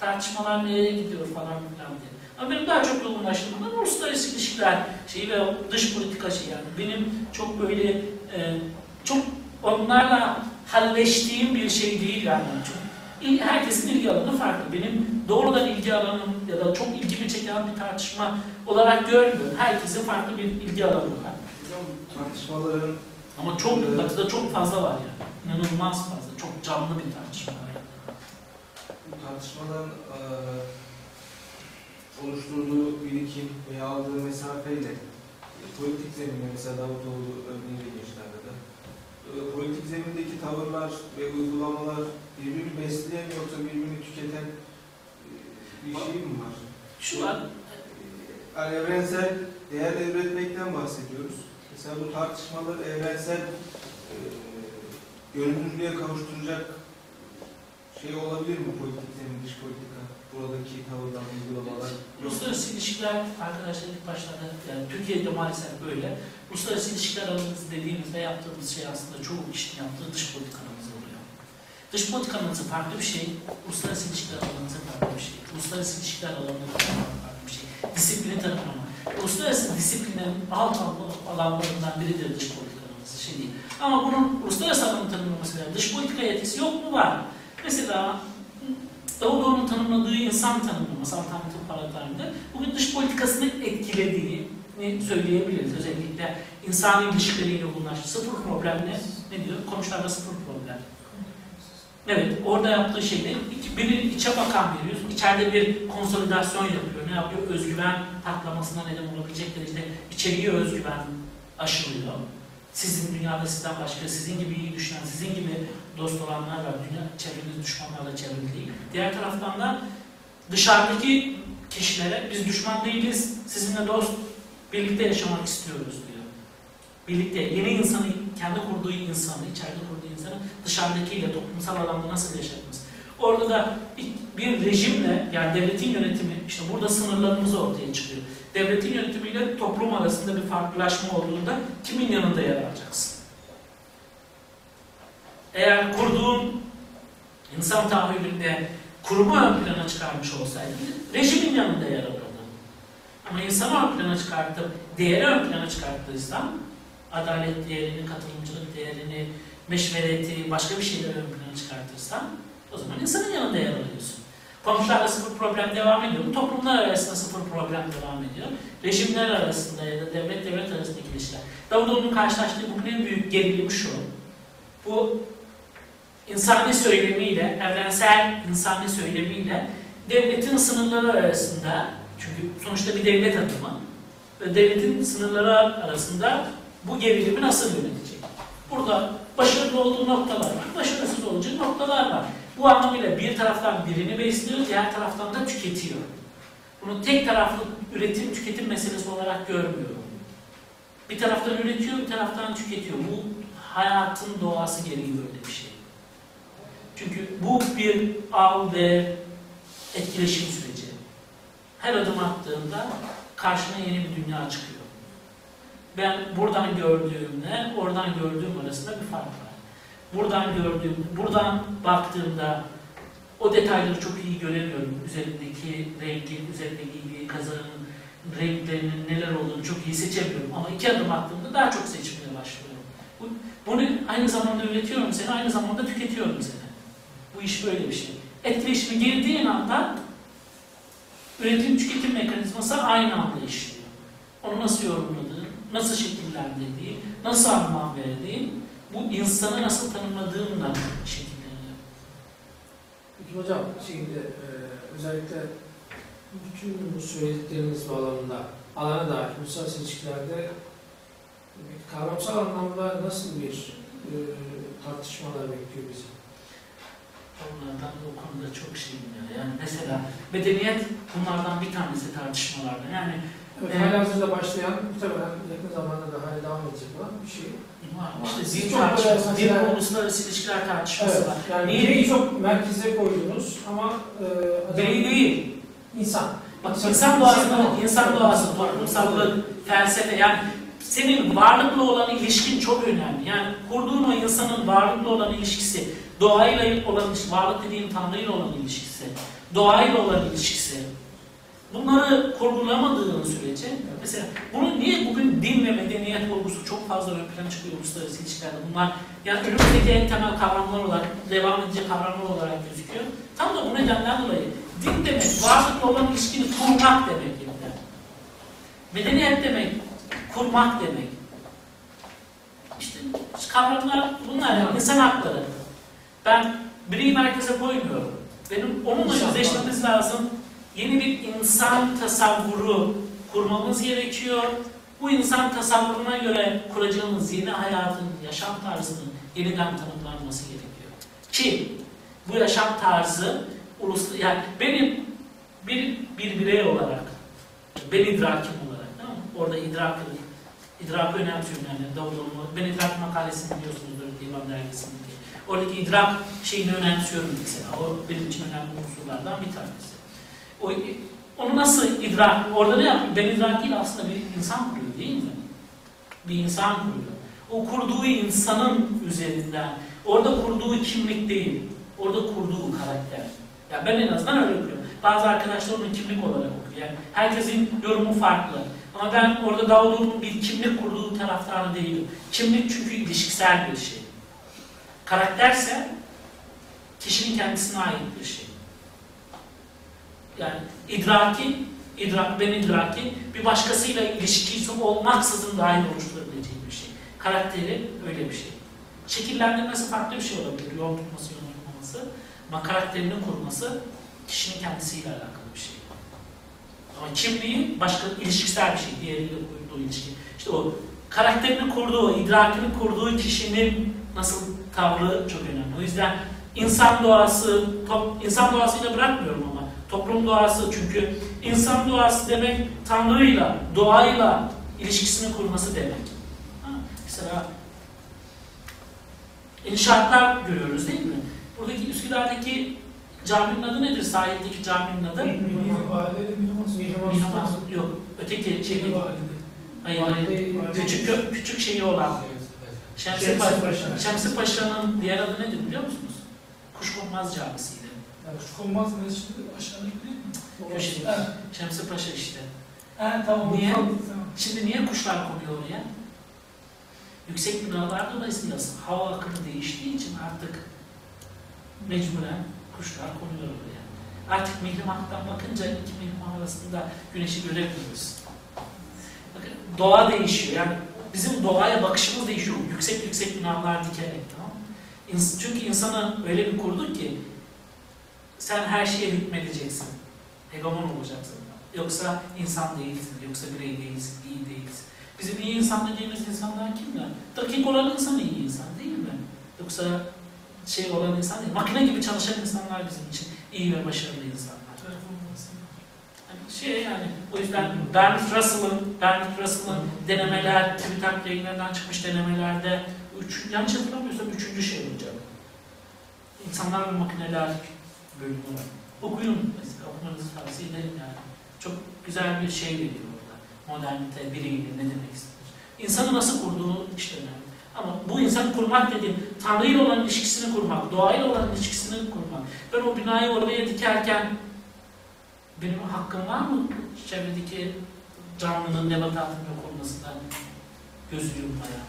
Tartışmalar nereye gidiyor falan filan diye. Ama benim daha çok yoğunlaştığım alan uluslararası ilişkiler şeyi ve dış politika şeyi yani. Benim çok böyle e, çok onlarla halleştiğim bir şey değil yani. Çok, herkesin ilgi alanı farklı. Benim doğrudan ilgi alanım ya da çok ilgimi çeken bir tartışma olarak görmüyorum. Herkesin farklı bir ilgi alanı var. Tartışmaların Ama çok, Evet. batıda çok fazla var yani. İnanılmaz fazla. Çok canlı bir tartışma var. yani. bu tartışmaların eee oluşturduğu birikim veya aldığı mesafeyle e, politik zeminde mesela Davutoğlu örneğiyle gençlerde de e, politik zemindeki tavırlar ve uygulamalar birbirini besleyen yoksa birbirini tüketen e, bir şey mi var? Şu an Yani evrensel değer üretmekten bahsediyoruz. Mesela bu tartışmalar evrensel e, görünürlüğe kavuşturacak şey olabilir mi politik zemin, dış politika? Buradaki tavırdan uygulamalar. uluslararası ilişkiler arkadaşlar ilk başlarda yani Türkiye'de maalesef böyle. Uluslararası ilişkiler alanımız dediğimizde yaptığımız şey aslında çoğu kişinin yaptığı dış politikamız oluyor. Dış politikamızın farklı bir şey, uluslararası ilişkiler alanımızın farklı bir şey. Uluslararası ilişkiler alanımızın farklı bir şey. Disiplini tanımlama. Uluslararası disiplinin alt alanlarından biridir dış politikamız şey değil. Ama bunun uluslararası alanı tanımlaması veya dış politika yetkisi yok mu? Var. Mesela Davutoğlu'nun tanımladığı insan tanımlaması alternatif paradigmde bugün dış politikasını etkilediğini söyleyebiliriz. Özellikle insani ilişkileriyle yoğunlaştı. Sıfır problemle ne diyor? Komşularda sıfır problem. Evet, orada yaptığı şey ne? Biri içe bakan biri, içeride bir konsolidasyon yapıyor. Ne yapıyor? Özgüven patlamasına neden olabilecek derecede içeriye özgüven aşılıyor. Sizin dünyada sizden başka, sizin gibi iyi düşünen, sizin gibi dost olanlar var. Dünya çevreniz düşmanlarla çevrili değil. Diğer taraftan da dışarıdaki kişilere biz düşman değiliz, sizinle dost, birlikte yaşamak istiyoruz diyor. Birlikte yeni insanı, kendi kurduğu insanı, içeride kurduğu insanı dışarıdakiyle toplumsal alanda nasıl yaşatması. Orada da bir rejimle, yani devletin yönetimi, işte burada sınırlarımız ortaya çıkıyor. Devletin yönetimiyle toplum arasında bir farklılaşma olduğunda kimin yanında yer alacaksın? Eğer kurduğun insan tahayyülünde kurumu ön plana çıkarmış olsaydı rejimin yanında yer alırdın. Ama insanı ön plana çıkartıp değeri ön plana çıkarttıysan adalet değerini, katılımcılık değerini, meşvereti, başka bir şeyleri ön plana çıkartırsan o zaman insanın yanında yer alıyorsun. Komşularla sıfır problem devam ediyor. Bu toplumlar arasında sıfır problem devam ediyor. Rejimler arasında ya da devlet devlet arasındaki ilişkiler. Davutoğlu'nun karşılaştığı bugün en büyük gerilimi şu. Bu insani söylemiyle, evrensel insani söylemiyle devletin sınırları arasında, çünkü sonuçta bir devlet adımı, ve devletin sınırları arasında bu gerilimi nasıl yönetecek? Burada başarılı olduğu noktalar var, başarısız olacağı noktalar var. Bu anlamıyla bir taraftan birini besliyor, diğer taraftan da tüketiyor. Bunu tek taraflı üretim tüketim meselesi olarak görmüyorum. Bir taraftan üretiyor, bir taraftan tüketiyor. Bu hayatın doğası gereği böyle bir şey. Çünkü bu bir av ve etkileşim süreci. Her adım attığında karşına yeni bir dünya çıkıyor. Ben buradan gördüğümle oradan gördüğüm arasında bir fark var. Buradan gördüğüm, buradan baktığımda o detayları çok iyi göremiyorum. Üzerindeki rengin, üzerinde giydiği kazanın renklerinin neler olduğunu çok iyi seçemiyorum. Ama iki adım attığımda daha çok seçmeye başlıyorum. Bu, bunu aynı zamanda üretiyorum seni, aynı zamanda tüketiyorum seni. Bu iş böyle bir şey. Etkileşime girdiğin anda üretim tüketim mekanizması aynı anda işliyor. Onu nasıl yorumladığın, nasıl şekillendirdiğin, nasıl anlam verdiğin, bu insanı nasıl tanımladığınla şekilleniyor. Peki hocam şimdi e, özellikle bütün bu söyledikleriniz bağlamında alana dair uluslararası ilişkilerde kavramsal anlamda nasıl bir e, tartışmalar bekliyor bizi? Onlardan da o konuda çok şey bilmiyor. Yani mesela medeniyet bunlardan bir tanesi tartışmalarda. Yani Evet, Evet. halihazırda başlayan muhtemelen yakın zamanda da hala devam edecek olan bir şey. Var. İşte din çok tartışması, din mesela- uluslararası ilişkiler tartışması Evet, var. yani Niye bireyi çok merkeze koydunuz ama e, acaba- Birey değil. insan. Bak İnsan- insan doğası, insan- doğası, toplumsallık, felsefe yani senin varlıkla olan ilişkin çok önemli. Yani kurduğun o insanın varlıkla olan ilişkisi, doğayla olan varlık dediğin tanrıyla olan ilişkisi, doğayla olan ilişkisi. Bunları kurgulamadığın sürece mesela bunu niye bugün din ve medeniyet olgusu çok fazla ön plana çıkıyor uluslararası ilişkilerde bunlar yani önümüzdeki en temel kavramlar olarak devam edecek kavramlar olarak gözüküyor. Tam da bu nedenden dolayı din demek varlıkla olan ilişkini kurmak demek yani. Medeniyet demek kurmak demek. İşte kavramlar bunlar yani insan hakları. Ben bireyi merkeze koymuyorum. Benim onunla yüzleşmemiz lazım. Yeni bir insan tasavvuru kurmamız gerekiyor. Bu insan tasavvuruna göre kuracağımız yeni hayatın, yaşam tarzının yeniden tanımlanması gerekiyor. Ki bu yaşam tarzı ulus yani benim bir, bir birey olarak ben idrakim olarak tamam mı? Orada idrak idrakı önemsiyorum yani Davutoğlu. Ben idrak makalesini biliyorsunuzdur Divan Dergisi'ndeki. Oradaki idrak şeyini önemsiyorum mesela. O benim için önemli unsurlardan bir tanesi. O, onu nasıl idrak, orada ne yapıyor? Ben idrak değil aslında bir insan kuruyor değil mi? Bir insan kuruyor. O kurduğu insanın üzerinden, orada kurduğu kimlik değil, orada kurduğu karakter. Ya ben en azından öyle okuyorum. Bazı arkadaşlar onu kimlik olarak okuyor. Yani herkesin yorumu farklı. Ama ben orada Davutoğlu'nun bir kimlik kurduğu taraftarı değilim. Kimlik çünkü ilişkisel bir şey. Karakterse kişinin kendisine ait bir şey. Yani idraki, idrak, ben idraki bir başkasıyla ilişkisi olmaksızın dahil oluşturabileceği bir şey. Karakteri öyle bir şey. Şekillendirmesi farklı bir şey olabilir. Yol tutması, yol tutmaması. Ama karakterini kurması kişinin kendisiyle alakalı bir şey. Ama kimliği başka ilişkisel bir şey. Diğeriyle kurduğu ilişki. İşte o karakterini kurduğu, idrakini kurduğu kişinin nasıl tavrı çok önemli. O yüzden insan doğası, top, insan doğasıyla bırakmıyorum toplum doğası çünkü insan doğası demek Tanrı'yla, doğayla ilişkisini kurması demek. Ha, Mesela inşaatlar görüyoruz değil mi? Buradaki Üsküdar'daki caminin adı nedir? Sahildeki caminin adı? Bilmem. Yok. Öteki şey. Hayır, hayır. Küçük, küçük şeyi olan. Şemsi Şemsi Paşa. Paşa. Şemsi Paşa'nın diğer adı nedir biliyor musunuz? Kuşkonmaz Camisi'ydi. Yani şu konmaz mescidi aşağıda? Köşede. Evet. Şemsi Paşa işte. He tamam. Niye? Tamam. Şimdi niye kuşlar konuyor oraya? Yüksek binalar dolayısıyla hava akımı değiştiği için artık mecburen kuşlar konuyor oraya. Artık mihrimahtan bakınca iki mihrimah arasında güneşi göremiyoruz. Bakın doğa değişiyor. Yani bizim doğaya bakışımız değişiyor. Yüksek yüksek binalar dikerek tamam Çünkü insanı öyle bir kurduk ki sen her şeye hükmedeceksin. Hegemon olacaksın. Yoksa insan değilsin, yoksa birey değilsin, iyi değilsin. Bizim iyi insan dediğimiz insanlar kimler? Dakik olan insan iyi insan değil mi? Yoksa şey olan insan değil. Makine gibi çalışan insanlar bizim için iyi ve başarılı insanlar. Yani şey yani o yüzden Bernard Russell'ın Bernard Russell'ın denemeler, TÜBİTAK yayınlarından çıkmış denemelerde üç, yanlış hatırlamıyorsam üçüncü şey olacak. İnsanlar ve makineler bölümü var. Okuyun mesela, okumanızı tavsiye ederim yani. Çok güzel bir şey veriyor orada. Modernite, bireyli ne demek istenir. İnsanı nasıl kurduğu işte önemli. Ama bu insanı kurmak dediğim, Tanrı ile olan ilişkisini kurmak, doğayla olan ilişkisini kurmak. Ben o binayı oraya dikerken benim hakkım var mı çevredeki canlının nebatatın yok olmasından gözü yummaya?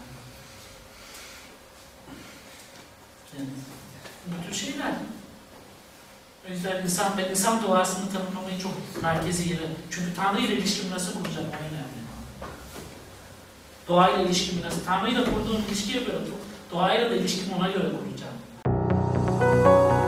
Yani bu tür şeyler. O yüzden insan, ben insan doğasını tanımlamayı çok merkezi yere. Çünkü Tanrı ile ilişkimi nasıl kuracağım o önemli. Doğayla ilişkimi nasıl, Tanrı ile kurduğum ilişkiye göre, doğayla da ilişkimi ona göre kuracağım.